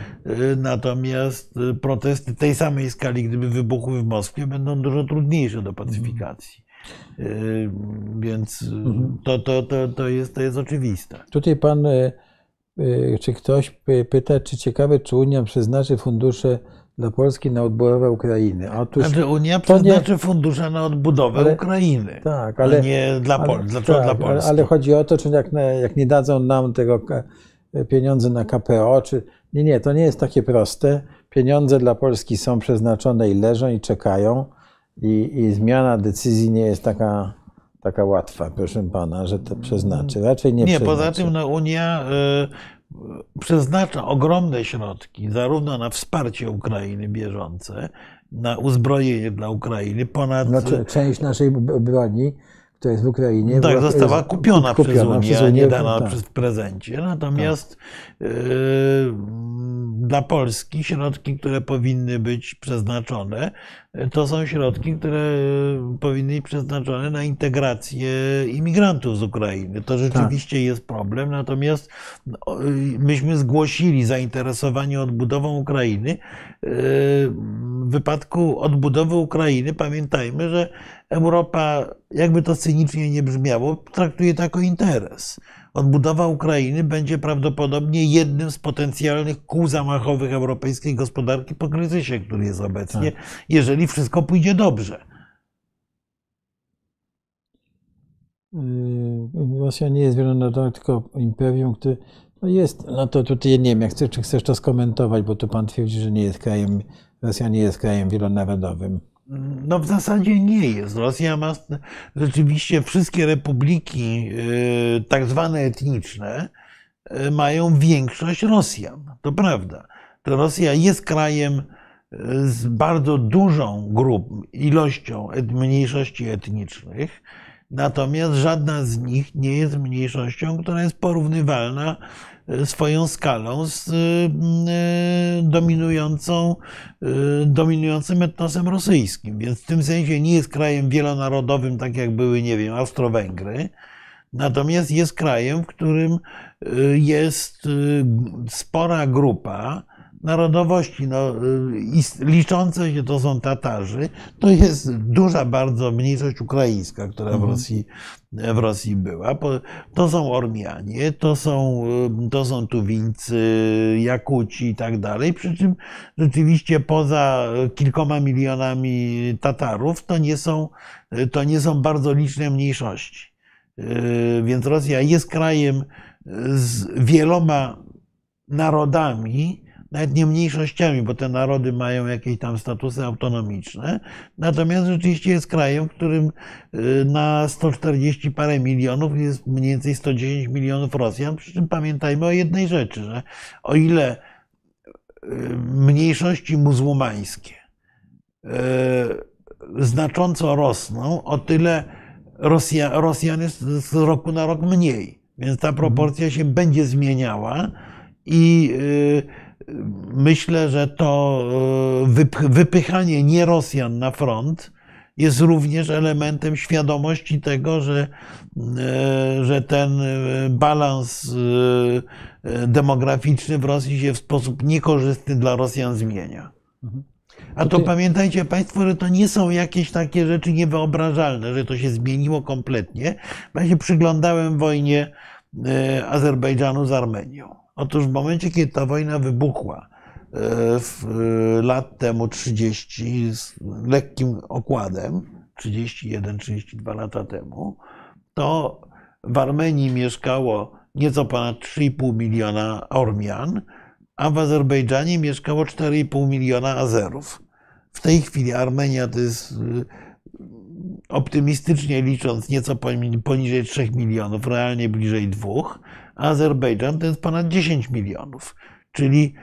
natomiast protesty tej samej skali, gdyby wybuchły w Moskwie, będą dużo trudniejsze do pacyfikacji. Więc mhm. to, to, to, to, jest, to jest oczywiste. Tutaj pan Y, czy ktoś pyta, czy ciekawe, czy Unia przeznaczy fundusze dla Polski na odbudowę Ukrainy. Otóż znaczy Unia przeznaczy nie... fundusze na odbudowę ale, Ukrainy, tak, ale, nie dla, Pol ale, tak, dla Polski. Ale, ale, chodzi o to, czy jak, jak nie dadzą nam tego pieniądze na KPO, czy... Nie, nie, to nie jest takie proste. Pieniądze dla Polski są przeznaczone i leżą i czekają i, i zmiana decyzji nie jest taka taka łatwa, proszę pana, że to przeznaczy. Raczej nie Nie, przeznaczy. poza tym no, Unia y, przeznacza ogromne środki zarówno na wsparcie Ukrainy bieżące, na uzbrojenie dla Ukrainy, ponad... Znaczy, część naszej broni która jest w Ukrainie. Tak, była, została kupiona, kupiona przez Unię, nie dana tak. przez prezencie. Natomiast tak. Dla Polski środki, które powinny być przeznaczone, to są środki, które powinny być przeznaczone na integrację imigrantów z Ukrainy. To rzeczywiście tak. jest problem, natomiast no, myśmy zgłosili zainteresowanie odbudową Ukrainy. W wypadku odbudowy Ukrainy pamiętajmy, że Europa, jakby to cynicznie nie brzmiało, traktuje to jako interes odbudowa Ukrainy będzie prawdopodobnie jednym z potencjalnych kół zamachowych europejskiej gospodarki po kryzysie, który jest obecnie, tak. jeżeli wszystko pójdzie dobrze. Yy, Rosja nie jest wielonarodowa, tylko imperium, które no jest, no to tutaj nie wiem, jak chcesz, czy chcesz to skomentować, bo tu pan twierdzi, że nie jest krajem, Rosja nie jest krajem wielonarodowym. No w zasadzie nie jest. Rosja ma rzeczywiście wszystkie republiki y, tak zwane etniczne, e, mają większość Rosjan. To prawda. To Rosja jest krajem e, z bardzo dużą grupą, ilością mniejszości etnicznych, natomiast żadna z nich nie jest mniejszością, która jest porównywalna swoją skalą z dominującą, dominującym etnosem rosyjskim. Więc w tym sensie nie jest krajem wielonarodowym, tak jak były, nie wiem, Austro-Węgry. Natomiast jest krajem, w którym jest spora grupa narodowości, no, liczące się to są Tatarzy, to jest duża bardzo mniejszość ukraińska, która w, mhm. Rosji, w Rosji była. To są Ormianie, to są, to są Tuwińcy, Jakuci i tak dalej, przy czym rzeczywiście poza kilkoma milionami Tatarów to nie są, to nie są bardzo liczne mniejszości. Więc Rosja jest krajem z wieloma narodami, nawet nie mniejszościami, bo te narody mają jakieś tam statusy autonomiczne. Natomiast rzeczywiście jest krajem, w którym y, na 140 parę milionów jest mniej więcej 110 milionów Rosjan. Przy czym pamiętajmy o jednej rzeczy, że o ile y, mniejszości muzułmańskie y, znacząco rosną, o tyle Rosja, Rosjan jest z roku na rok mniej. Więc ta proporcja się będzie zmieniała i myślę, że to e, wypychanie nie Rosjan na front jest również elementem świadomości tego, że, e, że ten e, balans demograficzny w Rosji się w sposób niekorzystny dla Rosjan zmienia. Mhm. A to pamiętajcie Państwo, że to nie są jakieś takie rzeczy niewyobrażalne, że to się zmieniło kompletnie. Ja się przyglądałem wojnie Azerbejdżanu z Armenią. Otóż w momencie, kiedy ta wojna wybuchła, e, e, lat temu 30 z lekkim okładem, 31-32 lata temu, to w Armenii mieszkało nieco ponad 3,5 miliona Ormian, a w Azerbejdżanie mieszkało 4,5 miliona Azerów. W tej chwili Armenia to jest e, optymistycznie licząc nieco poniżej 3 milionów, realnie bliżej 2 Azerbejdżan to jest ponad 10 milionów. Czyli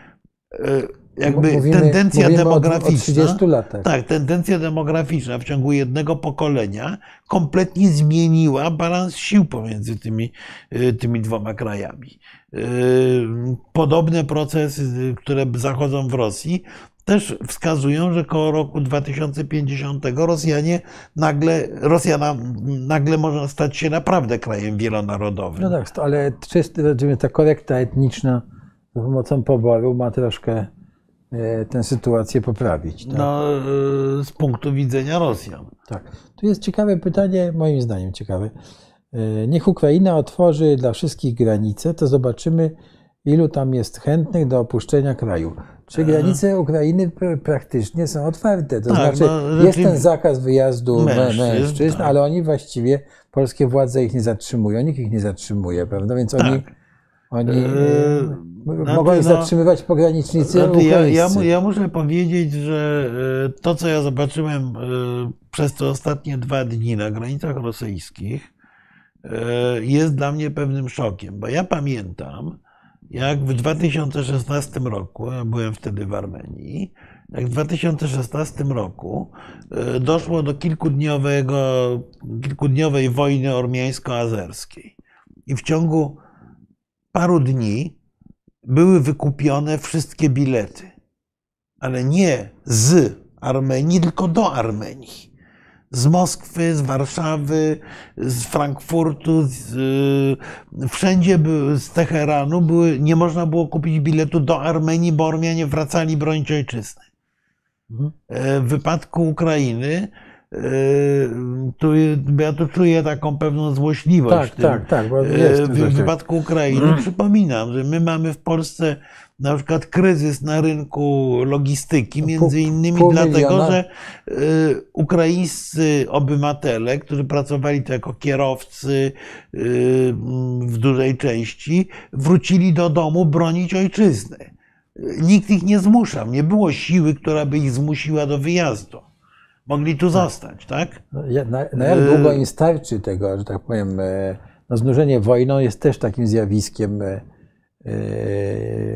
e, jakby mówimy, tendencja mówimy demograficzna. O. Tak, tendencja demograficzna w ciągu jednego pokolenia kompletnie zmieniła balans sił pomiędzy tymi, e, tymi dwoma krajami. E, podobne procesy, które zachodzą w Rosji, też wskazują, że koło roku 2050 Rosjanie nagle, Rosja nagle może stać się naprawdę krajem wielonarodowym. No tak, ale czysto, ta korekta etniczna za pomocą poboru ma troszkę e, tę sytuację poprawić. Tak? No, e, z punktu widzenia Rosjan. Tak. Tu jest ciekawe pytanie, moim zdaniem ciekawe. E, niech Ukraina otworzy dla wszystkich granice, to zobaczymy, ilu tam jest chętnych do opuszczenia kraju. Czy granice Ukrainy praktycznie są otwarte? To tak, znaczy, no, jest ten zakaz wyjazdu mężczyzn, mężczyzn tak. ale oni właściwie, polskie władze ich nie zatrzymują, nikt ich nie zatrzymuje, prawda? Więc tak. oni, oni e, znaczy, mogą ich no, zatrzymywać pogranicznicy znaczy, ja, ja, ja, muszę powiedzieć, że e, to, co ja zobaczyłem e, przez te ostatnie dwa dni na granicach rosyjskich, jest dla mnie pewnym szokiem, bo ja pamiętam, jak w 2016 roku, ja byłem wtedy w Armenii, jak w 2016 roku e, doszło do kilkudniowego, kilkudniowej wojny ormiańsko-azerskiej. I w ciągu paru dni były wykupione wszystkie bilety. Ale nie z Armenii, tylko do Armenii z Moskwy, z Warszawy, z Frankfurtu, z, y, wszędzie były, z Teheranu były, nie można było kupić biletu do Armenii, bo Ormianie wracali bronić ojczyzny. Mhm. E, w wypadku Ukrainy tu, ja tu czuję taką pewną złośliwość. Tak, tym, tak, tak. E, w, w wypadku Ukrainy mhm. przypominam, że my mamy w Polsce na przykład kryzys na rynku logistyki, między innymi pół dlatego, miliona. że y, ukraińscy obywatele, którzy pracowali tu jako kierowcy w dużej części, wrócili do domu bronić ojczyzny. Nikt ich nie zmuszał, nie było siły, która by ich zmusiła do wyjazdu. Mogli tu tak. zostać, tak? No, na, na jak długo im starczy tego, że tak powiem, e, no znużenie wojną jest też takim zjawiskiem e,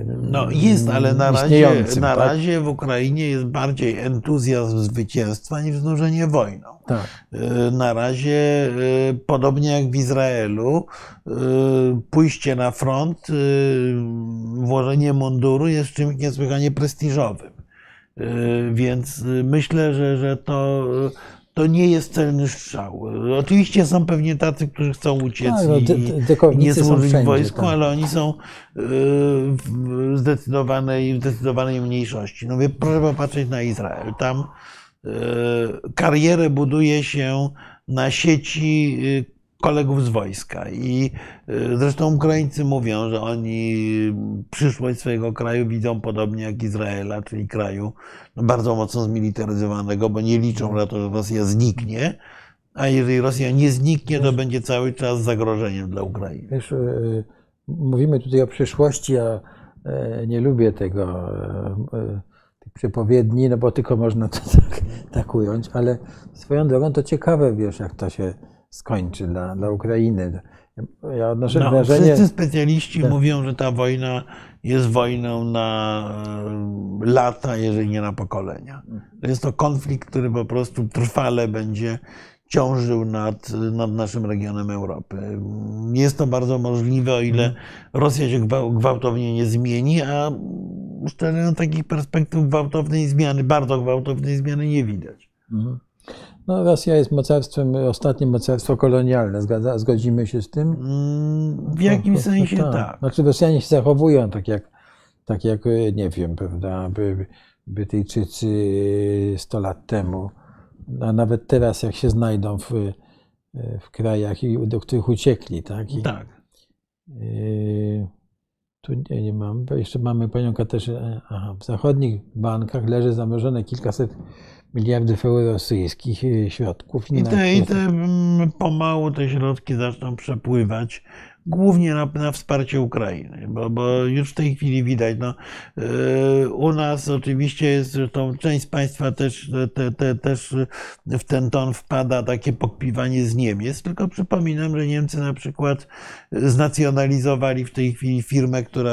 No jest, ale na razie, na tak? razie w Ukrainie jest bardziej entuzjazm zwycięstwa niż znużenie wojną. Tak. Y, Na razie, y, podobnie jak w Izraelu, y, pójście na front, y, włożenie munduru jest czymś niesłychanie prestiżowym. Y, Więc y, myślę, że, że to, to nie jest celny strzał. Oczywiście są pewnie tacy, którzy chcą uciec Tak, no, i, nie służyć wszędzie, wojsku, tak. ale oni są y, w zdecydowanej, w zdecydowanej mniejszości. No, wie, proszę popatrzeć na Izrael. Tam karierę buduje się na sieci kolegów z wojska. I y, zresztą Ukraińcy mówią, że oni przyszłość swojego kraju widzą podobnie jak Izraela, czyli kraju no, bardzo mocno zmilitaryzowanego, bo nie liczą na to, że Rosja zniknie. A jeżeli Rosja nie zniknie, to będzie cały czas zagrożeniem dla Ukrainy. Wiesz, e, mówimy tutaj o przyszłości, a e, nie lubię tego, e, e, przepowiedni, no bo tylko można to tak, tak ująć, ale swoją drogą to ciekawe, wiesz, jak to się skończy dla, dla Ukrainy. Ja odnoszę No, wrażenie... wszyscy specjaliści Tak. mówią, że ta wojna jest wojną na e, lata, jeżeli nie na pokolenia. Jest to konflikt, który po prostu trwale będzie ciążył nad, nad naszym regionem Europy. Jest to bardzo możliwe, o ile Mhm. Rosja się gwał- gwałtownie nie zmieni, a szczerze no, takich perspektyw gwałtownej zmiany, bardzo gwałtownej zmiany nie widać. Mhm. No, Rosja jest mocarstwem, ostatnie mocarstwo kolonialne, zgadza, zgodzimy się z tym? Mm, W jakimś sensie tak. Znaczy Rosjanie się zachowują tak jak, tak jak e, nie wiem, prawda, by, Brytyjczycy 100 lat temu, a nawet teraz jak się znajdą w, e, w krajach, do których uciekli, tak? I, Tak. e, tu nie, nie mam, bo jeszcze mamy panią Katarzynę. Aha, w zachodnich bankach leży zamrożone kilkaset miliardów rosyjskich e, środków. I te, i te mm, pomału te środki zaczną przepływać, głównie na, na wsparcie Ukrainy, bo, bo już w tej chwili widać, no, yy, u nas oczywiście jest, zresztą część z Państwa też, te, te, też w ten ton wpada takie pokpiwanie z Niemiec, tylko przypominam, że Niemcy na przykład znacjonalizowali w tej chwili firmę, która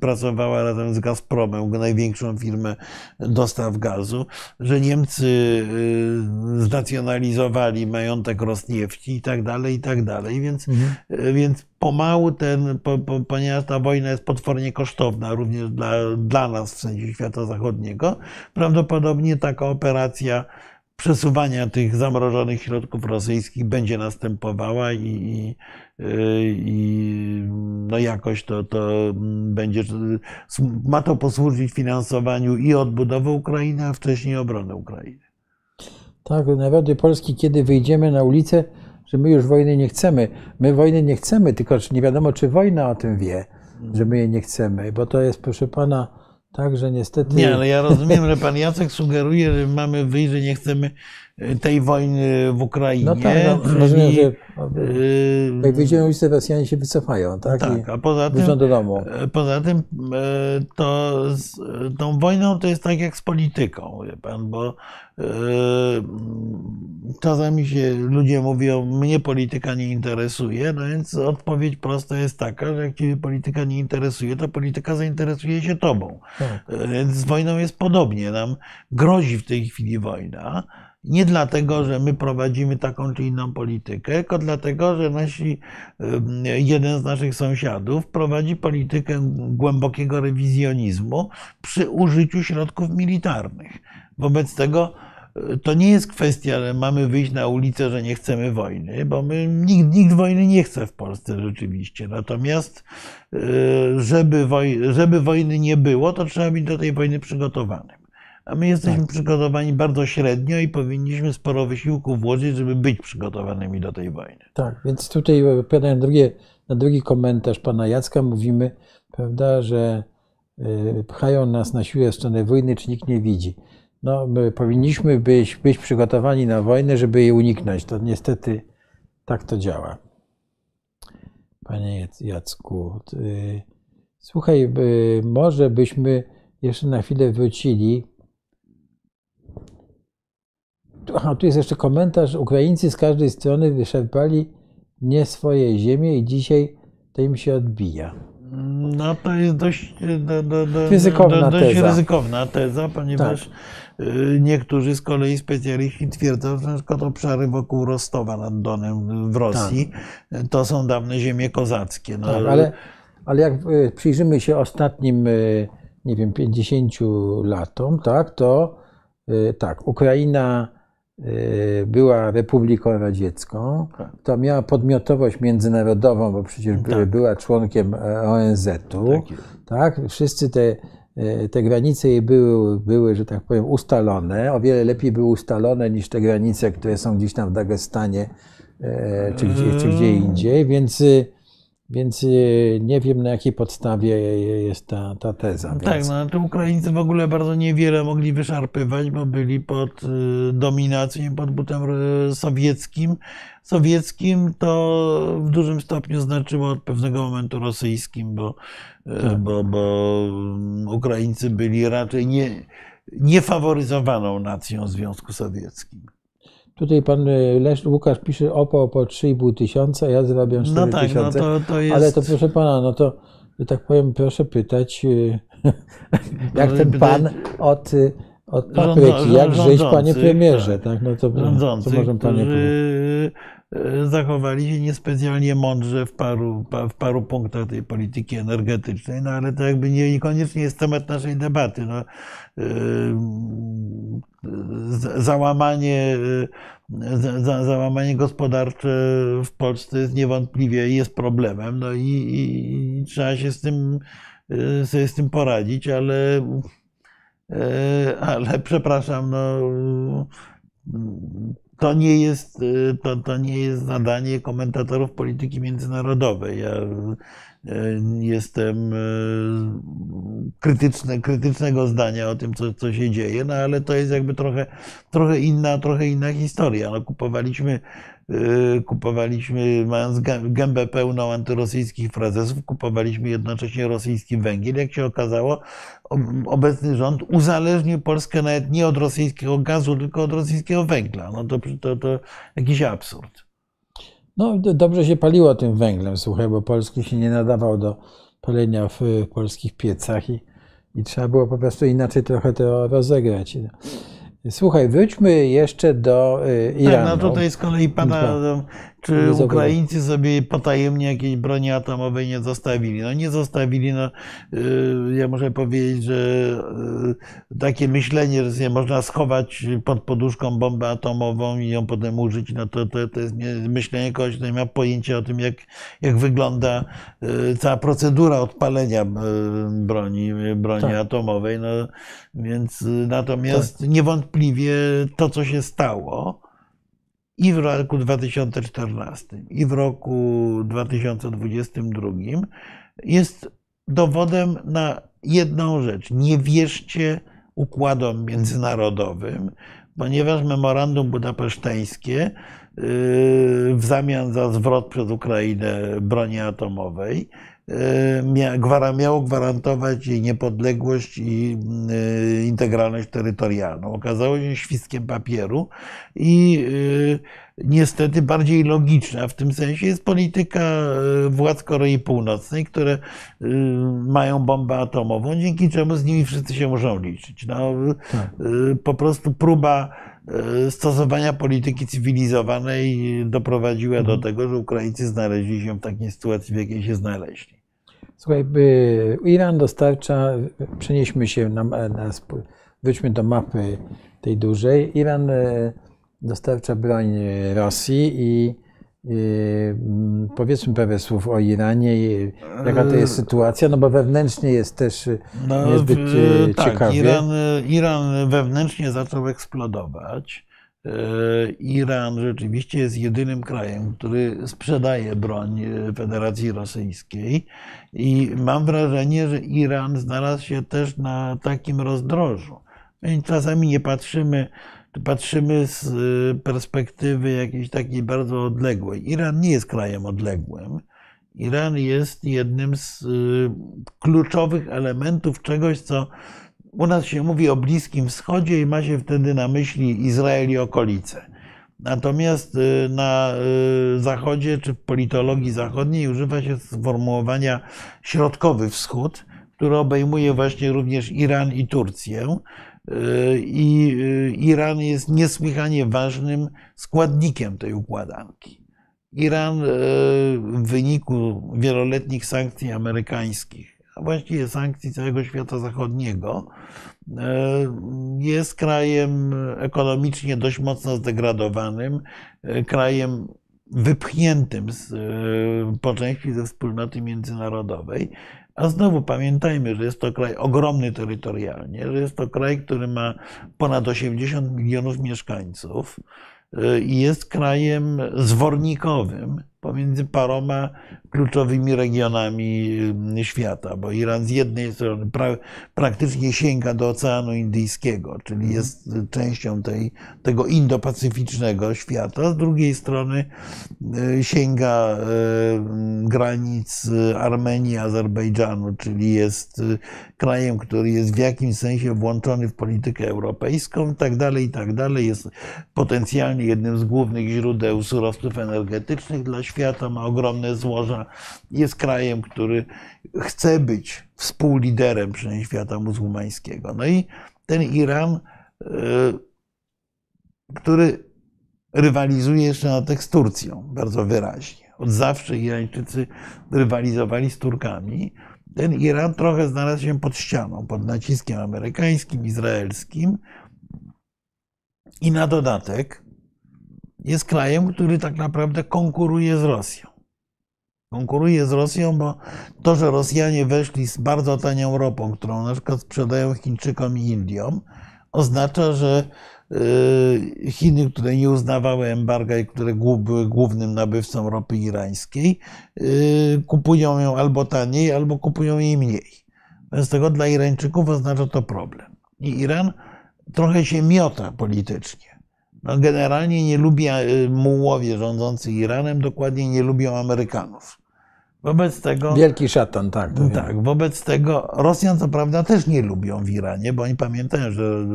pracowała razem z Gazpromem, największą firmę dostaw gazu, że Niemcy y, znacjonalizowali majątek Rosniewci i tak dalej, i tak dalej, więc, Mhm. y, więc pomału ten, po, po, ponieważ ta wojna jest potwornie kosztowna również dla, dla nas w sensie świata zachodniego, prawdopodobnie taka operacja przesuwania tych zamrożonych środków rosyjskich będzie następowała i, i, y, i no jakoś to, to będzie, ma to posłużyć finansowaniu i odbudowy Ukrainy, a wcześniej obrony Ukrainy. Tak, narody Polski, kiedy wyjdziemy na ulicę, że my już wojny nie chcemy. My wojny nie chcemy, tylko nie wiadomo, czy wojna o tym wie, że my jej nie chcemy, bo to jest, proszę pana, tak, że niestety. Nie, ale ja rozumiem, że pan Jacek sugeruje, że mamy wyjść, że nie chcemy tej wojny w Ukrainie. No tak, no, rozumiem, że y, jak wyjdziemy ulicę, Rosjanie się wycofają, tak? tak, a poza tym do domu. E, Poza tym e, to z tą wojną to jest tak jak z polityką, wie pan, bo e, czasami się ludzie mówią, mnie polityka nie interesuje, no więc odpowiedź prosta jest taka, że jak ciebie polityka nie interesuje, to polityka zainteresuje się tobą. Tak. Więc z wojną jest podobnie. Nam grozi w tej chwili wojna. Nie dlatego, że my prowadzimy taką czy inną politykę, tylko dlatego, że nasi, em, jeden z naszych sąsiadów prowadzi politykę głębokiego rewizjonizmu przy użyciu środków militarnych. Wobec tego e, to nie jest kwestia, że mamy wyjść na ulicę, że nie chcemy wojny, bo my, nikt, nikt wojny nie chce w Polsce rzeczywiście. Natomiast, e, żeby, woj, żeby wojny nie było, to trzeba być do tej wojny przygotowanym. A my jesteśmy przygotowani bardzo średnio i powinniśmy sporo wysiłku włożyć, żeby być przygotowanymi do tej wojny. Tak, więc tutaj odpowiadając na, drugie, na drugi komentarz pana Jacka, mówimy, prawda, że y, pchają nas na siłę w stronę wojny, czy nikt nie widzi. No, my powinniśmy być, być przygotowani na wojnę, żeby jej uniknąć. To niestety tak to działa. Panie Jac- Jacku, y, słuchaj, może byśmy jeszcze na chwilę wrócili. Tu- Aha, tu jest jeszcze komentarz. Ukraińcy z każdej strony wyszarpali nie swoje ziemie i dzisiaj to im się odbija. No to jest dość, do, do, do, Ryzykowna dość teza. ryzykowna teza, ponieważ y, niektórzy z kolei specjaliści twierdzą, że na przykład obszary wokół Rostowa nad Donem w Rosji to są dawne ziemie kozackie. No, Tak, ale, ale jak y, przyjrzymy się ostatnim, y, nie wiem, 50 latom, tak, to tak, Ukraina była Republiką Radziecką, Tak. to miała podmiotowość międzynarodową, bo przecież Tak. była członkiem e, ONZ-u. Tak. Tak, wszyscy te, e, te granice jej były, były, że tak powiem, ustalone. O wiele lepiej były ustalone niż te granice, które są gdzieś tam w Dagestanie e, czy, gdzie, czy gdzie indziej, więc, y, więc y, nie wiem na jakiej podstawie jest ta, ta teza. Tak, Więc, no to Ukraińcy w ogóle bardzo niewiele mogli wyszarpywać, bo byli pod y, dominacją, pod butem y, sowieckim. Sowieckim to w dużym stopniu znaczyło od pewnego momentu rosyjskim, bo, Tak. bo, bo mm, Ukraińcy byli raczej nie, niefaworyzowaną nacją w Związku Sowieckim. Tutaj pan y, Lesz, Łukasz pisze OPO po 3,5 tysiąca, ja zarabiam 4 No tak, no tysiące. to, to jest... Ale to proszę pana, no to, tak powiem, proszę pytać, y, jak Proszę ten pan od, y, od papryki, jak żyć, panie premierze, tak. tak, no to co rządzących, może panie którzy e, zachowali się niespecjalnie mądrze w paru, pa- w paru punktach tej polityki energetycznej, no ale to jakby nie, niekoniecznie jest temat naszej debaty. No, e, załamanie, e, za- za- załamanie gospodarcze w Polsce jest niewątpliwie jest problemem, no i, i, i trzeba się z tym, sobie z tym poradzić, ale ale przepraszam, no, to nie jest, to, to nie jest zadanie komentatorów polityki międzynarodowej. Ja jestem e, krytyczne, krytycznego zdania o tym, co, co się dzieje, no ale to jest jakby trochę, trochę inna, trochę inna historia. No, kupowaliśmy e, kupowaliśmy, mając gę- gębę pełną antyrosyjskich frazesów, kupowaliśmy jednocześnie rosyjski węgiel. Jak się okazało, ob- obecny rząd uzależnił Polskę nawet nie od rosyjskiego gazu, tylko od rosyjskiego węgla. No to, to, to jakiś absurd. No, dobrze się paliło tym węglem, słuchaj, bo polski się nie nadawał do palenia w polskich piecach i, i trzeba było po prostu inaczej trochę to rozegrać. Słuchaj, wróćmy jeszcze do y, Tak, Iranu. no tutaj z kolei pada, czy. Ukraińcy sobie potajemnie jakiejś broni atomowej nie zostawili. No nie zostawili, no y, ja muszę powiedzieć, że y, takie myślenie, że można schować pod poduszką bombę atomową i ją potem użyć, no to, to, to jest nie- myślenie kogoś, kto nie ma pojęcia o tym, jak, jak wygląda y, cała procedura odpalenia broni, broni Tak. atomowej. No, więc natomiast niewątpliwie to, co się stało, i w roku 2014, i w roku 2022 jest dowodem na jedną rzecz. Nie wierzcie układom międzynarodowym, ponieważ memorandum budapeszteńskie yy, w zamian za zwrot przez Ukrainę broni atomowej miało gwarantować jej niepodległość i yy, integralność terytorialną. Okazało się świstkiem papieru i yy, niestety bardziej logiczna w tym sensie jest polityka władz Korei Północnej, które mają bombę atomową, dzięki czemu z nimi wszyscy się muszą liczyć. No, Tak. po prostu próba stosowania polityki cywilizowanej doprowadziła do tego, że Ukraińcy znaleźli się w takiej sytuacji, w jakiej się znaleźli. Słuchaj, Iran dostarcza, przenieśmy się na, na wróćmy do mapy tej dużej. Iran y, dostarcza broń y, Rosji i y, mm, powiedzmy parę słów o Iranie, jaka to jest sytuacja, no bo wewnętrznie jest też y, niezbyt tak, ciekawie. Iran, Iran wewnętrznie zaczął eksplodować. E, Iran rzeczywiście jest jedynym krajem, który sprzedaje broń e, Federacji Rosyjskiej i mam wrażenie, że Iran znalazł się też na takim rozdrożu. My czasami nie patrzymy, patrzymy z e, perspektywy jakiejś takiej bardzo odległej. Iran nie jest krajem odległym. Iran jest jednym z y, kluczowych elementów czegoś, co u nas się mówi o Bliskim Wschodzie i ma się wtedy na myśli Izrael i okolice. Natomiast y, na y, Zachodzie czy w politologii zachodniej używa się sformułowania środkowy wschód, który obejmuje właśnie również Iran i Turcję. Y, I Iran jest niesłychanie ważnym składnikiem tej układanki. Iran w wyniku wieloletnich sankcji amerykańskich, a właściwie sankcji całego świata zachodniego, jest krajem ekonomicznie dość mocno zdegradowanym, krajem wypchniętym z, po części ze wspólnoty międzynarodowej. A znowu pamiętajmy, że jest to kraj ogromny terytorialnie, że jest to kraj, który ma ponad 80 milionów mieszkańców i jest krajem zwornikowym pomiędzy paroma kluczowymi regionami y, świata, bo Iran z jednej strony pra, praktycznie sięga do Oceanu Indyjskiego, czyli mhm. jest częścią tej, tego indo-pacyficznego świata, z drugiej strony y, sięga y, granic Armenii, Azerbejdżanu, czyli jest krajem, który jest w jakimś sensie włączony w politykę europejską i tak dalej, i tak dalej. Jest potencjalnie jednym z głównych źródeł surowców energetycznych dla świata, ma ogromne złoża jest krajem, który chce być współliderem przynajmniej świata muzułmańskiego. No i ten Iran, e, który rywalizuje jeszcze na tekst z Turcją bardzo wyraźnie. Od zawsze Irańczycy rywalizowali z Turkami. Ten Iran trochę znalazł się pod ścianą, pod naciskiem amerykańskim, izraelskim. I na dodatek jest krajem, który tak naprawdę konkuruje z Rosją konkuruje z Rosją, bo to, że Rosjanie weszli z bardzo tanią ropą, którą na przykład sprzedają Chińczykom i Indiom, oznacza, że y, Chiny, które nie uznawały embarga i które były głównym nabywcą ropy irańskiej, y, kupują ją albo taniej, albo kupują jej mniej. Więc tego dla Irańczyków oznacza to problem. I Iran trochę się miota politycznie. No generalnie nie lubi y, mułowie rządzący Iranem, dokładnie nie lubią Amerykanów. Wobec tego. Wielki szatan, tak. Tak, wobec tego Rosjan co prawda też nie lubią w Iranie, bo oni pamiętają, że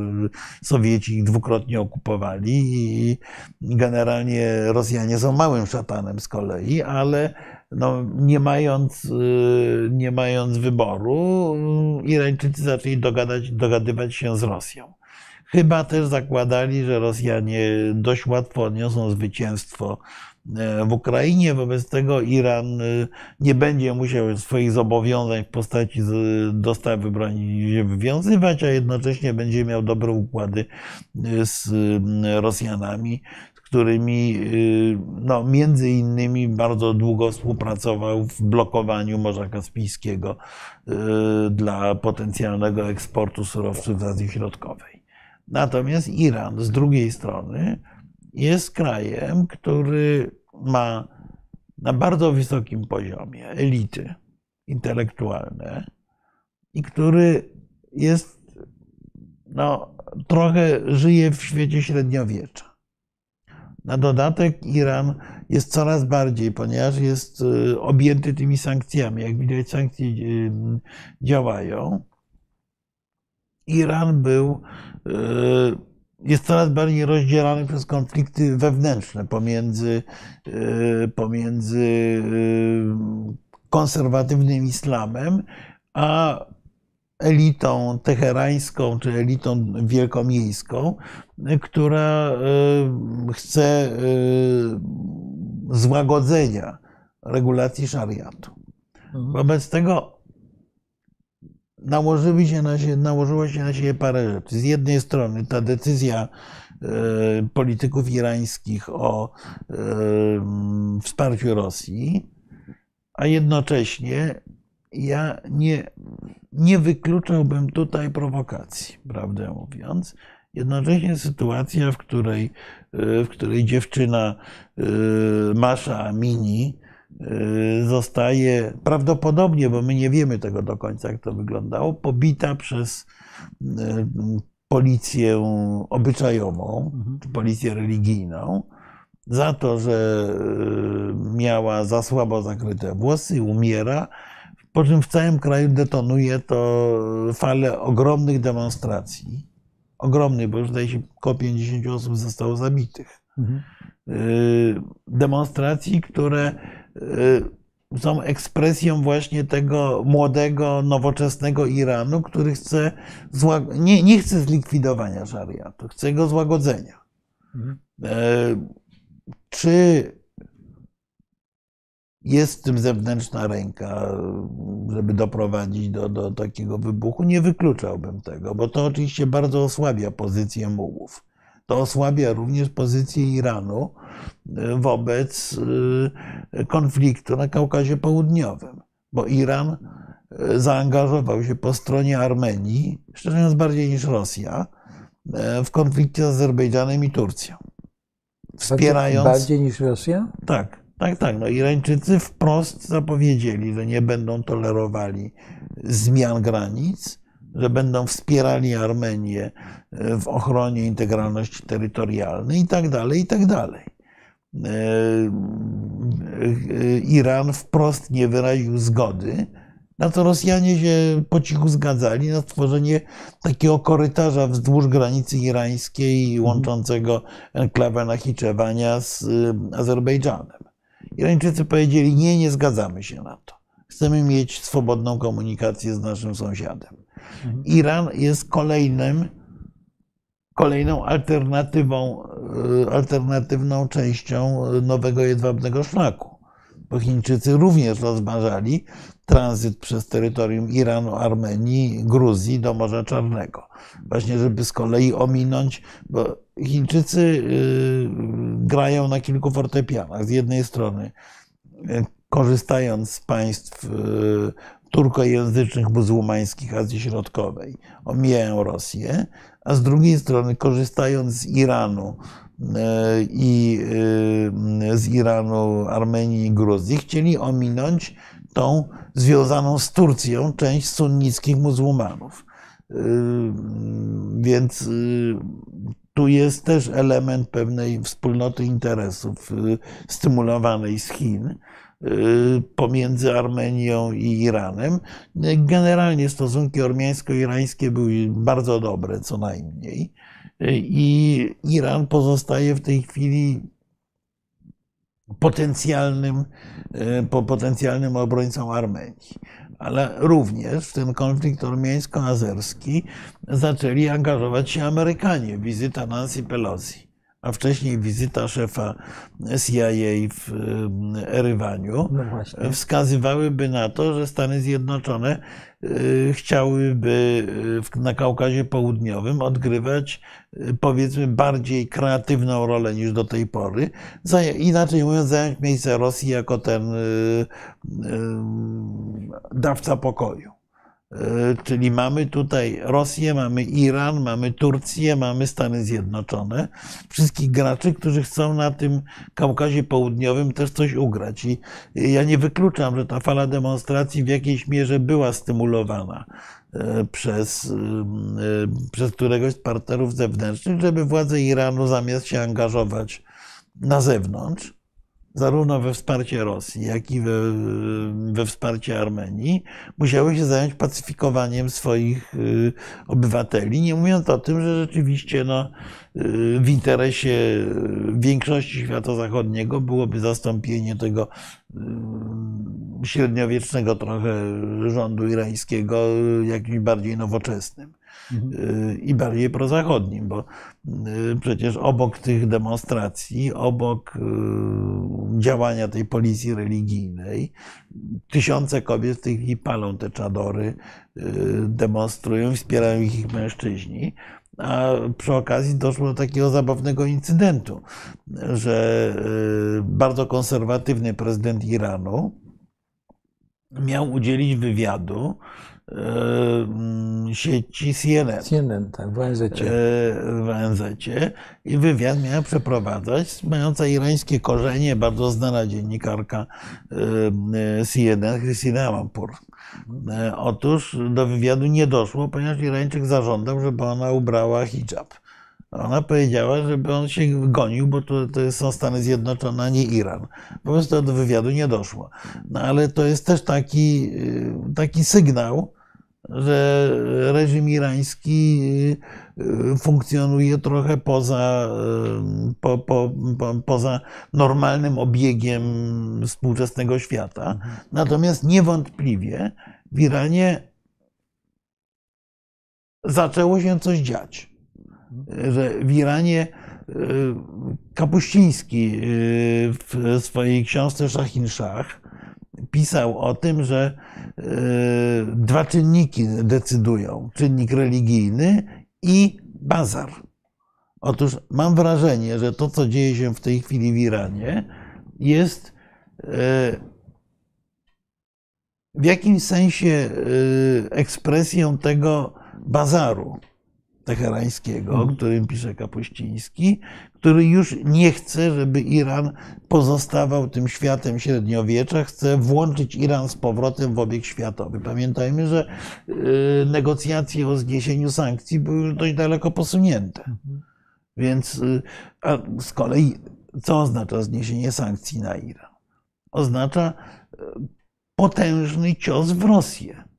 Sowieci ich dwukrotnie okupowali i generalnie Rosjanie są małym szatanem z kolei, ale no, nie, mając, y, nie mając wyboru, Irańczycy zaczęli dogadać, dogadywać się z Rosją. Chyba też zakładali, że Rosjanie dość łatwo odniosą zwycięstwo e, w Ukrainie. Wobec tego Iran e, nie będzie musiał swoich zobowiązań w postaci dostawy broni wywiązywać, a jednocześnie będzie miał dobre układy e, z Rosjanami, z którymi no, między innymi bardzo długo współpracował w blokowaniu Morza Kaspijskiego dla potencjalnego eksportu surowców z Azji Środkowej. Natomiast Iran z drugiej strony jest krajem, który ma na bardzo wysokim poziomie elity intelektualne i który jest, no, trochę żyje w świecie średniowiecza. Na dodatek Iran jest coraz bardziej, ponieważ jest y, objęty tymi sankcjami. Jak widać, sankcje y, działają. Iran był E, jest coraz bardziej rozdzielany przez konflikty wewnętrzne pomiędzy, e, pomiędzy e, konserwatywnym islamem a elitą teherańską czy elitą wielkomiejską, która chce złagodzenia regulacji szariatu. Mhm. Wobec tego nałożyły się na siebie, nałożyło się na siebie parę rzeczy. Z jednej strony ta decyzja e, polityków irańskich o e, wsparciu Rosji, a jednocześnie ja nie, nie wykluczałbym tutaj prowokacji, prawdę mówiąc. Jednocześnie sytuacja, w której, e, w której dziewczyna Masza Amini zostaje prawdopodobnie, bo my nie wiemy tego do końca, jak to wyglądało, pobita przez y, policję obyczajową, mhm. czy policję religijną, za to, że y, miała za słabo zakryte włosy, umiera, po czym w całym kraju detonuje to falę ogromnych demonstracji. Ogromnych, bo już zdaje się około 50 osób zostało zabitych Mhm. Demonstracji, które są ekspresją właśnie tego młodego, nowoczesnego Iranu, który chce nie, nie chce zlikwidowania szariatu, chce go złagodzenia. Mhm. Czy jest w tym zewnętrzna ręka, żeby doprowadzić do, do takiego wybuchu? Nie wykluczałbym tego, bo to oczywiście bardzo osłabia pozycję mułów. To osłabia również pozycję Iranu e, wobec e, konfliktu na Kaukazie Południowym, bo Iran e, zaangażował się po stronie Armenii, szczerze mówiąc bardziej niż Rosja, w konflikcie z Azerbejdżanem i Turcją. Wspierając. Bardziej niż Rosja? Tak, tak, tak. No Irańczycy wprost zapowiedzieli, że nie będą tolerowali zmian granic, że będą wspierali Armenię e, w ochronie integralności terytorialnej i tak dalej, i tak dalej. E, e, Iran wprost nie wyraził zgody, na co Rosjanie się po cichu zgadzali na stworzenie takiego korytarza wzdłuż granicy irańskiej mhm. łączącego enklawę Nachiczewania z Azerbejdżanem. Irańczycy powiedzieli: Nie, nie zgadzamy się na to. Chcemy mieć swobodną komunikację z naszym sąsiadem. Mhm. Iran jest kolejnym, kolejną alternatywą, e, alternatywną częścią nowego jedwabnego szlaku. Bo Chińczycy również rozważali tranzyt przez terytorium Iranu, Armenii, Gruzji do Morza Czarnego. Właśnie, żeby z kolei ominąć, bo Chińczycy y, grają na kilku fortepianach. Z jednej strony, y, korzystając z państw y, turkojęzycznych, muzułmańskich Azji Środkowej, omijają Rosję, a z drugiej strony, korzystając z Iranu i z Iranu, Armenii i Gruzji, chcieli ominąć tą związaną z Turcją część sunnickich muzułmanów. Więc tu jest też element pewnej wspólnoty interesów stymulowanej z Chin pomiędzy Armenią i Iranem. Generalnie stosunki ormiańsko-irańskie były bardzo dobre, co najmniej. I Iran pozostaje w tej chwili potencjalnym, y, potencjalnym obrońcą Armenii ale również w ten konflikt ormiańsko-azerski zaczęli angażować się Amerykanie. Wizyta Nancy Pelosi, a wcześniej wizyta szefa CIA w Erywaniu no wskazywałyby na to, że Stany Zjednoczone y, chciałyby y, na Kaukazie Południowym odgrywać powiedzmy bardziej kreatywną rolę niż do tej pory. Inaczej mówiąc, zająć miejsce Rosji jako ten dawca pokoju. E, czyli mamy tutaj Rosję, mamy Iran, mamy Turcję, mamy Stany Zjednoczone. Wszystkich graczy, którzy chcą na tym Kaukazie Południowym też coś ugrać. I ja nie wykluczam, że ta fala demonstracji w jakiejś mierze była stymulowana e, przez, przez któregoś z partnerów zewnętrznych, żeby władze Iranu zamiast się angażować na zewnątrz, zarówno we wsparcie Rosji, jak i we, we, wsparcie Armenii, musiały się zająć pacyfikowaniem swoich y, obywateli, nie mówiąc o tym, że rzeczywiście no, y, w interesie większości świata zachodniego byłoby zastąpienie tego y, średniowiecznego trochę rządu irańskiego jakimś bardziej nowoczesnym. Mhm. i bardziej prozachodnim, bo y, przecież obok tych demonstracji, obok y, działania tej policji religijnej, tysiące kobiet w tej chwili palą te czadory, y, demonstrują, wspierają ich ich mężczyźni. A przy okazji doszło do takiego zabawnego incydentu, że bardzo konserwatywny prezydent Iranu miał udzielić wywiadu sieci CNN. CNN, tak, w ONZ. W ONZ. I wywiad miała przeprowadzać mająca irańskie korzenie, bardzo znana dziennikarka CNN, Christina Amanpour. Otóż do wywiadu nie doszło, ponieważ Irańczyk zażądał, żeby ona ubrała hijab. Ona powiedziała, żeby on się gonił, bo to, to są Stany Zjednoczone, a nie Iran. Po prostu do wywiadu nie doszło. No ale to jest też taki, taki sygnał, że reżim irański y, funkcjonuje trochę poza, y, po, po, po, poza normalnym obiegiem współczesnego świata. Natomiast niewątpliwie w Iranie zaczęło się coś dziać. Że w Iranie y, Kapuściński w swojej książce Szachin Szach pisał o tym, że dwa czynniki decydują: czynnik religijny i bazar. Otóż mam wrażenie, że to, co dzieje się w tej chwili w Iranie, jest e, w jakimś sensie e, ekspresją tego bazaru teherańskiego, o którym pisze Kapuściński, który już nie chce, żeby Iran pozostawał tym światem średniowiecza, chce włączyć Iran z powrotem w obieg światowy. Pamiętajmy, że y, negocjacje o zniesieniu sankcji były już dość daleko posunięte. Więc y, a z kolei co oznacza zniesienie sankcji na Iran? Oznacza y, potężny cios w Rosję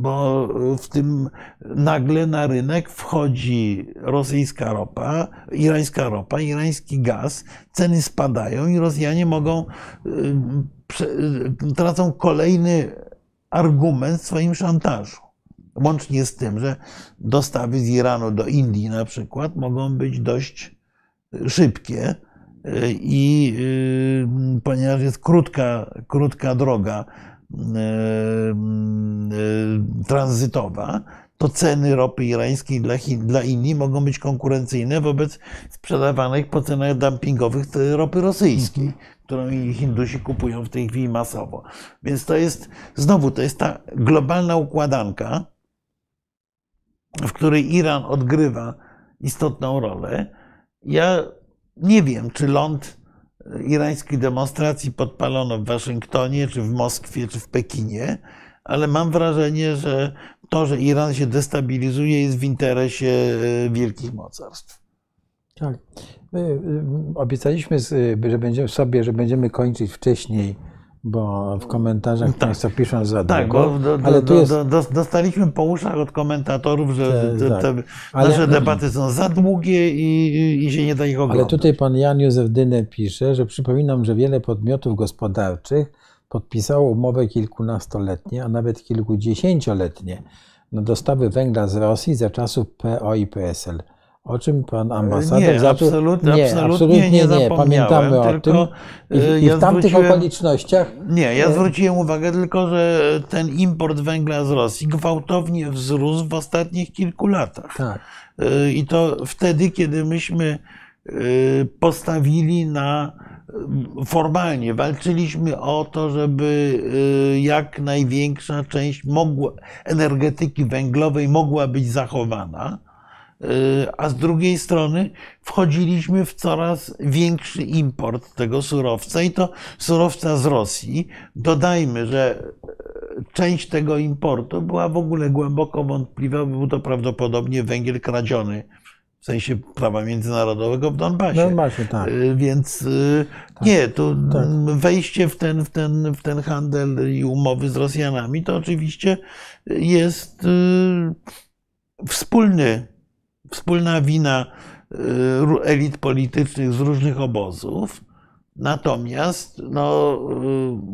bo w tym nagle na rynek wchodzi rosyjska ropa, irańska ropa, irański gaz, ceny spadają i Rosjanie mogą, y, y, tracą kolejny argument w swoim szantażu. Łącznie z tym, że dostawy z Iranu do Indii na przykład mogą być dość szybkie i ponieważ jest krótka, krótka droga E, e, tranzytowa, to ceny ropy irańskiej dla, Chin, dla Indii mogą być konkurencyjne wobec sprzedawanych po cenach dumpingowych ropy rosyjskiej, mhm. którą Hindusi kupują w tej chwili masowo. Więc to jest, znowu, to jest ta globalna układanka, w której Iran odgrywa istotną rolę. Ja nie wiem, czy ląd irańskich demonstracji podpalono w Waszyngtonie, czy w Moskwie, czy w Pekinie, ale mam wrażenie, że to, że Iran się destabilizuje, jest w interesie e, wielkich mocarstw. Tak. My y, obiecaliśmy, będziemy sobie, że będziemy kończyć wcześniej bo w komentarzach tak. Państwo piszą za tak, długo. Tak, bo do, do, ale tu jest... do, dostaliśmy po uszach od komentatorów, że te, te, tak. ale, nasze debaty są za długie i, i się nie da ich oglądać. Ale tutaj pan Jan Józef Dyne pisze, że przypominam, że wiele podmiotów gospodarczych podpisało umowy kilkunastoletnie, a nawet kilkudziesięcioletnie na dostawy węgla z Rosji za czasów PO i PSL. O czym pan ambasador nie, zaczął? Absolutnie, nie, absolutnie nie, nie, pamiętamy o tym. I, i ja w tamtych okolicznościach. Nie, ja zwróciłem uwagę tylko, że ten import węgla z Rosji gwałtownie wzrósł w ostatnich kilku latach. Tak. I to wtedy, kiedy myśmy postawili na formalnie walczyliśmy o to, żeby jak największa część mogła, energetyki węglowej mogła być zachowana a z drugiej strony wchodziliśmy w coraz większy import tego surowca i to surowca z Rosji. Dodajmy, że część tego importu była w ogóle głęboko wątpliwa, bo był to prawdopodobnie węgiel kradziony w sensie prawa międzynarodowego w Donbasie. Donbasie tak. Y, więc y, tak. nie, to tak. wejście w ten, w, ten, w ten handel i umowy z Rosjanami to oczywiście jest wspólny wspólna wina y, elit politycznych z różnych obozów. Natomiast no,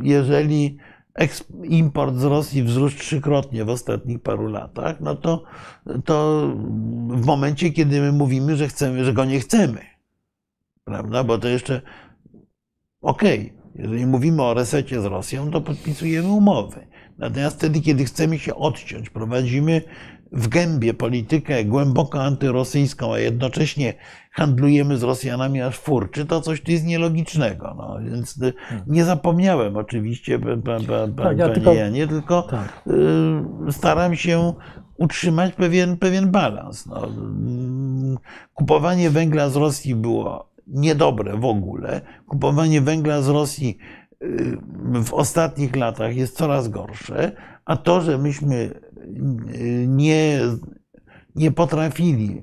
y, jeżeli import z Rosji wzrósł trzykrotnie w ostatnich paru latach, no to, to w momencie, kiedy my mówimy, że chcemy, że go nie chcemy, prawda? Bo to jeszcze okej, okay, jeżeli mówimy o resecie z Rosją, to podpisujemy umowy. Natomiast wtedy, kiedy chcemy się odciąć, prowadzimy w gębie politykę głęboko antyrosyjską, a jednocześnie handlujemy z Rosjanami aż furczy, to coś tu jest nielogicznego. No, więc y, hmm. nie zapomniałem oczywiście, pa, pa, pa, tak, ja tylko, Janie, tylko tak. Y, staram się utrzymać pewien, pewien balans. No, mm, kupowanie węgla z Rosji było niedobre w ogóle. Kupowanie węgla z Rosji y, w ostatnich latach jest coraz gorsze, a to, że myśmy nie, nie potrafili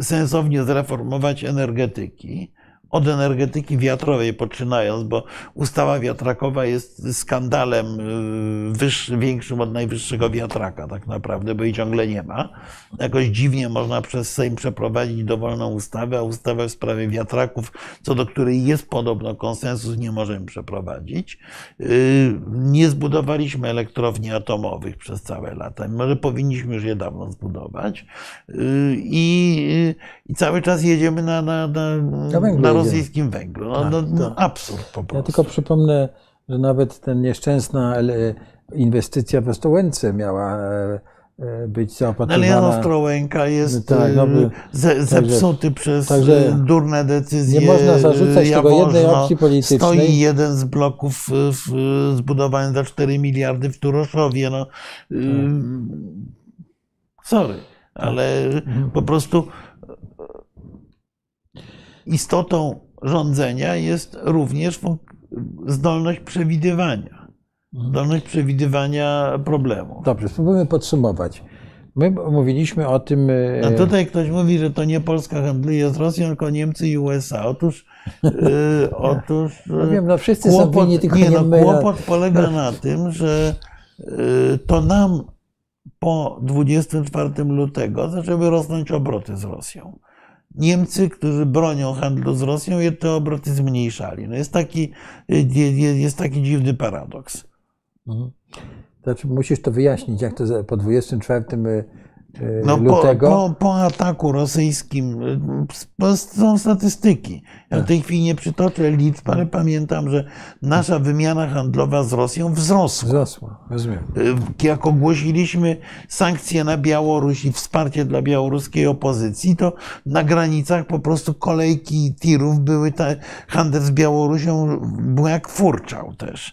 sensownie zreformować energetyki, od energetyki wiatrowej poczynając, bo ustawa wiatrakowa jest skandalem y, wyższy, większym od najwyższego wiatraka tak naprawdę, bo jej ciągle nie ma. Jakoś dziwnie można przez Sejm przeprowadzić dowolną ustawę, a ustawę w sprawie wiatraków, co do której jest podobno konsensus, nie możemy przeprowadzić. Y, nie zbudowaliśmy elektrowni atomowych przez całe lata. Może powinniśmy już je dawno zbudować. Y, I, i cały czas jedziemy na, na, na, Na. Rosyjskim węglu. No, Tak, no, no, tak. absurd po prostu. Ja tylko przypomnę, że nawet ten nieszczęsna inwestycja w Ostrołęce miała e, e, być Ale zaopatrywana. Jan Ostrołęka jest No tak, no y, ze, zepsuty przez także durne decyzje. nie można zarzucać tego jednej opcji politycznej. Stoi jeden z bloków w, zbudowany za 4 miliardy w Turoszowie. No, y, sorry, ale po prostu istotą rządzenia jest również zdolność przewidywania. Mhm. Zdolność przewidywania problemów. Dobrze, spróbujmy podsumować. My mówiliśmy o tym. e, A tutaj ktoś mówi, że to nie Polska handluje z Rosją, tylko Niemcy i USA. Otóż, yy, otóż No wiem, no wszyscy są winni, tylko nie, nie no, my. kłopot polega na tym, że yy, to nam po 24 lutego zaczęły rosnąć obroty z Rosją. Niemcy, którzy bronią handlu z Rosją, te obroty zmniejszali. No jest, taki, jest taki dziwny paradoks. Mhm. Znaczy, musisz to wyjaśnić, jak to po 24 e, e, No, po, lutego. po, po ataku rosyjskim y, po- są statystyki. Ja w tej chwili nie przytoczę liczb, ale pamiętam, że nasza wymiana handlowa z Rosją wzrosła. Wzrosła, rozumiem. Y, Jak ogłosiliśmy sankcje na Białoruś i wsparcie dla białoruskiej opozycji, to na granicach po prostu kolejki tirów były, ta, handel z Białorusią był jak furczał też. Y,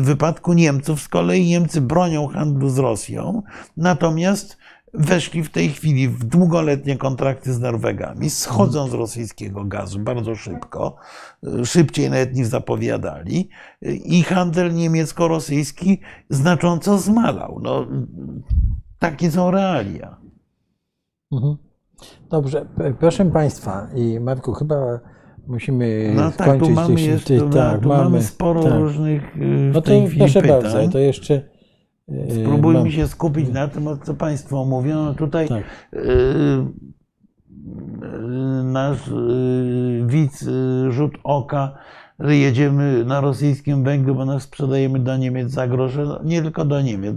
W wypadku Niemców z kolei Niemcy bronią handlu z Rosją, natomiast weszli w tej chwili w długoletnie kontrakty z Norwegami, schodzą z rosyjskiego gazu bardzo szybko, szybciej nawet niż zapowiadali, i handel niemiecko-rosyjski znacząco zmalał. No, takie są realia. Mhm. Dobrze, proszę Państwa i Marku, chyba musimy No tak, tu skończyć. mamy tych- jeszcze tak, tu mamy sporo tak. różnych y, No to proszę pytań. bardzo, to jeszcze. E, Spróbujmy mam- się skupić na tym, o co Państwo mówią. No tutaj Tak. y, y, nasz widz rzut oka, jedziemy na rosyjskim węglu, bo nas sprzedajemy do Niemiec za grosze. No, nie tylko do Niemiec.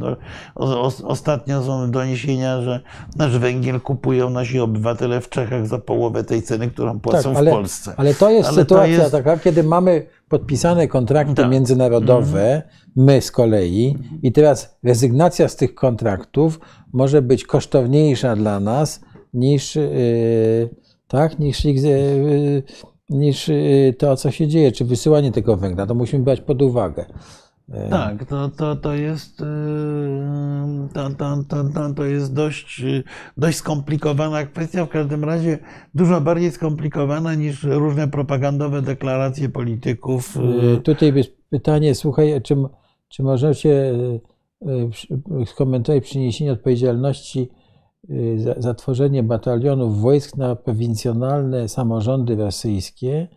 Ostatnio są doniesienia, że nasz węgiel kupują nasi obywatele w Czechach za połowę tej ceny, którą płacą Tak, ale, w Polsce. ale to jest Ale to sytuacja jest- taka, kiedy mamy podpisane kontrakty Tak. międzynarodowe, my z kolei, i teraz rezygnacja z tych kontraktów może być kosztowniejsza dla nas niż, yy, tak, niż, yy, niż yy, to, co się dzieje, czy wysyłanie tego węgla. To musimy brać pod uwagę. Yy, Tak, to, to, to jest, to, to, to, to, jest dość, yy, dość skomplikowana kwestia, w każdym razie dużo bardziej skomplikowana niż różne propagandowe deklaracje polityków. Tutaj jest pytanie, słuchaj, czy, czy możecie skomentować przyniesienie odpowiedzialności yy, za, za tworzenie batalionów wojsk na prowincjonalne samorządy rosyjskie?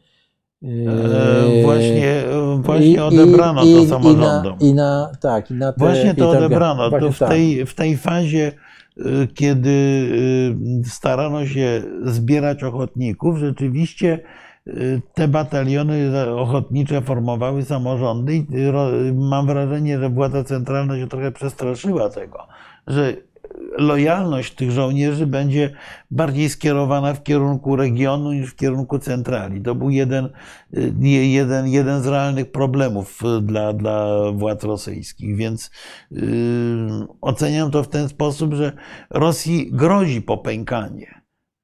E, Właśnie, właśnie i- odebrano i- to samorządom. I na, i na, tak, i na te, Właśnie to odebrano. To w tej, w tej fazie, y, kiedy y, starano się zbierać ochotników, rzeczywiście y, te bataliony ochotnicze formowały samorządy i y, mam wrażenie, że władza centralna się trochę przestraszyła tego, że lojalność tych żołnierzy będzie bardziej skierowana w kierunku regionu niż w kierunku centrali. To był jeden, y, jeden, jeden z realnych problemów y, dla, dla władz rosyjskich, więc yy, oceniam to w ten sposób, że Rosji grozi popękanie.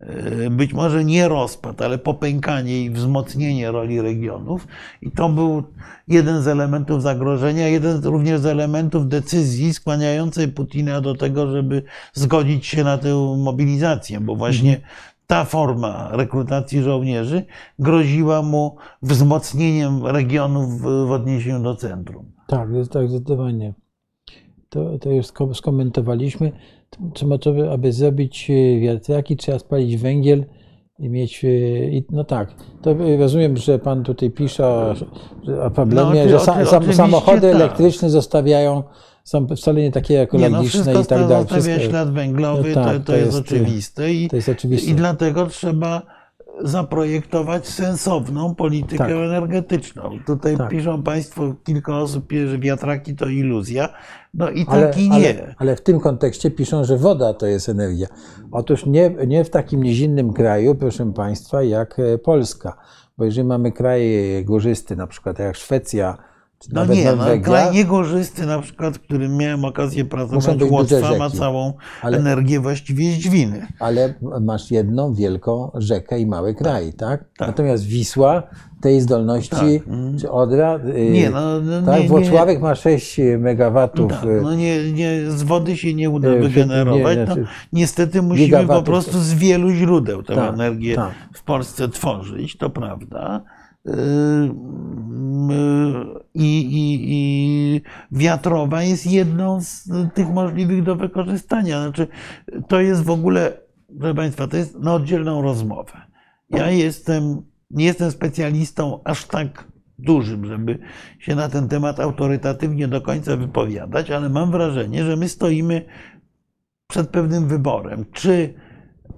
Yy, Być może nie rozpad, ale popękanie i wzmocnienie roli regionów. I to był jeden z elementów zagrożenia, jeden również z elementów decyzji skłaniającej Putina do tego, żeby zgodzić się na tę mobilizację, bo właśnie ta forma rekrutacji żołnierzy groziła mu wzmocnieniem regionów w, odniesieniu do centrum. Tak, tak, zdecydowanie. To, to już sko- skomentowaliśmy. Czy może, aby zrobić e, wiatraki, trzeba spalić węgiel i mieć, i, no tak, to rozumiem, że pan tutaj pisze o, o problemie, No, że sam, samochody tak. elektryczne zostawiają, są wcale nie takie Nie, no ekologiczne i tak to dalej. zostawia Wszystko- ślad węglowy, No to, tak, to, to jest, jest, oczywiste. I, to jest oczywiste. I dlatego trzeba zaprojektować sensowną politykę Tak. energetyczną. Tutaj Tak. piszą Państwo, kilka osób pisze, że wiatraki to iluzja. No i Ale, tak i nie. ale, ale w tym kontekście piszą, że woda to jest energia. Otóż nie, nie w takim nizinnym kraju, proszę Państwa, jak e, Polska. Bo jeżeli mamy kraje górzysty, na przykład jak Szwecja, No nawet nie, no, Norwegia, kraj niegorzysty, na przykład, w którym miałem okazję pracować, Łotwa ma całą Ale- energię właściwie z dźwiny. ale masz jedną wielką rzekę i mały kraj, tak? tak. Natomiast Wisła tej zdolności, czy Odra, y, Nie, no, no tak? nie, nie, Włocławek ma 6 megawatów. Tak, y, no nie, nie, z wody się nie uda Nie, wygenerować. nie, no, znaczy- niestety musimy po prostu z wielu źródeł tę Tak, energię tak. w Polsce tworzyć, to prawda. I, i, I wiatrowa jest jedną z tych możliwych do wykorzystania. Znaczy, to jest w ogóle, proszę Państwa, to jest na oddzielną rozmowę. Ja jestem, nie jestem specjalistą aż tak dużym, żeby się na ten temat autorytatywnie do końca wypowiadać, ale mam wrażenie, że my stoimy przed pewnym wyborem. Czy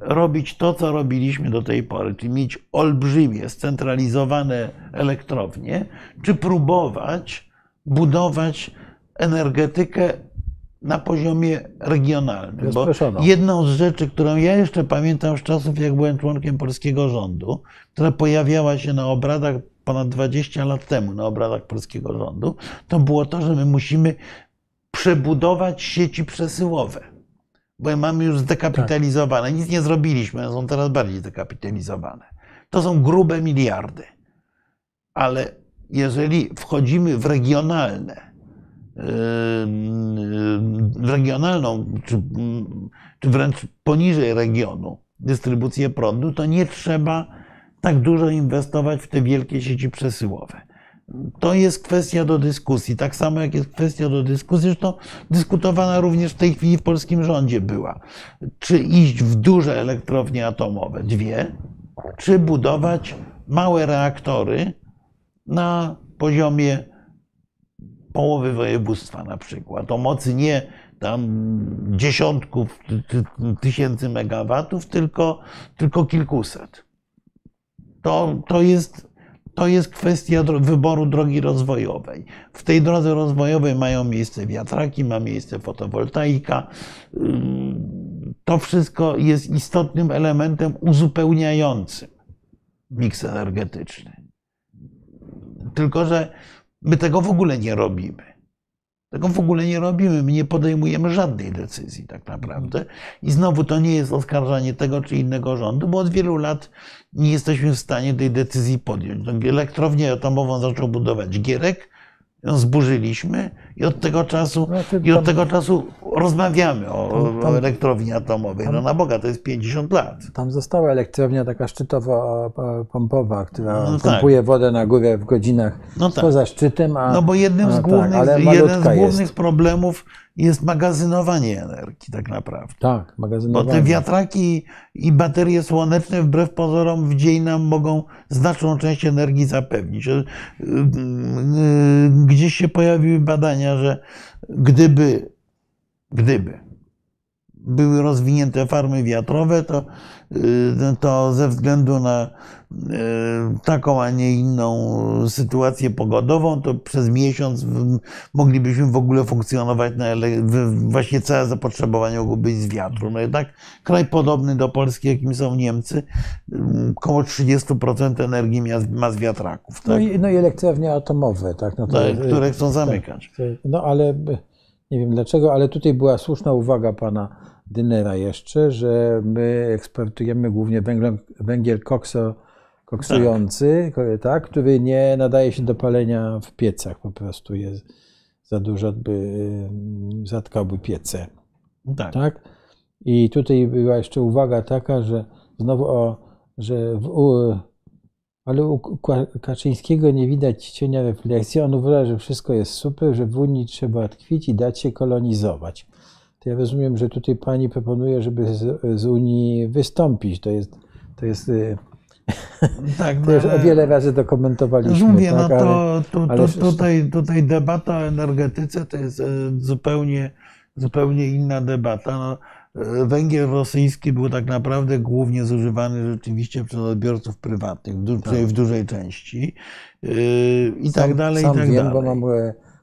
robić to, co robiliśmy do tej pory, czyli mieć olbrzymie, scentralizowane elektrownie, czy próbować budować energetykę na poziomie regionalnym. Bo jedną z rzeczy, którą ja jeszcze pamiętam z czasów, jak byłem członkiem polskiego rządu, która pojawiała się na obradach ponad 20 lat temu, na obradach polskiego rządu, to było to, że my musimy przebudować sieci przesyłowe. Bo mamy już zdekapitalizowane. Nic nie zrobiliśmy, one są teraz bardziej zdekapitalizowane. To są grube miliardy. Ale jeżeli wchodzimy w regionalne, w regionalną, czy, czy wręcz poniżej regionu dystrybucję prądu, to nie trzeba tak dużo inwestować w te wielkie sieci przesyłowe. To jest kwestia do dyskusji. Tak samo jak jest kwestia do dyskusji, zresztą dyskutowana również w tej chwili w polskim rządzie była. Czy iść w duże elektrownie atomowe, dwie, czy budować małe reaktory na poziomie połowy województwa na przykład, o mocy nie tam dziesiątków ty- ty- tysięcy megawatów, tylko, tylko kilkuset. To, to, jest, to jest kwestia wyboru drogi rozwojowej. W tej drodze rozwojowej mają miejsce wiatraki, ma miejsce fotowoltaika. Ym, To wszystko jest istotnym elementem uzupełniającym miks energetyczny. Tylko, że my tego w ogóle nie robimy. Tego w ogóle nie robimy. My nie podejmujemy żadnej decyzji, tak naprawdę. I znowu to nie jest oskarżanie tego czy innego rządu, bo od wielu lat nie jesteśmy w stanie tej decyzji podjąć. No, Elektrownię atomową zaczął budować Gierek, ją zburzyliśmy i od tego czasu, Znaczy, i od tam- tego czasu rozmawiamy o, Tam- tam- o elektrowni atomowej. No na Boga, to jest 50 lat. Tam została elektrownia taka szczytowa e, pompowa, która No tak. pompuje wodę na górę w godzinach No tak. poza szczytem, a No bo jednym z tak, głównych, ale jeden z głównych jest. problemów jest magazynowanie energii tak naprawdę. Tak, Bo magazynowanie. te wiatraki i baterie słoneczne wbrew pozorom w dzień nam mogą znaczną część energii zapewnić. Yy, yy, Gdzieś się pojawiły badania, że gdyby, gdyby były rozwinięte farmy wiatrowe, to, yy, to ze względu na yy, taką, a nie inną sytuację pogodową, to przez miesiąc moglibyśmy w ogóle funkcjonować na właśnie całe zapotrzebowanie mogłoby być z wiatru. No jednak kraj podobny do Polski, jakim są Niemcy, yy, około 30% energii ma, z wiatraków, No tak? i, no i elektrownie atomowe, tak? No to, Tak, które chcą zamykać. No ale nie wiem dlaczego, ale tutaj była słuszna uwaga pana Dynera jeszcze, że my eksportujemy głównie węgiel, węgiel kokso, koksujący, tak. który nie nadaje się do palenia w piecach, po prostu jest za dużo, by ym, zatkałby piece. Tak. Tak? I tutaj była jeszcze uwaga taka, że znowu o, że w, u, ale u Ka- Kaczyńskiego nie widać cienia refleksji. On uważa, że wszystko jest super, że w Unii trzeba tkwić i dać się kolonizować. To ja rozumiem, że tutaj pani proponuje, żeby z, z Unii wystąpić. To jest to jest. y, Tak, To no, już o ale- wiele razy to komentowaliśmy. Mówię, tak, no to, ale- ale- tutaj, tutaj debata o energetyce to jest e, zupełnie, zupełnie inna debata. No, e, węgiel rosyjski był tak naprawdę głównie zużywany rzeczywiście przez odbiorców prywatnych, w, du- przynajmniej w dużej części e, i tak sam, dalej, sam i tak wiem, dalej. bo mam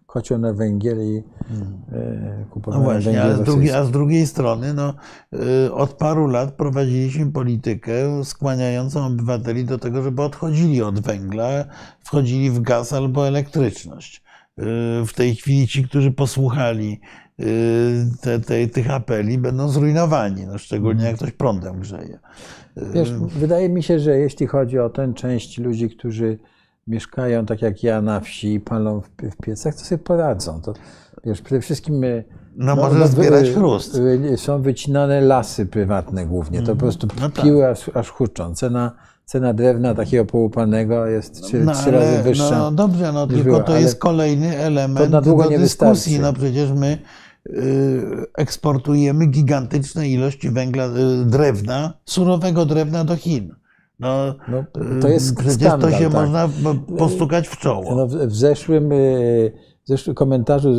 e, kocioł na węgiel i e, No kupowałem właśnie, węgiel a z, drugiej, a z drugiej strony no, y, od paru lat prowadziliśmy politykę skłaniającą obywateli do tego, żeby odchodzili od węgla, wchodzili w gaz albo elektryczność. Y, W tej chwili ci, którzy posłuchali te, te, tych apeli, będą zrujnowani, no, szczególnie jak ktoś prądem grzeje. Wiesz, wydaje mi się, że jeśli chodzi o tę część ludzi, którzy mieszkają tak jak ja na wsi palą w, w piecach, to sobie poradzą. To, wiesz, przede wszystkim e, No, może zbierać chrust. e, Są wycinane lasy prywatne głównie. To po prostu No tak. piły aż, aż huczą. Cena, cena drewna takiego połupanego jest trzy, No, trzy razy wyższa. No dobrze, no tylko była, to jest kolejny element na długo do nie dyskusji. wystarczy. No przecież my y, eksportujemy gigantyczne ilości węgla, y, drewna, surowego drewna do Chin. No, No, y, to jest przecież skandal, to się tak. można po- postukać w czoło. No, w, zeszłym, e, w zeszłym komentarzu,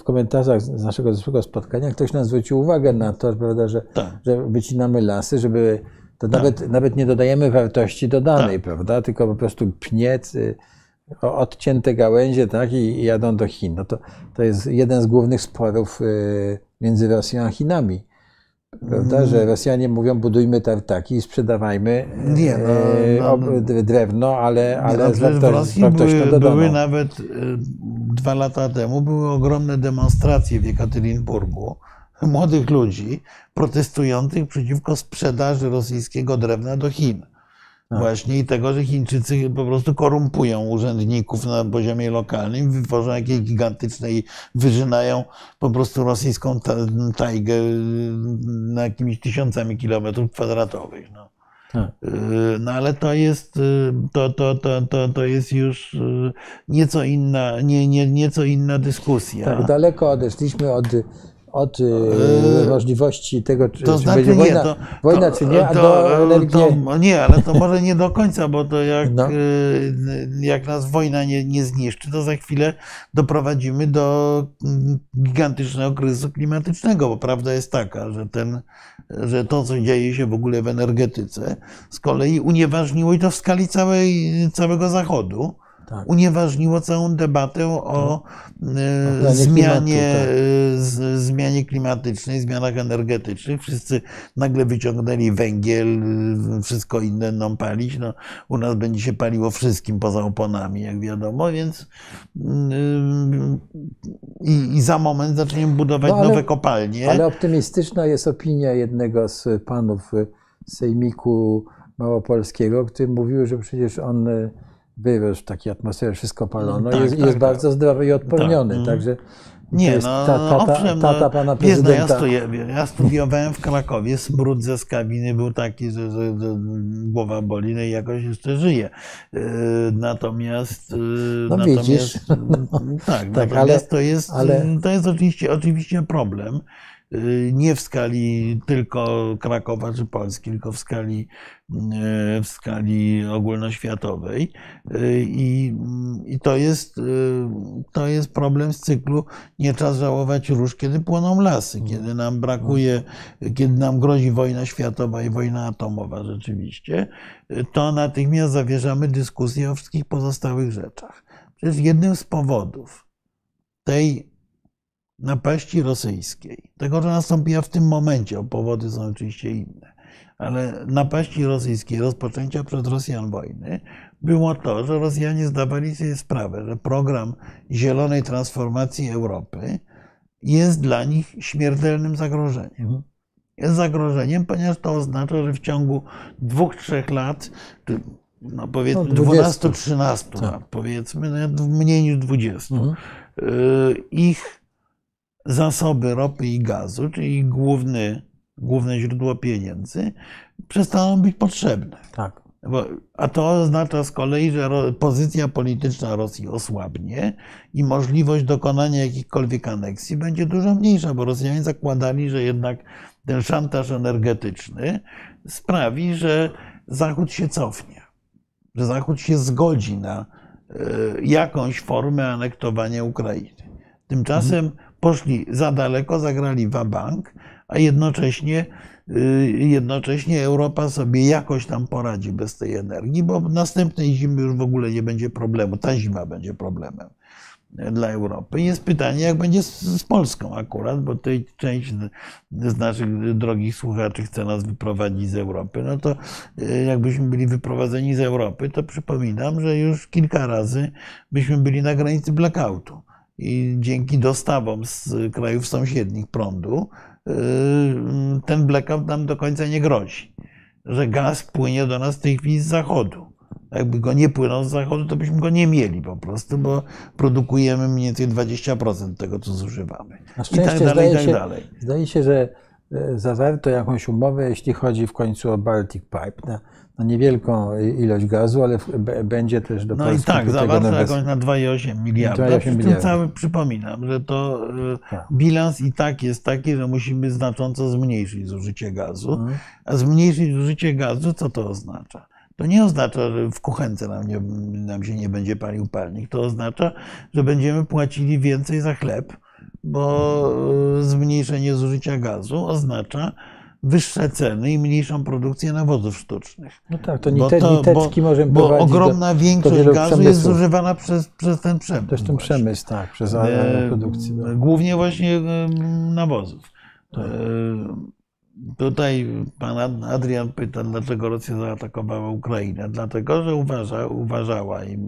w komentarzach z naszego zeszłego spotkania ktoś nam zwrócił uwagę na to, prawda, że, Tak. że wycinamy lasy, żeby to nawet, nawet nie dodajemy wartości dodanej, Tak. prawda, tylko po prostu pniec, y, odcięte gałęzie tak, i, jadą do Chin. No to, to jest jeden z głównych sporów y, między Rosją a Chinami. Prawda, Mm. że Rosjanie mówią, budujmy tartaki i sprzedawajmy Nie, no, e, no, ob- drewno, ale, Nie, ale no, z, wartością były, dodaną. były nawet y, dwa lata temu były ogromne demonstracje w Jekaterinburgu młodych ludzi protestujących przeciwko sprzedaży rosyjskiego drewna do Chin. Tak. Właśnie i tego, że Chińczycy po prostu korumpują urzędników na poziomie lokalnym, wytworzą jakieś gigantyczne i wyżynają po prostu rosyjską ta, tajgę y, na jakimiś tysiącami kilometrów kwadratowych. No. Tak. Y, No ale to jest, y, to, to, to, to, to jest już nieco inna, nie, nie, nieco inna dyskusja. Tak, daleko odeszliśmy od, od e, możliwości tego, czy, To czy znaczy będzie nie, wojna, to, wojna to, czy nie, a to, do energii. nie, ale to może nie do końca, bo to jak, No. y, jak nas wojna nie, nie zniszczy, to za chwilę doprowadzimy do mm, gigantycznego kryzysu klimatycznego, bo prawda jest taka, że, ten, że to, co dzieje się w ogóle w energetyce, z kolei unieważniło i to w skali całej, całego Zachodu, Tak. unieważniło całą debatę o e, planie zmianie, klimatu, tak. e, z- zmianie klimatycznej, zmianach energetycznych. Wszyscy nagle wyciągnęli węgiel, e, wszystko inne nam palić. No, u nas będzie się paliło wszystkim poza oponami, jak wiadomo, więc mm, i, i za moment zaczniemy budować No, ale- nowe kopalnie. Ale optymistyczna jest opinia jednego z panów Sejmiku Małopolskiego, który mówił, że przecież on wyrósł w takiej atmosferze, wszystko palono Tak, jest, tak, jest tak. bardzo zdrowy i odporniony. Tak, Także Nie, no, ta, tata, owszem, tata no, pana wiesz, no, ja, prezydenta. studiowałem, ja studiowałem w Krakowie, smród ze skabiny był taki, że, że, że głowa boli, no i jakoś jeszcze żyje. Yy, Natomiast, yy, No natomiast widzisz. tak, Tak, natomiast ale- to jest, ale- to jest oczywiście, oczywiście problem. Yy, Nie w skali tylko Krakowa czy Polski, tylko w skali, yy, w skali ogólnoświatowej. Yy, I, i to, jest, to jest problem z cyklu nie czas żałować róż, kiedy płoną lasy, kiedy nam brakuje, kiedy nam grozi wojna światowa i wojna atomowa rzeczywiście, to natychmiast zawierzamy dyskusję o wszystkich pozostałych rzeczach. Przecież jednym z powodów tej napaści rosyjskiej, tego, że nastąpiła w tym momencie, bo powody są oczywiście inne, ale napaści rosyjskiej, rozpoczęcia przez Rosjan wojny, było to, że Rosjanie zdawali sobie sprawę, że program zielonej transformacji Europy jest dla nich śmiertelnym zagrożeniem. Jest zagrożeniem, ponieważ to oznacza, że w ciągu dwóch, trzech lat, czy no powiedzmy No, 20. 12-13 Tak. lat, powiedzmy, mniej niż 20, Mhm. y, ich zasoby ropy i gazu, czyli główny, główne źródło pieniędzy, przestaną być potrzebne. Tak. Bo, a to oznacza z kolei, że pozycja polityczna Rosji osłabnie i możliwość dokonania jakichkolwiek aneksji będzie dużo mniejsza, bo Rosjanie zakładali, że jednak ten szantaż energetyczny sprawi, że Zachód się cofnie, że Zachód się zgodzi na e, jakąś formę anektowania Ukrainy. Tymczasem poszli za daleko, zagrali bank, a jednocześnie, y, jednocześnie Europa sobie jakoś tam poradzi bez tej energii, bo następnej zimy już w ogóle nie będzie problemu. Ta zima będzie problemem dla Europy. Jest pytanie, jak będzie z, z Polską akurat, bo tutaj część z naszych drogich słuchaczy chce nas wyprowadzić z Europy. No to y, jakbyśmy byli wyprowadzeni z Europy, to przypominam, że już kilka razy byśmy byli na granicy blackoutu. I dzięki dostawom z krajów sąsiednich prądu, y, ten blackout nam do końca nie grozi. Że gaz płynie do nas w tej chwili z zachodu. Jakby go nie płynął z zachodu, to byśmy go nie mieli po prostu, bo produkujemy mniej więcej 20% tego, co zużywamy. Na I szczęście tak dalej, i zdaje, tak się, dalej. zdaje się, że e, zawarto jakąś umowę, jeśli chodzi w końcu o Baltic Pipe, na, na niewielką ilość gazu, ale będzie też do No i Polski tak, zawarto jakąś na 2,8 miliarda. 2,8 Przy tym miliarda. cały przypominam, że to y, Tak. bilans i tak jest taki, że musimy znacząco zmniejszyć zużycie gazu. Mhm. A zmniejszyć zużycie gazu, co to oznacza? To nie oznacza, że w kuchence nam, nie, nam się nie będzie palił palnik. To oznacza, że będziemy płacili więcej za chleb, bo y, zmniejszenie zużycia gazu oznacza wyższe ceny i mniejszą produkcję nawozów sztucznych. No tak, to Bo nite, to- nitecki możemy Bo ogromna większość wielu gazu jest zużywana przez, przez ten przemysł. do, też ten przemysł, tak, przez E, produkcję. tak. Głównie właśnie nawozów. Tak. E, Tutaj pan Ad- Adrian pyta, dlaczego Rosja zaatakowała Ukrainę. Dlatego, że uważa, uważała i,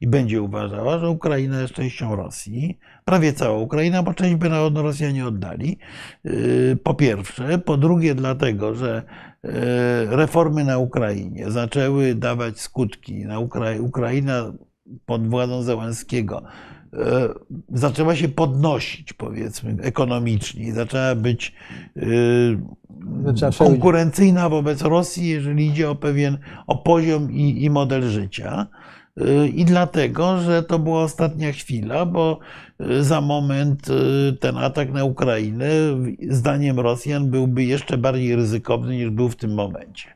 i będzie uważała, że Ukraina jest częścią Rosji. Prawie cała Ukraina, bo część by na- Rosjanie oddali. E, Po pierwsze. Po drugie, dlatego, że e, reformy na Ukrainie zaczęły dawać skutki. Na Ukra- Ukraina pod władzą Zełenskiego e, zaczęła się podnosić, powiedzmy, ekonomicznie. Zaczęła być konkurencyjna wobec Rosji, jeżeli idzie o pewien o poziom i, i model życia. I dlatego, że to była ostatnia chwila, bo e, za moment e, ten atak na Ukrainę, zdaniem Rosjan, byłby jeszcze bardziej ryzykowny niż był w tym momencie.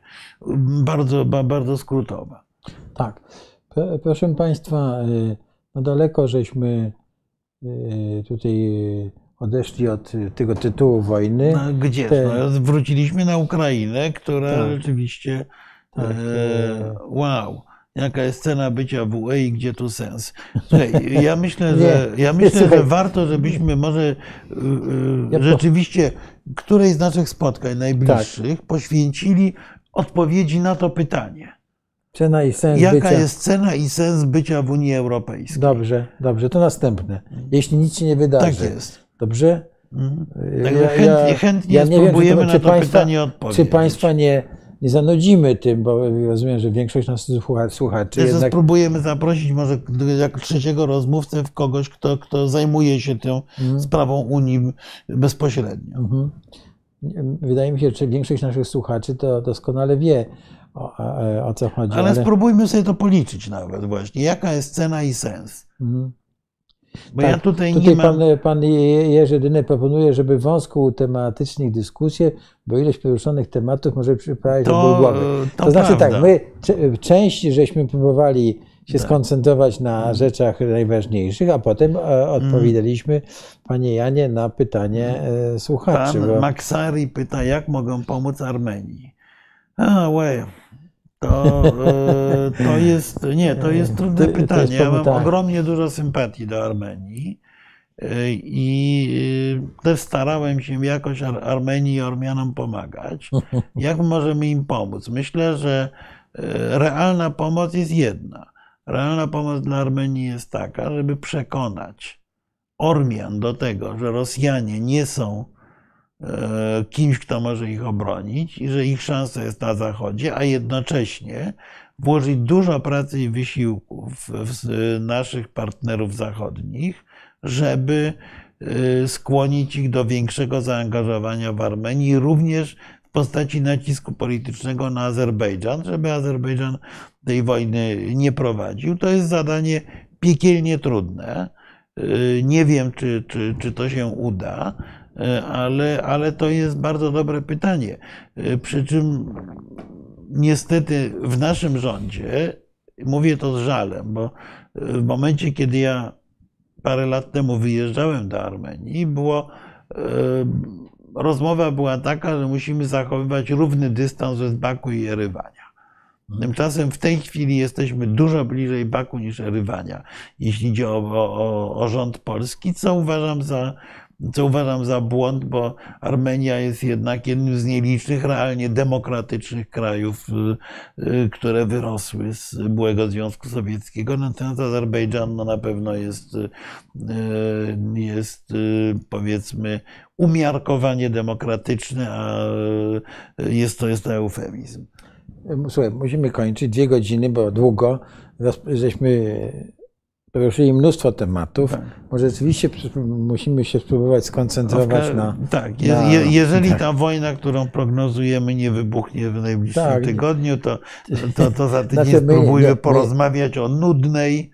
Bardzo, ba- bardzo skrótowa. Tak. Proszę Państwa, y, no daleko żeśmy y, tutaj y, odeszli od y, tego tytułu wojny. No, gdzież? Te- No, wróciliśmy na Ukrainę, która Tak. rzeczywiście. Tak, e, e, wow. Jaka jest cena bycia w UE i gdzie tu sens? Słuchaj, ja myślę, że, ja myślę, że warto, żebyśmy może y, Ja y, rzeczywiście którejś z naszych spotkań najbliższych Tak. poświęcili odpowiedzi na to pytanie. Cena i sens Jaka bycia. jest cena i sens bycia w Unii Europejskiej? Dobrze, dobrze, to następne. Jeśli nic się nie wydarzy. Tak jest. Dobrze? Mhm. Także chętnie, chętnie ja nie wiem, spróbujemy to- na to państwa- pytanie odpowiedzieć. Czy Państwa nie, nie zanudzimy tym, bo rozumiem, że większość naszych słucha- słuchaczy jednak spróbujemy zaprosić może jak trzeciego rozmówcę w kogoś, kto, kto zajmuje się tą sprawą Unii bezpośrednio. Mhm. Wydaje mi się, że większość naszych słuchaczy to doskonale wie, o, o, o co chodzi. Ale spróbujmy sobie to policzyć nawet właśnie. Jaka jest cena i sens? Mhm. Bo Tak, ja tutaj, Tutaj nie mam... pan, pan Jerzy Dyny proponuje, żeby wąską tematycznych dyskusję, bo ilość poruszonych tematów może przyprawić do głowy. to, To znaczy prawda. tak, my część żeśmy próbowali się Tak. skoncentrować na rzeczach najważniejszych, a potem e, odpowiedzieliśmy, panie Janie, na pytanie e, słuchaczy. Pan bo- Maksari pyta, jak mogą pomóc Armenii. A, łe. To, e, to jest, nie, to jest trudne To- to jest pytanie. Ja mam tak. ogromnie dużo sympatii do Armenii e, i e, też starałem się jakoś Ar- Armenii i Ormianom pomagać. Jak możemy im pomóc? Myślę, że realna pomoc jest jedna. Realna pomoc dla Armenii jest taka, żeby przekonać Ormian do tego, że Rosjanie nie są kimś, kto może ich obronić i że ich szansa jest na Zachodzie, a jednocześnie włożyć dużo pracy i wysiłku w, naszych partnerów zachodnich, żeby e, skłonić ich do większego zaangażowania w Armenii, również w postaci nacisku politycznego na Azerbejdżan, żeby Azerbejdżan tej wojny nie prowadził. To jest zadanie piekielnie trudne. Y, Nie wiem, czy, czy, czy to się uda, ale, ale to jest bardzo dobre pytanie. Y, Przy czym niestety w naszym rządzie, mówię to z żalem, bo w momencie, kiedy ja parę lat temu wyjeżdżałem do Armenii, było, e, rozmowa była taka, że musimy zachowywać równy dystans od Baku i Erywania. Tymczasem w tej chwili jesteśmy dużo bliżej Baku niż Erywania, jeśli idzie o, o, o rząd polski, co uważam za co uważam za błąd, bo Armenia jest jednak jednym z nielicznych realnie demokratycznych krajów, y, y, które wyrosły z byłego Związku Sowieckiego. Natomiast Azerbejdżan no, na pewno jest, y, jest powiedzmy umiarkowanie demokratyczny, a jest to, jest to eufemizm. Słuchaj, musimy kończyć dwie godziny, bo długo. Żeśmy poruszyli mnóstwo tematów. Tak. Może rzeczywiście musimy się spróbować skoncentrować na. Tak, je, je, jeżeli tak. ta wojna, którą prognozujemy, nie wybuchnie w najbliższym tak. tygodniu, to, to, to za tydzień znaczy, spróbujmy porozmawiać o nudnej,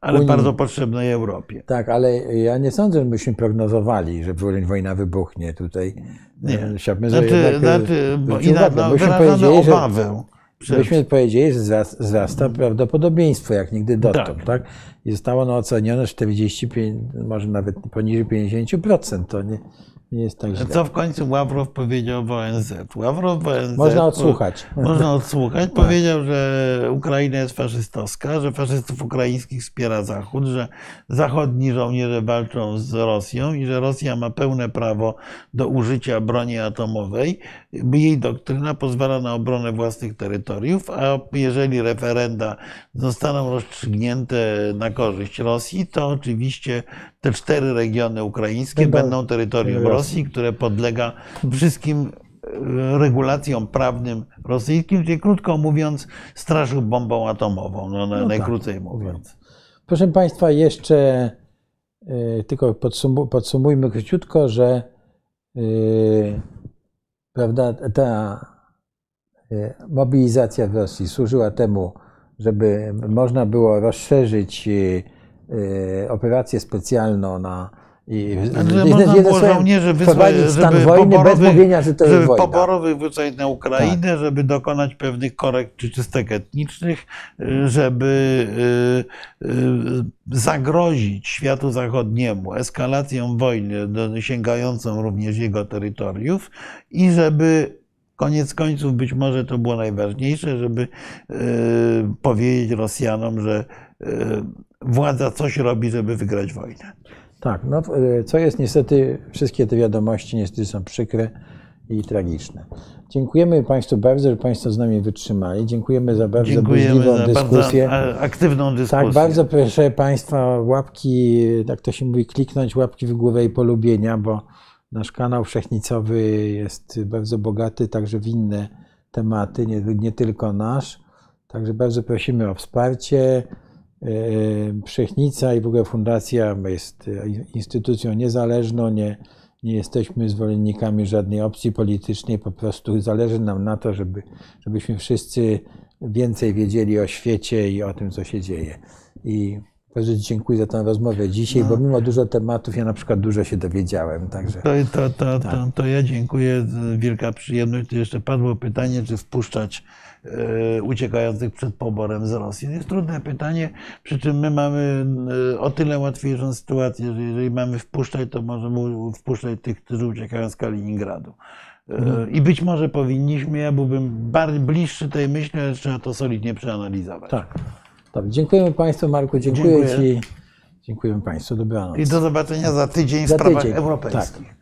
ale Unii. bardzo potrzebnej Europie. Tak, ale ja nie sądzę, że myśmy prognozowali, że wojna wybuchnie tutaj. Nie. Chciałbym, znaczy, jednak, znaczy, bo i na, no, wyrażamy obawę. Że, Myśmy powiedzieli, że wzrasta prawdopodobieństwo, jak nigdy dotąd. Tak. tak? I zostało ono ocenione 45, może nawet poniżej 50%. To nie, nie jest tak źle. Co w końcu Ławrow powiedział w ONZ? Ławrow w ONZ można odsłuchać. Można odsłuchać. Powiedział, że Ukraina jest faszystowska, że faszystów ukraińskich wspiera Zachód, że zachodni żołnierze walczą z Rosją i że Rosja ma pełne prawo do użycia broni atomowej. Jej doktryna pozwala na obronę własnych terytoriów, a jeżeli referenda zostaną rozstrzygnięte na korzyść Rosji, to oczywiście te cztery regiony ukraińskie będą, terytorium Rosji, które podlega wszystkim e, regulacjom prawnym rosyjskim, czyli krótko mówiąc, straszył bombą atomową, no, no najkrócej tak, mówiąc. Proszę Państwa, jeszcze y, tylko podsumujmy króciutko, że y, prawda, ta y, mobilizacja w Rosji służyła temu, żeby można było rozszerzyć Y, operację specjalną na i znaczy, można było żołnierzy wysłać, żeby, poborowych, że to żeby poborowych wysłać na Ukrainę, tak. żeby dokonać pewnych korekt czy czystek etnicznych, y, żeby y, zagrozić światu zachodniemu eskalacją wojny sięgającą również jego terytoriów i żeby koniec końców być może to było najważniejsze, żeby powiedzieć Rosjanom, że władza coś robi, żeby wygrać wojnę. Tak, no, e, co jest niestety, wszystkie te wiadomości niestety są przykre i tragiczne. Dziękujemy Państwu bardzo, że Państwo z nami wytrzymali. Dziękujemy za bardzo burzliwą dyskusję. Bardzo aktywną dyskusję. Tak, bardzo proszę Państwa łapki, tak to się mówi, kliknąć łapki w głowę i polubienia, bo nasz kanał wszechnicowy jest bardzo bogaty także w inne tematy, nie, nie tylko nasz. Także bardzo prosimy o wsparcie. Wszechnica i w ogóle fundacja jest instytucją niezależną, nie, nie jesteśmy zwolennikami żadnej opcji politycznej, po prostu zależy nam na to, żeby, żebyśmy wszyscy więcej wiedzieli o świecie i o tym, co się dzieje. I bardzo dziękuję za tę rozmowę dzisiaj, no. bo mimo dużo tematów ja na przykład dużo się dowiedziałem. Także, to, to, to, tak. to, to ja dziękuję, wielka przyjemność. Tu jeszcze padło pytanie, czy wpuszczać E, uciekających przed poborem z Rosji. To jest trudne pytanie, przy czym my mamy e, o tyle łatwiejszą sytuację, że jeżeli mamy wpuszczać, to możemy wpuszczać tych, którzy uciekają z Kaliningradu. E, mhm. I być może powinniśmy, ja byłbym bardziej bliższy tej myśli, ale trzeba to solidnie przeanalizować. Tak. Dobrze. Dziękujemy Państwu, Marku, dziękuję, dziękuję. Ci. Dziękujemy Państwu, dobranoc. I do zobaczenia za tydzień w za sprawach tydzień. europejskich. Tak.